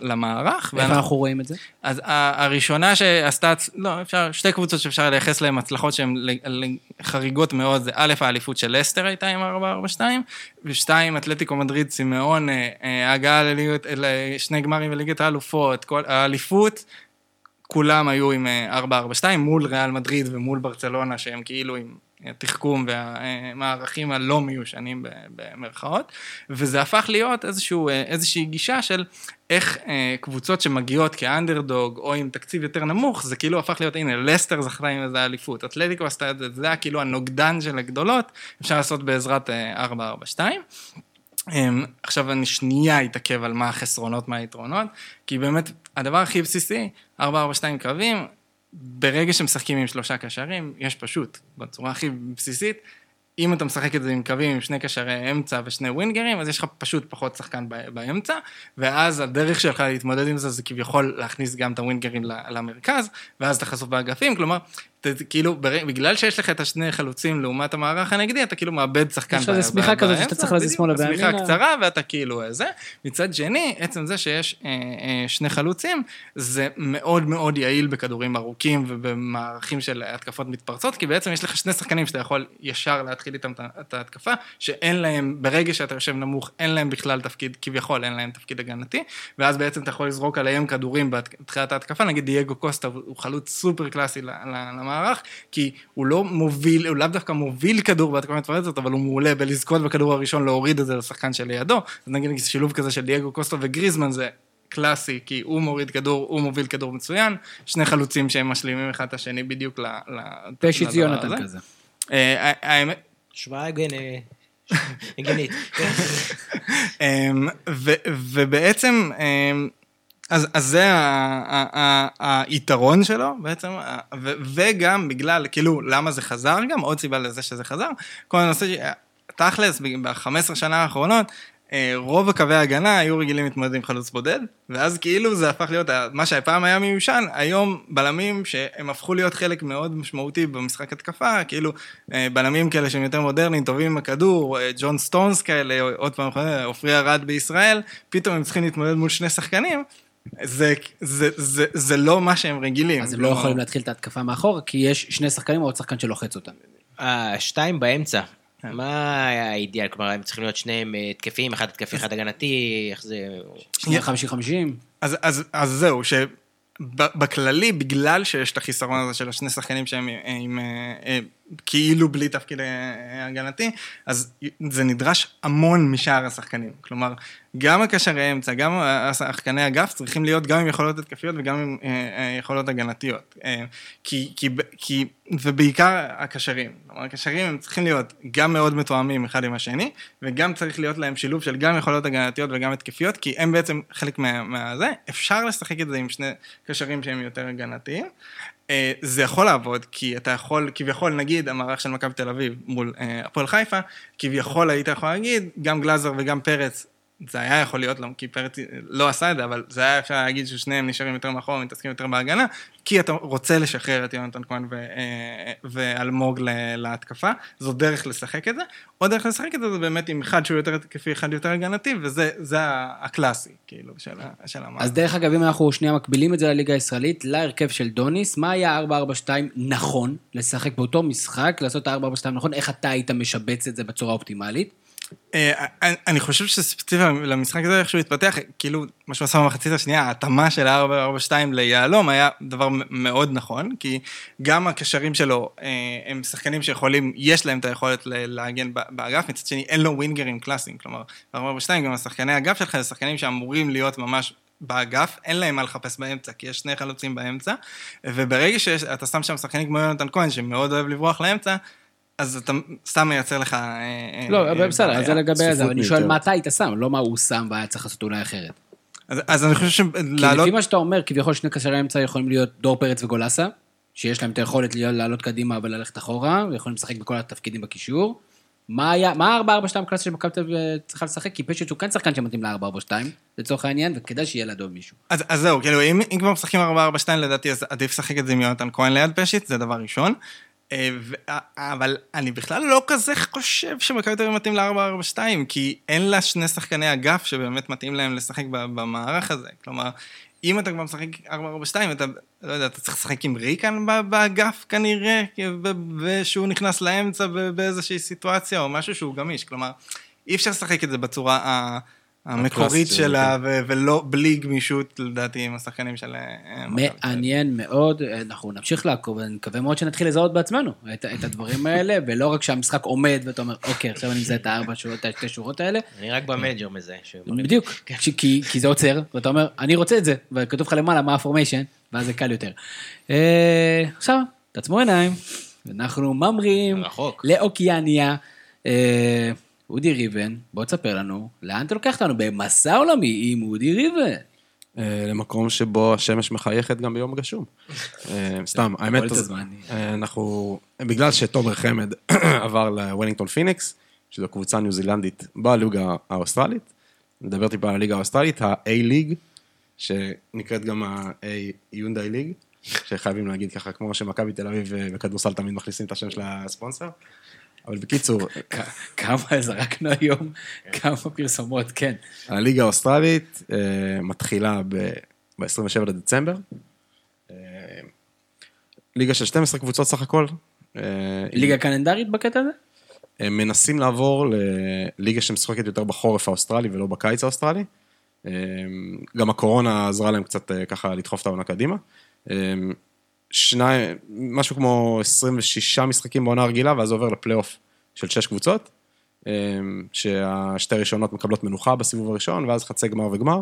למערך. איפה אנחנו רואים את זה? אז הראשונה שעשתה, לא, אפשר, שתי קבוצות שאפשר לייחס להן הצלחות שהן חריגות מאוד, זה א', האליפות של לסטר הייתה עם 442, ושתיים, אתלטיקו מדריד צימאון, אה, אה, הגעה לשני גמרים בליגת האלופות, האליפות. כולם היו עם 4-4-2 אה, מול ריאל מדריד ומול ברצלונה שהם כאילו עם התחכום והמערכים הלא מיושנים במרכאות, וזה הפך להיות איזשהו, אה, איזושהי גישה של איך אה, קבוצות שמגיעות כאנדרדוג או עם תקציב יותר נמוך, זה כאילו הפך להיות, הנה, לסטר זכתה עם איזה אליפות, אתלטיקו עשתה את זה, זה היה כאילו הנוגדן של הגדולות, אפשר לעשות בעזרת 4-4-2. אמ, עכשיו אני שנייה אתעכב על מה החסרונות, מה היתרונות, כי באמת הדבר הכי בסיסי, 4-4-2 קרבים, ברגע שמשחקים עם שלושה קשרים, יש פשוט, בצורה הכי בסיסית, אם אתה משחק את זה עם קווים עם שני קשרי אמצע ושני ווינגרים, אז יש לך פשוט פחות שחקן באמצע, ואז הדרך שלך להתמודד עם זה, זה כביכול להכניס גם את הווינגרים למרכז, ואז אתה חשוף באגפים, כלומר, כאילו, בגלל שיש לך את השני חלוצים לעומת המערך הנגדי, אתה כאילו מאבד שחקן באמצע. יש לך שמיכה כזאת שאתה צריך להזיז שמאלה וימינה. שמיכה קצרה, ואתה כאילו זה. מצד שני, עצם זה שיש אה, אה, שני חלוצים, זה מאוד מאוד יעיל בכדורים ארוכים ובמערכים של התקפות מתפרצות, כי בעצם יש לך שני שחקנים שאתה יכול ישר להתחיל איתם את ההתקפה, שאין להם, ברגע שאתה יושב נמוך, אין להם בכלל תפקיד, כביכול אין להם תפקיד הגנתי, ואז בעצם אתה יכול לזרוק עליהם כדורים בתחילת ההתקפה, נגיד דייגו קוסטה הוא חלוץ סופר קלאסי המערך, כי הוא לא מוביל, הוא לאו דווקא מוביל כדור בהתקפה מתפרצת, אבל הוא מעולה בלזכות בכדור הראשון להוריד את זה לשחקן שלידו. אז נגיד שילוב כזה של דייגו קוסטו וגריזמן זה קלאסי, כי הוא מוריד כדור, הוא מוביל כדור מצוין, שני חלוצים שהם משלימים אחד את השני בדיוק ל... פשיץ יונתן כזה. אה, האמת... השוואה הגיונית. אמ, ובעצם אמ, אז, אז זה היתרון שלו בעצם, ו, וגם בגלל, כאילו, למה זה חזר גם, עוד סיבה לזה שזה חזר, כל הנושא, תכלס, ב-15 שנה האחרונות, אה, רוב הקווי ההגנה היו רגילים להתמודד עם חלוץ בודד, ואז כאילו זה הפך להיות, מה שהפעם היה מיושן, היום בלמים שהם הפכו להיות חלק מאוד משמעותי במשחק התקפה, כאילו אה, בלמים כאלה שהם יותר מודרניים, טובים עם הכדור, אה, ג'ון סטונס כאלה, עוד פעם, עופרי ארד בישראל, פתאום הם צריכים להתמודד מול שני שחקנים, זה, זה, זה, זה לא מה שהם רגילים. אז הם לא יכולים להתחיל את ההתקפה מאחור, כי יש שני שחקנים או עוד שחקן שלוחץ אותם. השתיים באמצע. כן. מה היה האידיאל? כלומר, הם צריכים להיות שניהם אה, התקפיים, אחד התקפי, אחד הגנתי, איך זה... שנייה חמישי חמישים. אז, אז, אז זהו, שבכללי, בגלל שיש את החיסרון הזה של השני שחקנים שהם עם, עם, אה, עם כאילו בלי תפקיד אה, הגנתי, אז זה נדרש המון משאר השחקנים. כלומר, גם הקשרי אמצע, גם השחקני אגף צריכים להיות גם עם יכולות התקפיות וגם עם אה, אה, יכולות הגנתיות. כי, כי, כי, ובעיקר הקשרים. כלומר, הקשרים הם צריכים להיות גם מאוד מתואמים אחד עם השני, וגם צריך להיות להם שילוב של גם יכולות הגנתיות וגם התקפיות, כי הם בעצם חלק מה... מהזה. אפשר לשחק את זה עם שני קשרים שהם יותר הגנתיים. אה, זה יכול לעבוד, כי אתה יכול, כביכול, נגיד, המערך של מכבי תל אביב מול אה, הפועל חיפה, כביכול היית יכול להגיד, גם גלאזר וגם פרץ זה היה יכול להיות, לא, כי פרץ לא עשה את זה, אבל זה היה אפשר להגיד ששניהם נשארים יותר מאחור, מתעסקים יותר בהגנה, כי אתה רוצה לשחרר את יונתן כהן אה, ואלמוג להתקפה, זו דרך לשחק את זה. עוד דרך לשחק את זה זה באמת עם אחד שהוא יותר התקפי, אחד יותר הגנתי, וזה זה הקלאסי, כאילו, של, של המערכת. אז דרך אגב, אם אנחנו שנייה מקבילים את זה לליגה הישראלית, להרכב של דוניס, מה היה 4-4-2 נכון לשחק באותו משחק, לעשות 4-4-2 נכון, איך אתה היית משבץ את זה בצורה אופטימלית? אה, אני- חושב שספציפית למשחק הזה, איך שהוא התפתח, כאילו, מה שהוא עשה במחצית השנייה, ההתאמה של ה-4-4-2 ליהלום היה דבר מאוד נכון, כי גם הקשרים שלו אה, הם שחקנים שיכולים, יש להם את היכולת להגן באגף, מצד שני אין לו ווינגרים קלאסיים, כלומר, ב-4-4-2 גם השחקני האגף שלך זה שחקנים שאמורים להיות ממש באגף, אין להם מה לחפש באמצע, כי יש שני חלוצים באמצע, וברגע שאתה שם שם שחקנים כמו יונתן כהן, שמאוד אוהב לברוח לאמצע, אז אתה סתם מייצר לך... אה, אה, לא, אה, אבל בסדר. אז זה לגבי זה, אבל אני שואל. מה אתה היית שם, לא מה הוא שם והיה צריך לעשות אולי אחרת. אז, אז אני חושב כי שלעלות... לפי מה שאתה אומר, כביכול שני קשרי אמצע יכולים להיות דור פרץ וגולסה, שיש להם את היכולת להיות- לעלות קדימה וללכת אחורה, ויכולים לשחק בכל התפקידים בקישור. מה היה, מה ה-4-4-2 הקלאסי שמכבי תל אביב צריכה לשחק? כי פשוט הוא כן שחקן שמתאים ל-4-4-2, לצורך העניין, וכדאי שיהיה לידו מישהו. אז, אז זהו, כאילו, אם, אם כבר משחקים 4-4-2, לדעתי, אז עדיף לשחק את זה עם יונתן כהן ליד פשיט, זה דבר ראשון. אה, אה, אבל אני בכלל לא כזה חושב שמכבי תל אביב מתאים ל-4-4-2, כי אין לה שני שחקני אגף שבאמת מתאים להם לשחק במערך הזה. כלומר, אם אתה כבר משחק 4-4-2, אתה, לא יודע, אתה צריך לשחק עם ריקן באגף כנראה, ושהוא נכנס לאמצע באיזושהי סיטואציה, או משהו שהוא גמיש. כלומר, אי אפשר לשחק את זה בצורה ה- המקורית שלה, ו- ולא, בלי גמישות, לדעתי, עם השחקנים של... אה. מעניין מאוד, אנחנו נמשיך לעקוב, אני מקווה מאוד שנתחיל לזהות בעצמנו את, את הדברים האלה, ולא רק שהמשחק עומד ואתה אומר, אוקיי, עכשיו אני מזהה את הארבע שורות, את השתי שורות האלה, אני רק במנג'ר מזה. שהוא- בדיוק, ש- כי, כי זה עוצר, ואתה אומר, אני רוצה את זה, וכתוב לך למעלה מה ה formation, ואז זה קל יותר. אה, עכשיו, תעצמו עיניים, אנחנו ממריאים רחוק. לאוקיאניה. אודי ריבן, בוא תספר לנו, לאן אתה לוקח אותנו במסע עולמי עם אודי ריבן? אה, למקום שבו השמש מחייכת גם ביום גשום. אה, סתם, האמת. אה, אנחנו, בגלל שתומר חמד עבר לוולינגטון פיניקס, שזו קבוצה ניו זילנדית בליגה האוסטרלית, נדבר טיפה על הליגה האוסטרלית, ה-A-League, שנקראת גם ה-A-Hyundai ליג, שחייבים להגיד ככה, כמו שמכבי תל אביב וכדורסל תמיד מכניסים את השם של הספונסר. אבל בקיצור, כמה זרקנו היום, כמה פרסומות, כן. הליגה האוסטרלית אה, מתחילה ב-27 לדצמבר. אה, ליגה של 12 קבוצות סך הכל. אה, ליגה קלנדרית בקטע הזה? הם מנסים לעבור לליגה שמשחקת יותר בחורף האוסטרלי ולא בקיץ האוסטרלי. גם הקורונה עזרה להם קצת ככה לדחוף את העונה קדימה. שניים, משהו כמו 26 משחקים בעונה הרגילה, ואז עובר לפלייאוף של 6 קבוצות, אה, שהשתי הראשונות מקבלות מנוחה בסיבוב הראשון, ואז חצי גמר וגמר,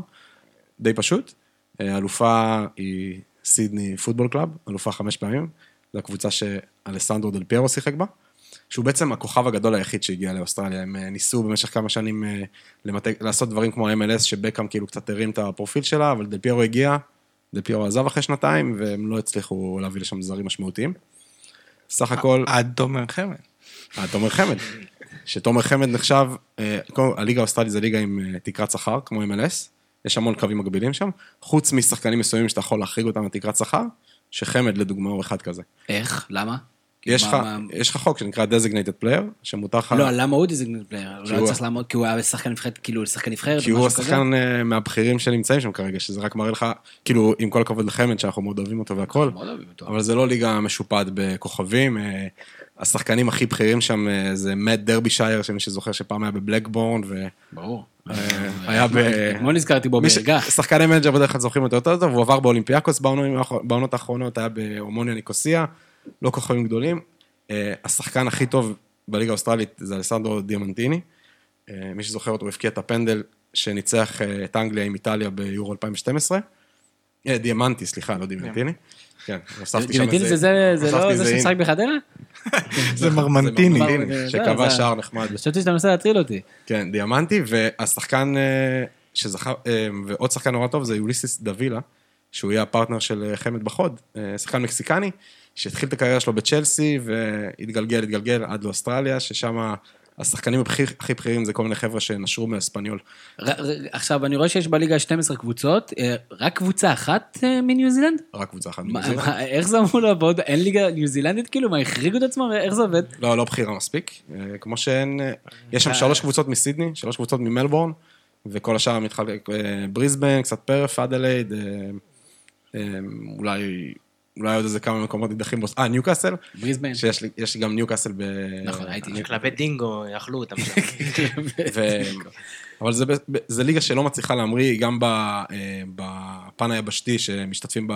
די פשוט. אה, האלופה היא סידני פוטבול קלאב, אלופה חמש פעמים, זו הקבוצה שאלסנדרו דל פיירו שיחק בה. שהוא בעצם הכוכב הגדול היחיד שהגיע לאוסטרליה. הם אה, ניסו במשך כמה שנים אה, למתג, לעשות דברים כמו ה-MLS, שבקאם כאילו קצת הרים את הפרופיל שלה, אבל דל פיירו הגיע, דל פיירו עזב אחרי שנתיים, והם לא הצליחו להביא לשם זרים משמעותיים. סך הכל, עד תומר חמד. אה, תומר חמד. שתומר חמד נחשב, אה, הליגה האוסטרלית זה ליגה עם אה, תקרת שכר, כמו MLS, יש המון קווים מקבילים שם, חוץ משחקנים מסוימים שאתה יכול להחריג אותם לתקרת שכר, שחמד לדוגמה הוא אחד כזה. איך? למה? יש לך, מה- יש לך חוק שנקרא designated player, שמותר לך... לא, למה הוא player? הוא לא הוא- צריך לעמוד, כי הוא היה שחקן נבחרת, כאילו, שחקן נבחרת כי הוא? השחקן אה, מהבכירים שנמצאים שם כרגע, שזה רק מראה לך, כאילו, עם כל הכבוד לחמד, שאנחנו מאוד אוהבים אותו והכל, אותו. אבל זה לא ליגה משופעת בכוכבים. אה, השחקנים הכי בכירים שם אה, זה מאט דרבישייר, שמי שזוכר שפעם היה בבלקבורן, ברור. והיה ב... אתמול נזכרתי בו בערגה. שחקני מנג'ר בדרך כלל זוכרים אותו יותר טוב, הוא עבר באולימפיאקוס בעונות האחרונות, היה באומוניה ניקוסיה, לא כוכבים גדולים. אה, השחקן הכי טוב בליגה האוסטרלית זה אלסנדרו דיאמנטיני. אה, מי שזוכר אותו, הוא הבקיע את הפנדל שניצח אה, את אנגליה עם איטליה ביורו 2012. אה, דיאמנטי, סליחה, לא דיאמנטיני. כן, הוספתי שם דימנטיני זה לא זה איזה שמשחק בחדרה? זה מרמנטיני. שקבע זה- שער נחמד. חשבתי שאתה מנסה להטריל אותי. כן, דיאמנטי, והשחקן שזכה, ועוד שחקן נורא טוב זה יוליסיס דווילה, שהוא יהיה הפרטנר של חמד בחוד, שחקן מקסיקני, שהתחיל את הקריירה שלו בצ'לסי, והתגלגל, התגלגל עד לאוסטרליה, ששם השחקנים הכי, הכי בכירים זה כל מיני חבר'ה שנשרו מאספניול. עכשיו, אני רואה שיש בליגה 12 קבוצות, אה, רק קבוצה אחת אה, מניו זילנד? רק קבוצה אחת. מניו זילנד. איך זה אמור לעבוד? אין ליגה ניו זילנדית כאילו? מה, החריגו את עצמם? איך זה עובד? לא, לא בחירה מספיק. אה, כמו שאין... יש שם שלוש קבוצות מסידני, שלוש קבוצות ממלבורן, וכל השאר מתחלק, בריסבן, קצת פרף, אדלייד, אולי... אולי עוד איזה כמה מקומות נידחים, בוס- אה, ניוקאסל, בריסבן. שיש לי, גם ניוקאסל ב... נכון, הייתי שם. כלבי דינגו, אכלו אותם שם. כן. אבל זה, ליגה שלא מצליחה להמריא, גם ב, אה, בפן היבשתי, שמשתתפים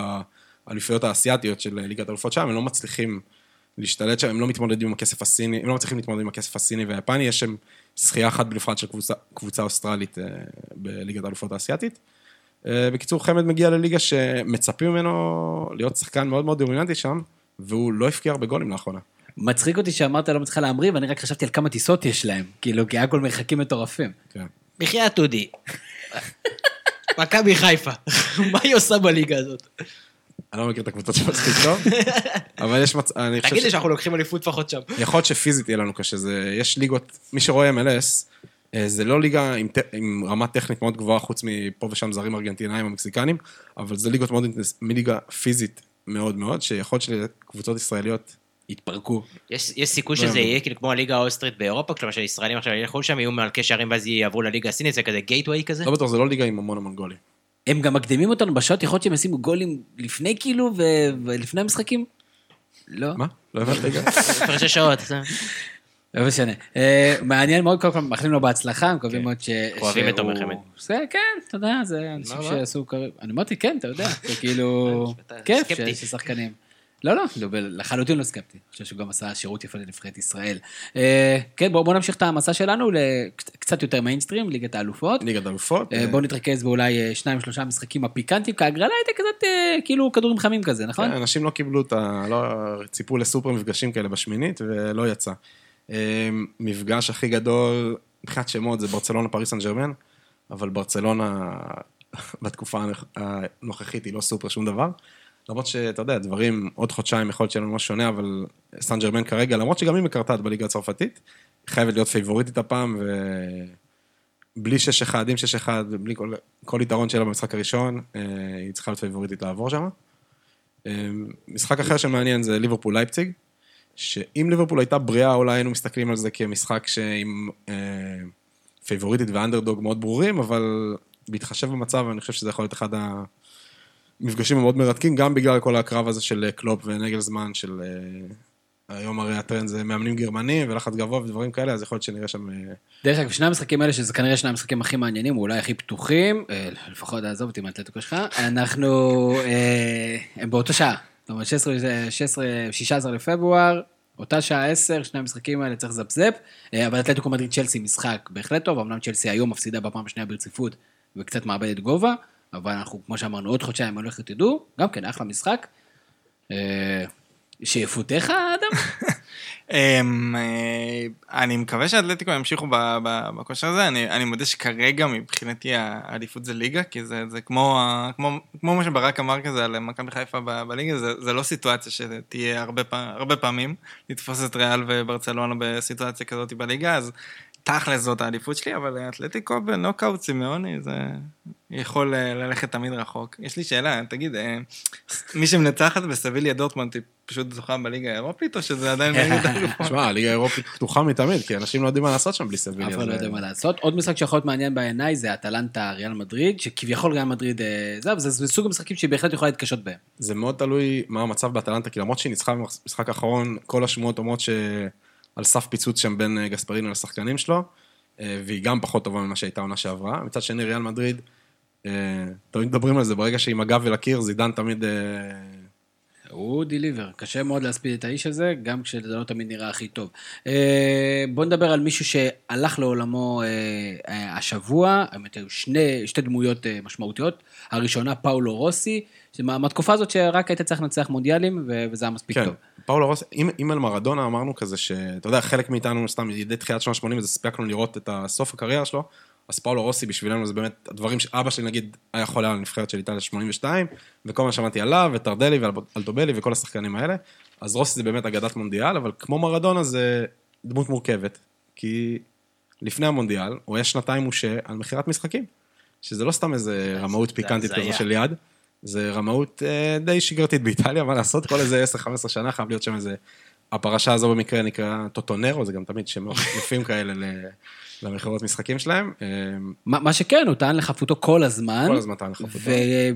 באליפויות האסייתיות של ליגת האלופות שם, הם לא מצליחים להשתלט שם, הם לא מתמודדים עם הכסף הסיני, הם לא מצליחים להתמודד עם הכסף הסיני והיפני, יש שם זכייה אחת בנפרד של קבוצה, קבוצה אוסטרלית אה, בליגת האלופות האסייתית. אה, בקיצור, חמד מגיע לליגה שמצפים ממנו להיות שחקן מאוד מאוד דומיננטי שם, והוא לא הבקיע הרבה גולים לאחרונה. מצחיק אותי שאמרת לא מצליחה להמריא, ואני רק חשבתי על כמה טיסות יש להם. כאילו, כי היה כל מרחקים מטורפים. כן. בחייאת אודי. מכבי חיפה, מה היא עושה בליגה הזאת? אני לא מכיר את הקבוצות שמספיק טוב, אבל יש מצב, אני חושב תגיד לי שאנחנו לוקחים אליפות לפחות שם. יכול להיות שפיזית יהיה לנו קשה, זה, יש ליגות, מי שרואה MLS, זה לא ליגה עם, עם רמה טכנית מאוד גבוהה, חוץ מפה ושם זרים ארגנטינאים או מקסיקנים, אבל זה ליגות מאוד, אינטנס- מליגה פיזית מאוד מאוד, שיכול להיות שקבוצות ישראליות, התפרקו. יש יש סיכוי לא שזה יאמן. יהיה כאילו כמו הליגה האוסטרית באירופה, כלומר שישראלים עכשיו ילכו שם, יהיו מלכי שערים ואז יעברו לליגה הסינית, זה כזה גייטווי כזה? לא בטוח, זה לא ליגה עם המון המון גולים. הם גם מקדימים אותנו בשעות, יכול להיות שהם ישימו גולים לפני כאילו, ולפני המשחקים? לא? מה? לא הבנת רגע? הפרשי שעות. לא משנה. אה, מעניין מאוד, קודם כל מאחלים לו בהצלחה, מקווים מאוד ש... אוהבים את תומר חמד. זה, כן, אתה יודע, זה אנשים מה? שעשו קריירה. אני אמרתי, כן, אתה יודע, זה כאילו... כיף. שיש שחקנים. לא, לא, לא, לחלוטין לא סקפטי. אני חושב שהוא גם עשה שירות יפה לנבחרת ישראל. אה, כן, בואו בוא נמשיך את המסע שלנו לקצת יותר מיינסטרים, ליגת האלופות. ליגת האלופות. אה, בואו נתרכז באולי שניים, שלושה משחקים הפיקנטיים, כי ההגרלה הייתה כזאת, כאילו כדורים חמים כזה, נכון? כן, אנשים לא קיבלו את ה... לא ציפו לסופר מפגשים כאלה בשמינית, ולא יצא. אה, מפגש הכי גדול, מבחינת שמות, זה ברצלונה פריס סן ג'רמן, אבל ברצלונה בתקופה הנוכ- הנוכחית היא לא סופר שום דבר. למרות שאתה יודע, דברים, עוד חודשיים יכול להיות שיהיה לנו משהו שונה, אבל סן ג'רמן כרגע, למרות שגם היא מקרטעת בליגה הצרפתית, חייבת להיות פייבוריטית הפעם, ובלי 6-1, עם 6-1, בלי כל, כל יתרון שלה במשחק הראשון, אה, היא צריכה להיות פייבוריטית לעבור שם. אה, משחק אחר שמעניין זה ליברפול לייפציג, שאם ליברפול הייתה בריאה, אולי היינו מסתכלים על זה כמשחק שעם אה, פייבוריטית ואנדרדוג מאוד ברורים, אבל בהתחשב במצב, אני חושב שזה יכול להיות אחד המפגשים המאוד מרתקים, גם בגלל כל הקרב הזה של אה, קלופ ונגלזמן, של... אה, היום הרי הטרנד זה מאמנים גרמנים ולחץ גבוה ודברים כאלה, אז יכול להיות שנראה שם... אה, דרך אגב, שני המשחקים האלה, שזה כנראה שני המשחקים הכי מעניינים, אולי הכי פתוחים, אה, לפחות עזוב אותי מהאתלטיקו שלך, אנחנו, אה, הם באותו שעה. זאת אומרת, 16, 16, 16 לפברואר, אותה שעה 10, שני המשחקים האלה צריך לזפזפ, אה, אבל אתלטיקו מדריד צ'לסי משחק בהחלט טוב, אמנם צ'לסי היום מפסידה בפעם השנייה ברציפות וקצת מאבדת גובה, אבל אנחנו, כמו שאמרנו, עוד חודשיים, אני לא איך תדעו, גם כן, אחלה משחק. אה, שיפותיך, אדם? אמ, אה, אני מקווה שהאתלטיקו ימשיכו בכושר הזה, אני, מודה שכרגע מבחינתי האליפות זה ליגה, כי זה, כמו, מה שברק אמר כזה על מכבי חיפה בליגה, זה, לא סיטואציה שתהיה הרבה פעמים, לתפוס את ריאל וברצלונה בסיטואציה כזאת בליגה, אז תכל'ס זאת האליפות שלי, אבל אתלטיקו בנוקאוט סימאוני, זה יכול אה, ללכת תמיד רחוק. יש לי שאלה, תגיד, אה, מי שמנצחת בסביליה דורטמונד היא פשוט זוכה בליגה האירופית, או שזה עדיין בליגת האלופות? תשמע, הליגה האירופית פתוחה מתמיד, כי אנשים לא יודעים מה לעשות שם בלי סביליה. אף אחד לא יודע מה לעשות. עוד משחק שיכול להיות מעניין בעיניי זה אטלנטה ריאל מדריד, שכביכול ריאל מדריד אה, זה, זה סוג המשחקים שהיא בהחלט יכולה להתקשות בהם. זה מאוד תלוי מה המצב באטלנטה, כי למרות שהיא ניצחה במשחק האחרון, כל השמועות אומרות שעל סף פיצוץ שם בין אה, גספרינו לשחקנים שלו, אה, והיא גם פחות טובה ממה שהייתה עונה שעברה. מצד שני, ריאל מדריד, אה, תמיד מדברים על זה, ברגע שהיא עם הגב אל הקיר, זידן תמיד... הוא דיליבר, קשה מאוד להספיד את האיש הזה, גם כשזה לא תמיד נראה הכי טוב. בוא נדבר על מישהו שהלך לעולמו השבוע, האמת היו שתי דמויות משמעותיות. הראשונה, פאולו רוסי, מהתקופה הזאת שרק היית צריך לנצח מונדיאלים, ו- וזה היה מספיק כן, טוב. פאולו רוס, אם, אם על מרדונה אמרנו כזה שאתה יודע, חלק מאיתנו, סתם ידי תחילת שנות ה-80, אז הספקנו לראות את סוף הקריירה שלו, אז פאולו רוסי בשבילנו זה באמת הדברים שאבא שלי נגיד היה חולה על הנבחרת של איטליה 82, וכל מה שמעתי עליו, וטרדלי ואלטובלי וכל השחקנים האלה, אז רוסי זה באמת אגדת מונדיאל, אבל כמו מרדונה זה דמות מורכבת. כי לפני המונדיאל, הוא היה שנתיים מושה על מכירת משחקים. שזה לא סתם איזה רמאות זה פיקנטית. כזו של יד, זה רמאות אה, די שגרתית באיטליה, מה לעשות, כל איזה 10-15 שנה חייב להיות שם איזה... הפרשה הזו במקרה נקרא טוטונרו, זה גם תמיד שמות יפים כאלה למכירות משחקים שלהם. אה, מה שכן, הוא טען לחפותו כל הזמן. כל הזמן טען לחפותו.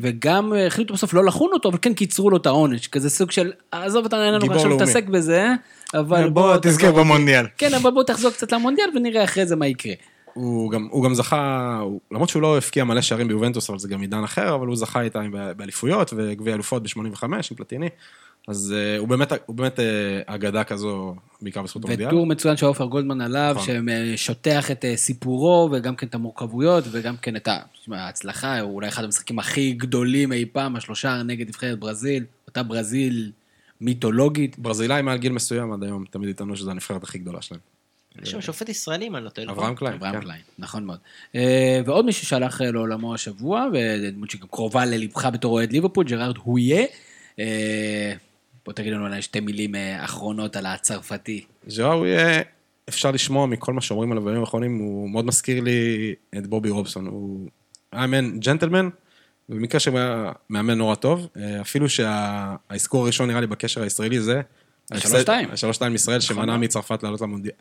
וגם החליטו בסוף לא לחון אותו, אבל כן קיצרו לו את העונש, כזה סוג של, עזוב אותנו, אין לנו עכשיו. להתעסק בזה, אבל בוא תזכה תחזור- במונדיאל. כן, אבל בוא תחזור קצת למונדיאל ונראה אחרי זה מה יקרה. הוא גם, הוא גם זכה, הוא, למרות שהוא לא הבקיע מלא שערים ביובנטוס, אבל זה גם עידן אחר, אבל הוא זכה איתה באליפויות וגביע אלופות ב-85 עם פלטיני. אז אה, הוא באמת, הוא באמת אה, אגדה כזו, בעיקר בזכות המונדיאל. וטור מצוין של עופר גולדמן עליו, נכון. ששוטח את אה, סיפורו, וגם כן את המורכבויות, וגם כן את ההצלחה, הוא אולי אחד המשחקים הכי גדולים אי פעם, השלושה נגד נבחרת ברזיל, אותה ברזיל מיתולוגית. ברזילאי מעל גיל מסוים עד היום, תמיד יטענו שזו הנבחרת הכי גדולה שלהם. יש שם שופט ישראלי, אם אני לא טועה. נכון? אברהם קליין, אברהם כן. קליין, נכון מאוד. אה, ועוד מישהו שהלך אה, לעולמו השבוע, ודמות שגם קרובה ללבך בתור אוהד ליברפול, ג'רארד הויה. אה, בוא תגיד לנו אולי שתי מילים אחרונות על הצרפתי. ז'ראו יהיה, אפשר לשמוע מכל מה שאומרים עליו בימים האחרונים, הוא מאוד מזכיר לי את בובי רובסון. הוא היה מאמן ג'נטלמן, ובמקרה שהוא היה מאמן נורא טוב, אפילו שהאזכור הראשון נראה לי בקשר הישראלי זה... השלוש שתיים. השלוש שתיים ישראל שמנע. מצרפת לעלות למונדיאל.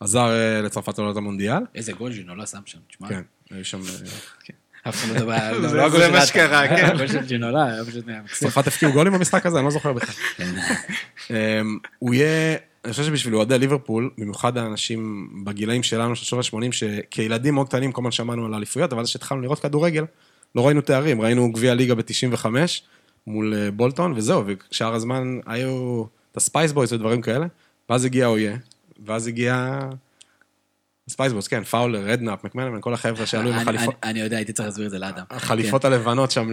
עזר אה, לצרפת לעלות למונדיאל. איזה גול ג'ינולה שם שם, תשמע. כן, היו שם... אה, כן. אף אחד לא מדבר, זה- לא זה מה. שקרה, כן. הגול של ג'ינולה היה פשוט היה מקסים. צרפת הפקיעו גולים במשחק הזה? אני לא זוכר בכלל. כן. אמ, הוא יהיה, אני חושב שבשביל אוהדי ליברפול, במיוחד האנשים בגילאים שלנו, של שנות ה-80, שכילדים מאוד קטנים כל הזמן שמענו על האליפויות, אבל אז כשהתחלנו לראות כדורגל, לא ראינו תארים, ראינו גביע ליגה ב-95 מול אה, בולטון, וזהו, ושאר הזמן היו את ה Spice Boys ודברים כאלה, ואז הגיע הוייה, ואז הגיע... Spice Boys, כן, פאולר, רדנאפ, מקמנמן, כל החבר'ה שעלו עם החליפות. אני- יודע, הייתי צריך להסביר את זה לאדם. החליפות הלבנות שם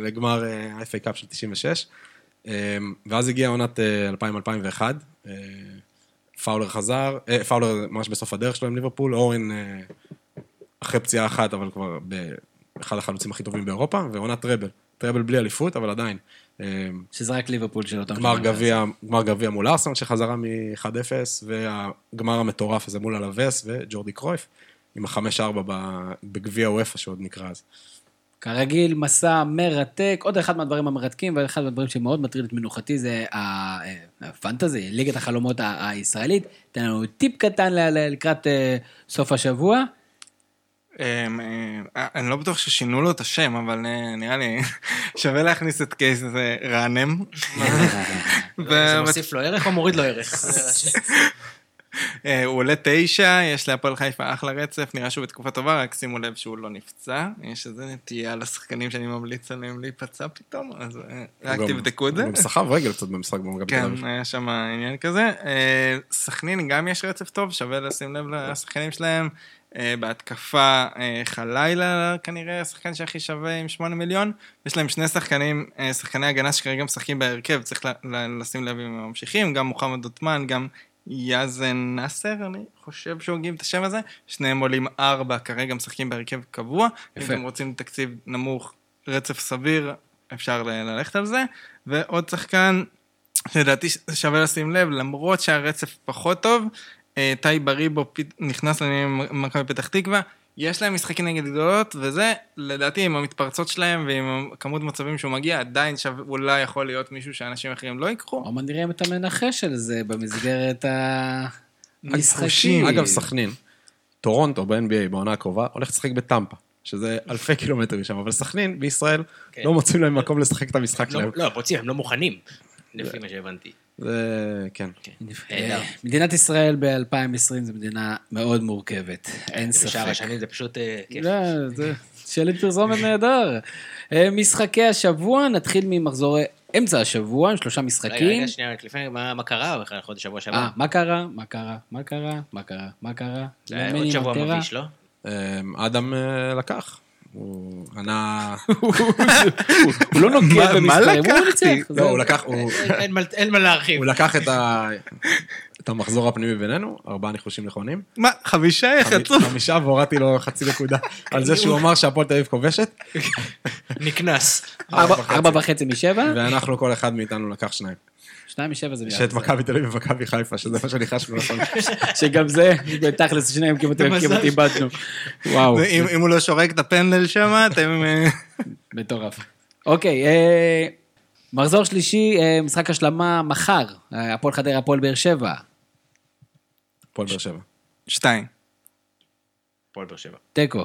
לגמר ה-FA Cup של 96. אמ, ואז הגיעה עונת אה, 2000-2001. אה, פאולר חזר, אה, פאולר ממש בסוף הדרך שלו עם ליברפול, אוון אה, אחרי פציעה אחת, אבל כבר באחד החלוצים הכי טובים באירופה, ועונת treble. טראבל בלי אליפות, אבל עדיין. אמ, שזה רק ליברפול של אותם... גמר. גביע, גמר גביע מול ארסנל שחזרה מ-1-0, והגמר המטורף הזה מול אלווס וג'ורדי קרויף, עם ה-5-4 ב- בגביע וופא שעוד נקרא אז. כרגיל, מסע מרתק. עוד אחד מהדברים המרתקים, ואחד מהדברים שמאוד מטריד את מנוחתי זה אה, הפנטזי, ליגת החלומות הישראלית. תן לנו טיפ קטן לקראת אה, סוף השבוע. אמ, אה, אני לא בטוח ששינו לו את השם, אבל אה, נראה לי שווה להכניס את קייס הזה רענם. זה מוסיף לו ערך או מוריד לו ערך? אה, הוא עולה תשע, יש להפועל חיפה אחלה רצף, נראה שהוא בתקופה טובה, רק שימו לב שהוא לא נפצע. יש איזה נטייה לשחקנים שאני ממליץ עליהם להיפצע פתאום, אז אה, רק תבדקו את זה. הוא גם סחב רגל קצת במשחק במכבי תל כן, אביב. היה שם עניין כזה. אה, סכנין גם יש רצף טוב, שווה לשים לב לשחקנים שלהם. אה, בהתקפה אה, חלילה כנראה השחקן שהכי שווה עם 8 מיליון. יש להם שני שחקנים, אה, שחקני הגנה שכרגע משחקים בהרכב, צריך לשים לב אם הם ממשיכים, גם מוחמד דותמן, גם יאזן נאסר, אני חושב שהוגים את השם הזה. שניהם עולים 4, כרגע משחקים בהרכב קבוע. אם יפה. אתם רוצים תקציב נמוך, רצף סביר, אפשר ללכת על זה. ועוד שחקן לדעתי שווה לשים לב, למרות שהרצף פחות טוב, אה, טי בריבו נכנס לעניינים עם מכבי פתח תקווה, יש להם משחקים נגד גדולות, וזה, לדעתי, עם המתפרצות שלהם ועם כמות מצבים שהוא מגיע, עדיין שווה, אולי יכול להיות מישהו שאנשים אחרים לא ייקחו. מעט נראה אם אתה מנחש של זה במסגרת המשחקים. אגב, סכנין, טורונטו ב-NBA בעונה הקרובה, הולך לשחק בטמפה, שזה אלפי קילומטרים שם, אבל סכנין בישראל כן. לא מוצאים להם מקום לשחק את המשחק לא, שלהם. לא, רוצים, הם לא מוכנים, לפי מה שהבנתי. זה, כן. אה, מדינת ישראל ב-2020 זו מדינה מאוד מורכבת, אין בשאר ספק. השנים זה פשוט אה, כיף. לא, שלט פרסומת נהדר. אה, משחקי השבוע, נתחיל ממחזורי אמצע השבוע, עם שלושה רגע, משחקים. רגע, שנייה, רק לפני, מה קרה בכלל חודש שבוע שעבר? אה, מה קרה? מה קרה? מה קרה? מה קרה? מה קרה? זה היה מאמן עוד שבוע? מביש, לא? אדם לקח. הוא ענה... הוא לא נוגע במספרים, הוא? ניצח. לא, הוא לקח, אין- מה- להרחיב. הוא לקח את ה- את המחזור הפנימי בינינו, ארבעה ניחושים נכונים. מה, חמישה יחצו? חמישה והורדתי לו חצי נקודה על זה שהוא אמר שהפועל תל אביב כובשת, נקנס. ארבע וחצי משבע? ואנחנו כל אחד מאיתנו לקח שניים. שניים משבע זה יש את מכבי תל אביב ומכבי חיפה, שזה מה שניחשנו נכון. שגם זה, תכלס, שניהם כמעט איבדנו. וואו, אם הוא לא שורק את הפנדל שם, אתם... אה, מטורף. אוקיי, אה, מחזור שלישי, אה, משחק השלמה מחר, הפועל חדרה, הפועל באר שבע. הפועל באר שבע. שתיים. הפועל באר שבע. תיקו.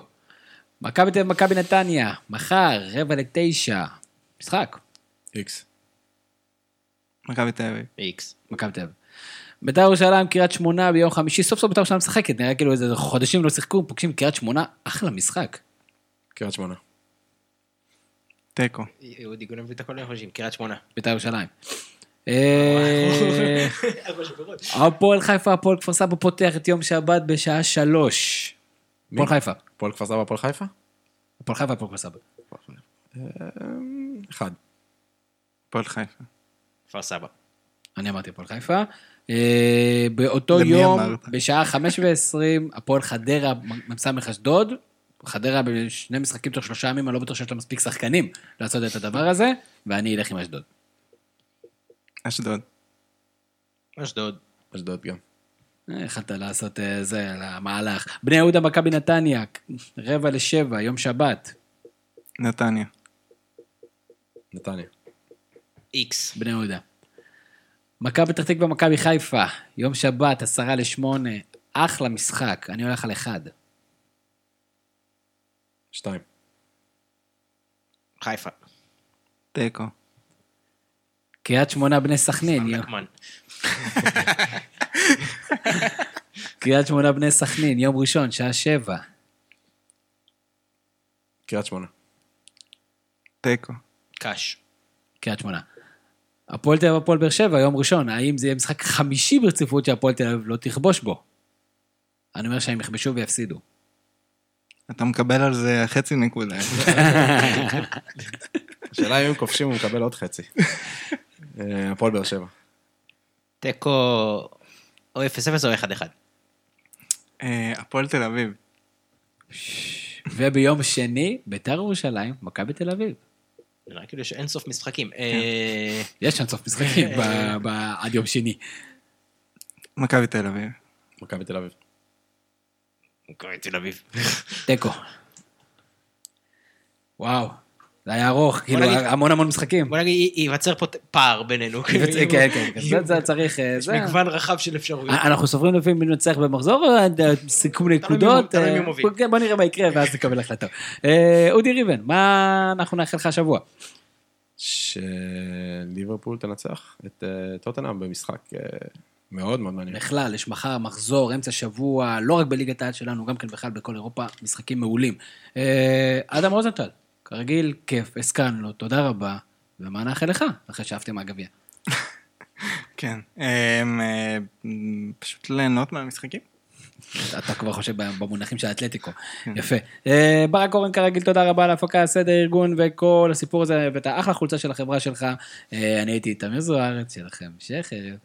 מכבי תל אביב, מכבי נתניה, מחר, רבע לתשע. משחק, איקס. מכבי תל אביב. איקס. מכבי תל אביב. בית"ר ירושלים, קריית שמונה ביום חמישי, סוף סוף בית"ר ירושלים משחקת, נראה כאילו איזה חודשים לא שיחקו, פוגשים קריית שמונה, אחלה משחק. קריית שמונה. תיקו. אודי גונב את הכל לחושים, קריית שמונה. בית"ר ירושלים. אה, הפועל חיפה, הפועל כפר סבא פותח את יום שבת בשעה שלוש. הפועל חיפה. הפועל כפר סבא, הפועל חיפה? הפועל חיפה, הפועל כפר סבא. אחד. הפועל חיפה. כפר סבא. אני אמרתי הפועל חיפה. אה, באותו יום? בשעה חמש ועשרים, הפועל חדרה, מ"ס אשדוד. חדרה בשני משחקים תוך שלושה ימים, אני לא בטוח שיש לה מספיק שחקנים לעשות את הדבר הזה, ואני אלך עם אשדוד. אשדוד. אשדוד. אשדוד גם. אה, יכלת לעשות אה, זה, למהלך. בני יהודה, מכבי נתניה, רבע לשבע, יום שבת. נתניה. נתניה. איקס. בני יהודה. מכבי פתח תקווה, מכבי חיפה, יום שבת, עשרה לשמונה, אחלה משחק, אני הולך על אחד. שתיים. חיפה. תיקו. קריית שמונה, בני סכנין, נקמן. קריית שמונה, בני סכנין, יום ראשון, שעה שבע. קריית שמונה. תיקו. קאש. קריית שמונה. הפועל תל אביב, הפועל באר שבע, יום ראשון, האם זה יהיה משחק חמישי ברציפות שהפועל תל אביב לא תכבוש בו? אני אומר שהם יכבשו ויפסידו. אתה מקבל על זה חצי נקודה. השאלה אם הם כובשים הוא מקבל עוד חצי. אה, הפועל באר שבע. תיקו או 0-0 או 1-1. אה, הפועל תל אביב. וביום שני, ביתר ירושלים, מכבי תל אביב. נראה כאילו שאין סוף משחקים. אה, יש שם סוף משחקים ב- עד יום שני. מכבי תל אביב. מכבי תל אביב. מכבי תל אביב. תיקו. וואו, זה היה ארוך, כאילו נגיד- המון המון משחקים. בוא נגיד, י- ייווצר פה פער בינינו. כן, כן, כן, זה- זה צריך... אה, יש זה- מגוון רחב של אפשרויות. אנחנו סופרים לפי מי נצטרך במחזור, אה, סיכום נקודות? תלוי מי אה, מוביל. כן, בוא נראה מה יקרה ואז נקבל החלטה. אה, אודי ריבן, מה אנחנו נאחל לך השבוע? שליברפול תנצח את אה, טוטנאם במשחק אה, מאוד מאוד מעניין. בכלל, יש מחר מחזור, אמצע שבוע, לא רק בליגת העל שלנו, גם כן בכלל בכל אירופה, משחקים מעולים. אה, אדם רוזנטל, כרגיל, כיף, הסכמנו לו, תודה רבה, ומה נאחל לך, אחרי שעפתם מהגביע? כן. אה, אה, פשוט ליהנות מהמשחקים. אתה כבר חושב במונחים של האתלטיקו. יפה. אה, ברק אורן כרגיל, תודה רבה על ההפקה, הסדר, ארגון וכל הסיפור הזה, ואת האחלה חולצה של החברה שלך. אה, אני הייתי תמיר זוארץ, שיהיה לכם המשך ערב.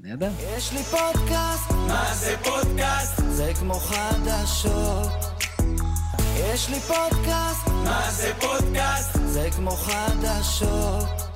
נהדר. יש לי פודקאסט, מה זה פודקאסט? זה כמו חדשות. יש לי פודקאסט, מה זה פודקאסט? זה כמו חדשות.